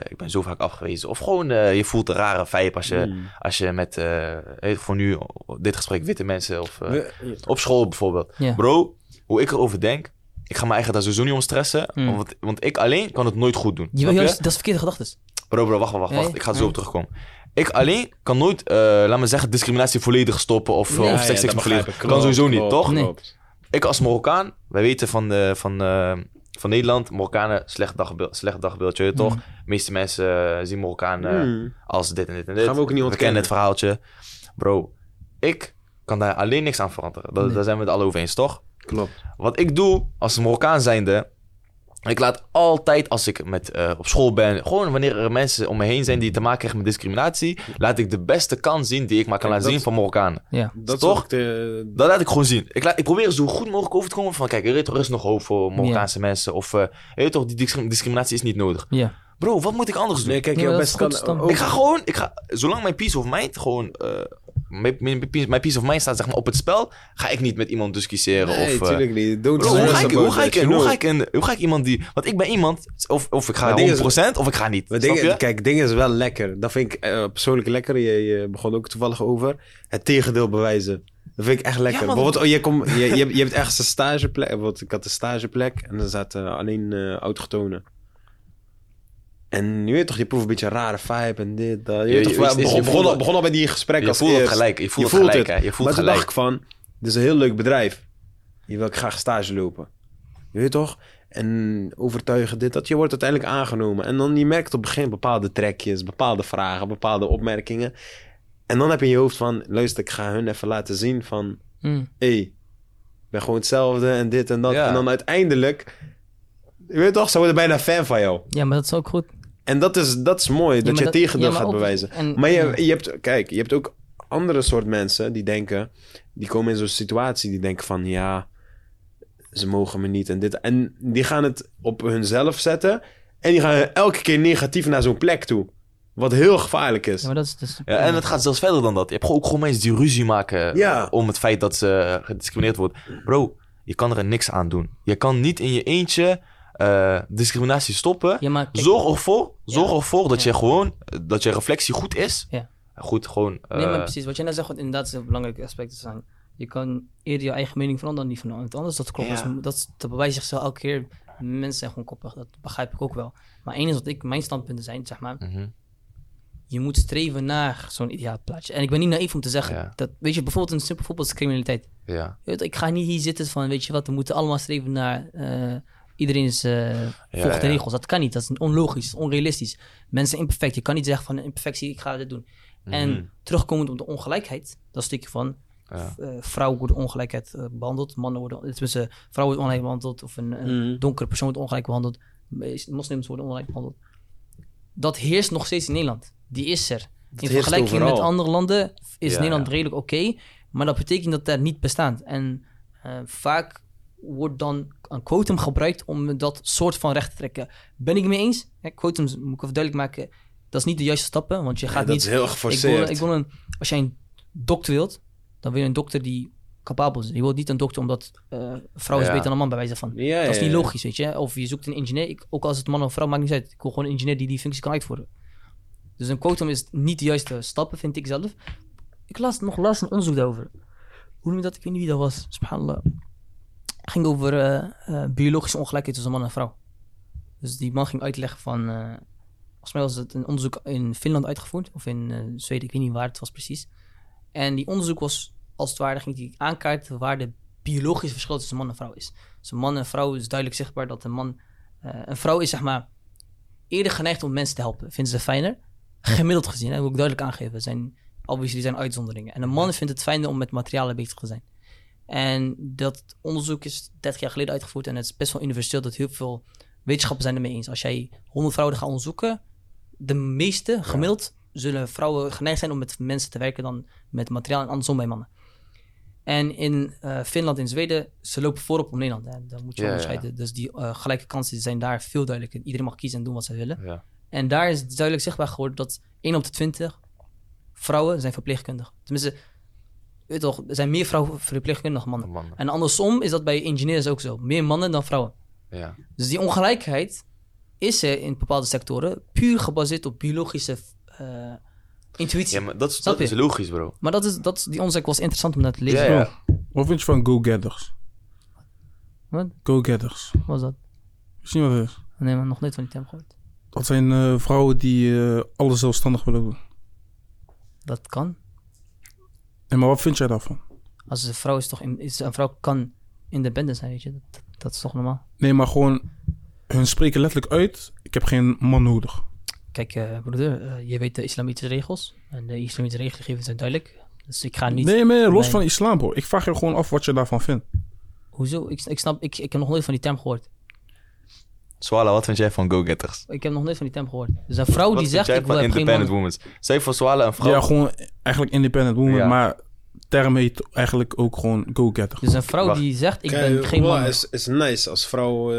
Ik ben zo vaak afgewezen. Of gewoon, eh, je voelt een rare vibe als je, Mm. als je met, eh, eh, voor nu, dit gesprek, witte mensen of op school bijvoorbeeld. Bro, hoe ik erover denk, ik ga me eigen daar sowieso niet om stressen. Mm. Want, want ik alleen kan het nooit goed doen. Je je? dat is verkeerde gedachtes. Bro, bro, wacht, wacht, wacht. Ik ga zo op terugkomen. Ik alleen kan nooit, eh, laat me zeggen, discriminatie volledig stoppen of, Nee. of ja, dat volledig. Kan sowieso Klopt, niet, toch? Nee. Ik als Marokkaan, wij weten van, de, van, eh, van Nederland, Marokkanen, slecht dagbeeld, slecht dagbeeldje, je toch? Mm. De meeste mensen eh, zien Marokkanen Mm. als dit en dit en dit. Gaan we ook niet We ontkennen. kennen het verhaaltje. Bro, ik kan daar alleen niks aan veranderen. Dat, Nee. Daar zijn we het alle over eens, toch? Klopt. Wat ik doe als Marokkaan zijnde... Ik laat altijd, als ik met, eh, op school ben... Gewoon wanneer er mensen om me heen zijn die te maken krijgen met discriminatie... laat ik de beste kant zien die ik maar kan laten zien van Marokkanen. Ja. Dat Toch? de... Dat laat ik gewoon zien. Ik, laat, ik probeer zo goed mogelijk over te komen van... Kijk, er is, is nog hoop voor Marokkaanse mensen. Of, eh, je weet toch, die discrim- discriminatie is niet nodig. Ja. Bro, wat moet ik anders doen? Nee, kijk, Nee, jouw best kan... goed, dan. ook- Ik ga gewoon, ik ga, zolang mijn peace of mind gewoon eh, mijn, mijn, peace- of mind staat zeg maar op het spel, ga ik niet met iemand discussiëren. Nee, of, eh, niet. Bro, hoe, ga ik, hoe, ga ik, hoe, ga ik, hoe ga ik iemand die... Want ik ben iemand, of, of ik ga Maar ding is- 100% of ik ga niet. Kijk, dingen is wel lekker. Dat vind ik eh, persoonlijk lekker. Je, je begon ook toevallig over. Het tegendeel bewijzen. Dat vind ik echt lekker. Ja. Bijvoorbeeld, oh, je, kom, je, je, hebt- je hebt ergens een stageplek. Bijvoorbeeld, ik had een stageplek en er zaten alleen eh autochtonen. En je weet toch, je proeft een beetje een rare vibe en dit, dat. Je, Je- weet je- toch, je- we je begon, al, het. begon al bij die gesprekken Je als voelt het gelijk, je voelt het gelijk, hè. Je voelt maar toen gelijk. dacht ik van, dit is een heel leuk bedrijf. Hier wil ik graag stage lopen. Je weet toch? En overtuigen dit, dat je wordt uiteindelijk aangenomen. En dan je merkt op het begin bepaalde trekjes, bepaalde vragen, bepaalde opmerkingen. En dan heb je in je hoofd van, luister, ik ga hun even laten zien van, Mm. hé, hey, ik ben gewoon hetzelfde en dit en dat. Ja. En dan uiteindelijk, je weet toch, ze worden bijna fan van jou. Ja, maar dat is ook goed. En dat is, dat is mooi, dat je dat- tegendeel ja, gaat ook- bewijzen. en- maar je, je hebt, kijk, je hebt ook andere soort mensen die denken, die komen in zo'n situatie, die denken van, ja, ze mogen me niet en dit. En die gaan het op hunzelf zetten en die gaan elke keer negatief naar zo'n plek toe. Wat heel gevaarlijk is. Ja, maar dat is... Dat is Ja, en het gaat zelfs verder dan dat. Je hebt gewoon ook gewoon mensen die ruzie maken Ja. om het feit dat ze gediscrimineerd wordt. Bro, je kan er niks aan doen. Je kan niet in je eentje eh, discriminatie stoppen. Ja, maar kijk- zorg ervoor, zorg ervoor dat je gewoon, dat je reflectie goed is. Ja. Goed, gewoon. eh, Nee, maar precies. Wat jij net zegt, wat inderdaad is een belangrijk aspect te zijn. Je kan eerder je eigen mening veranderen dan die van iemand anders. Dat klopt. Dat, dat, dat bewijst zichzelf elke keer. Mensen zijn gewoon koppig. Dat begrijp ik ook wel. Maar één is wat ik, mijn standpunten zijn, zeg maar. mhm. Je moet streven naar zo'n ideaal plaatje. En ik ben niet naïef om te zeggen. Ja. Dat, weet je, bijvoorbeeld een simpel voorbeeld is criminaliteit. Ja. Weet, ik ga niet hier zitten van, weet je wat, we moeten allemaal streven naar eh iedereen is, eh volgt de regels. Dat kan niet, dat is onlogisch, dat is onrealistisch. Mensen zijn imperfect, je kan niet zeggen van imperfectie, ik ga dit doen. En Mhm. terugkomend op de ongelijkheid, dat stukje van, Ja. eh, vrouwen worden ongelijkheid eh, behandeld, mannen worden, tenminste, vrouwen worden ongelijk behandeld, of een, een Mhm. donkere persoon wordt ongelijk behandeld, moslims worden ongelijk behandeld. Dat heerst nog steeds in Nederland. Die is er. In vergelijking met andere landen is Ja, Nederland ja. redelijk oké, maar dat betekent dat daar niet bestaat. En vaak wordt dan een quotum gebruikt om dat soort van recht te trekken. Ben ik mee eens? Ja, quotums, moet ik even duidelijk maken, dat is niet de juiste stappen, want je Ja, gaat dat niet... is heel Ik geforceerd. wil, ik wil een, als jij een dokter wilt, dan wil je een dokter die capabel is. Je wilt niet een dokter omdat een vrouw is Ja. beter dan een man, bij wijze van. Ja, Dat is niet logisch, weet je. Of je zoekt een ingenieur, ik, ook als het man of vrouw, maakt niet uit. Ik wil gewoon een ingenieur die die functie kan uitvoeren. Dus een quotum is niet de juiste stappen, vind ik zelf. Ik las nog laatst een onderzoek daarover. Hoe noem je dat? Ik weet niet wie dat was. Subhanallah. Het ging over eh, eh, biologische ongelijkheid tussen man en vrouw. Dus die man ging uitleggen van... eh volgens mij was het een onderzoek in Finland uitgevoerd. Of in Zweden, ik weet niet waar het was precies. En die onderzoek was, als het ware, ging die aankaarten waar de biologische verschil tussen man en vrouw is. Dus een man en vrouw is duidelijk zichtbaar dat een man... een vrouw is zeg maar eerder geneigd om mensen te helpen. Vinden ze fijner. Gemiddeld gezien, hè, wil ik duidelijk aangeven. Zijn, obviously zijn uitzonderingen. En een man vindt het fijner om met materialen bezig te zijn. En dat onderzoek is 30 jaar geleden uitgevoerd. En het is best wel universeel dat heel veel wetenschappers zijn ermee eens. Als jij 100 vrouwen gaat onderzoeken, de meeste, gemiddeld, zullen vrouwen geneigd zijn om met mensen te werken dan met materiaal en andersom bij mannen. En in eh, Finland en Zweden, ze lopen voorop op Nederland. Hè. Dat moet je Ja, ja. onderscheiden. Dus die eh, gelijke kansen zijn daar veel duidelijker. Iedereen mag kiezen en doen wat ze willen. Ja. En daar is duidelijk zichtbaar geworden dat 1 op de 20 vrouwen zijn verpleegkundig. Tenminste, weet toch, er zijn meer vrouwen verpleegkundig dan mannen. Man. En andersom is dat bij ingenieurs ook zo. Meer mannen dan vrouwen. Ja. Dus die ongelijkheid is er in bepaalde sectoren puur gebaseerd op biologische eh, intuïtie. ja, maar dat, is- dat is logisch, bro. Maar dat is, dat, is- die onderzoek was interessant om naar te lezen. Ja, ja. Wat vind je van go-getters? Wat? Go-getters. Wat was dat? Je wat het is? Nee, maar nog nooit van die term gehoord. Dat zijn eh, vrouwen die eh, alles zelfstandig willen doen. Dat kan. En maar wat vind jij daarvan? Als een vrouw is toch... In, is, een vrouw kan independent zijn, weet je. Dat, dat is toch normaal? Nee, maar gewoon... Hun spreken letterlijk uit... Ik heb geen man nodig. Kijk, eh, broeder, eh, je weet de islamitische regels. En de islamitische regelgevingen zijn duidelijk. Dus ik ga niet... Nee, maar los Nee. van islam, bro. Ik vraag je gewoon af wat je daarvan vindt. Hoezo? Ik, ik snap... Ik, ik heb nog nooit van die term gehoord. Swala, wat vind jij van go-getters? Ik heb nog nooit van die term gehoord. Dus een vrouw Wat die zegt... jij Ik wil van heb geen independent man. women? Zeg voor Swala een vrouw. Ja, gewoon eigenlijk independent woman. Ja. Maar term heet eigenlijk ook gewoon go-getter. Dus een vrouw Wacht. die zegt... Ik Kijk, ben geen man. is, is nice als vrouw. eh,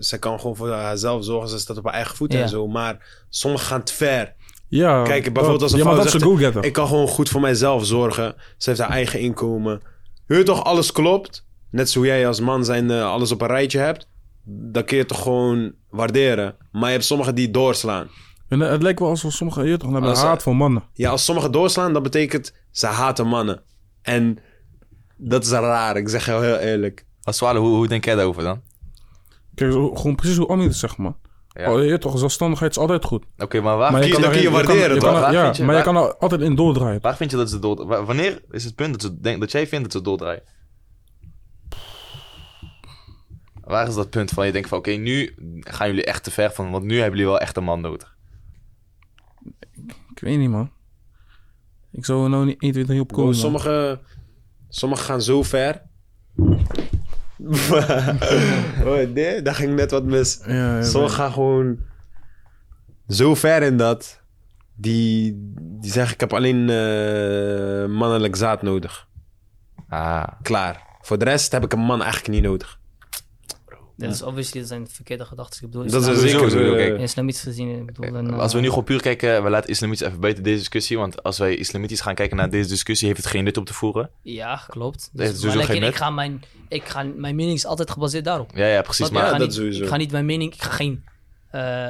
ze kan gewoon voor haarzelf zorgen. Ze staat op haar eigen voeten Ja. en zo. Maar sommigen gaan te ver. Ja, Kijk, bijvoorbeeld als een Ja, maar vrouw dat is zegt, een go-getter. Ik kan gewoon goed voor mijzelf zorgen. Ze heeft haar eigen inkomen. Heer toch, alles klopt. Net zo jij als man zijn eh, alles op een rijtje hebt. Dan kun je het toch gewoon waarderen. Maar je hebt sommigen die doorslaan. En, eh, het lijkt wel alsof sommigen hier toch hebben Als- haat voor mannen. Ja, als sommigen doorslaan, dat betekent ze haten mannen. En dat is raar, ik zeg jou heel eerlijk. Als hoe, hoe denk jij daarover dan? Kijk, gewoon precies hoe Annie het zegt, man. Ja. Oh, je toch, zelfstandigheid is altijd goed. Oké, maar waar, Maar Kies- dan kun je waarderen, kan- toch? kan- Waar ja, vind je- maar je waar- kan er altijd in doordraaien. waar vind je dat ze door... wa- Wanneer is het punt dat, ze denk, dat jij vindt dat ze doordraaien? Waar is dat punt van je denkt van... Oké, nu gaan jullie echt te ver van... Want nu hebben jullie wel echt een man nodig. Ik weet niet, man. Ik zou er nou niet 1, 2, 3 op komen. man. sommige, sommige gaan zo ver. oh, nee, daar ging net wat mis. Ja, ja, Sommigen gaan gewoon zo ver in dat. Die, die zeggen: Ik heb alleen eh, mannelijk zaad nodig. Ah, Klaar. Voor de rest heb ik een man eigenlijk niet nodig. Dat is obviously dat zijn verkeerde gedachten. Ik bedoel, Dat is zeker. sowieso, eh, kijk. islamitisch gezien, ik bedoel... en, als we eh, nu gewoon puur kijken... We laten islamitisch even buiten deze discussie. Want als wij islamitisch gaan kijken naar deze discussie... Heeft het geen nut om te voeren. Ja, klopt. Dus, sowieso maar geen like, ik ga mijn, ik ga, mijn mening is altijd gebaseerd daarop. Ja, ja, precies. Maar ik, ga dat niet, sowieso. ik ga niet mijn mening, ik ga geen eh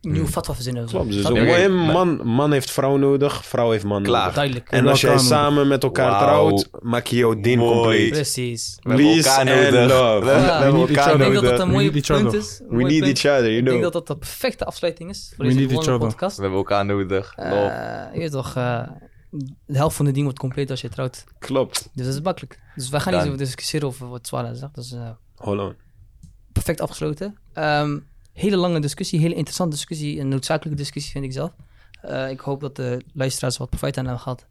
nieuw fatwa verzinnen. of zo. Klopt. Dus een man, man heeft vrouw nodig, vrouw heeft man Klaar. nodig. Duidelijk. En als jij nodig. samen met elkaar trouwt, maak je jouw ding compleet. Precies. we hebben Peace elkaar and nodig. love. We, hebben We need elkaar each Ik denk dat nodig. dat een We mooie need each punt other. is. een We need punt. each other, you Ik denk know. dat dat de perfecte afsluiting is voor We deze podcast. We hebben elkaar nodig. Eh, je weet toch, eh, de helft van de ding wordt compleet als je trouwt. Klopt. Dus dat is makkelijk. Dus wij gaan niet Dan. zo discussiëren over wat Swala zegt. Dat is eh, Hold on. perfect afgesloten. Ehm, hele lange discussie, hele interessante discussie. Een noodzakelijke discussie vind ik zelf. Eh, ik hoop dat de luisteraars wat profijt aan hebben gehad.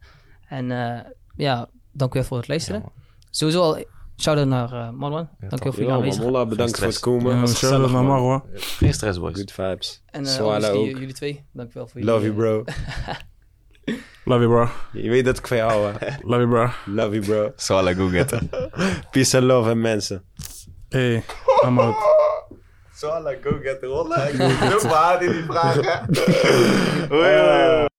En eh, ja, dank u wel voor het luisteren. Ja, Sowieso al shout-out naar eh, Marwan. dank u wel voor je Ja, aanwezigheid. Molla, bedankt voor het komen. Ja, shout-out naar man. Marwa. Geen stress, boys. Good vibes. En eh, Swala ook. jullie twee, dank u wel voor Love you, jullie, bro. Love you, bro. Je weet dat ik van jou hou, hè. Love you, bro. Love you, bro. Swallow, go get it. Peace and love, en mensen. Hey, I'm out. Swallow, go get. Rollen. Ik in die vragen.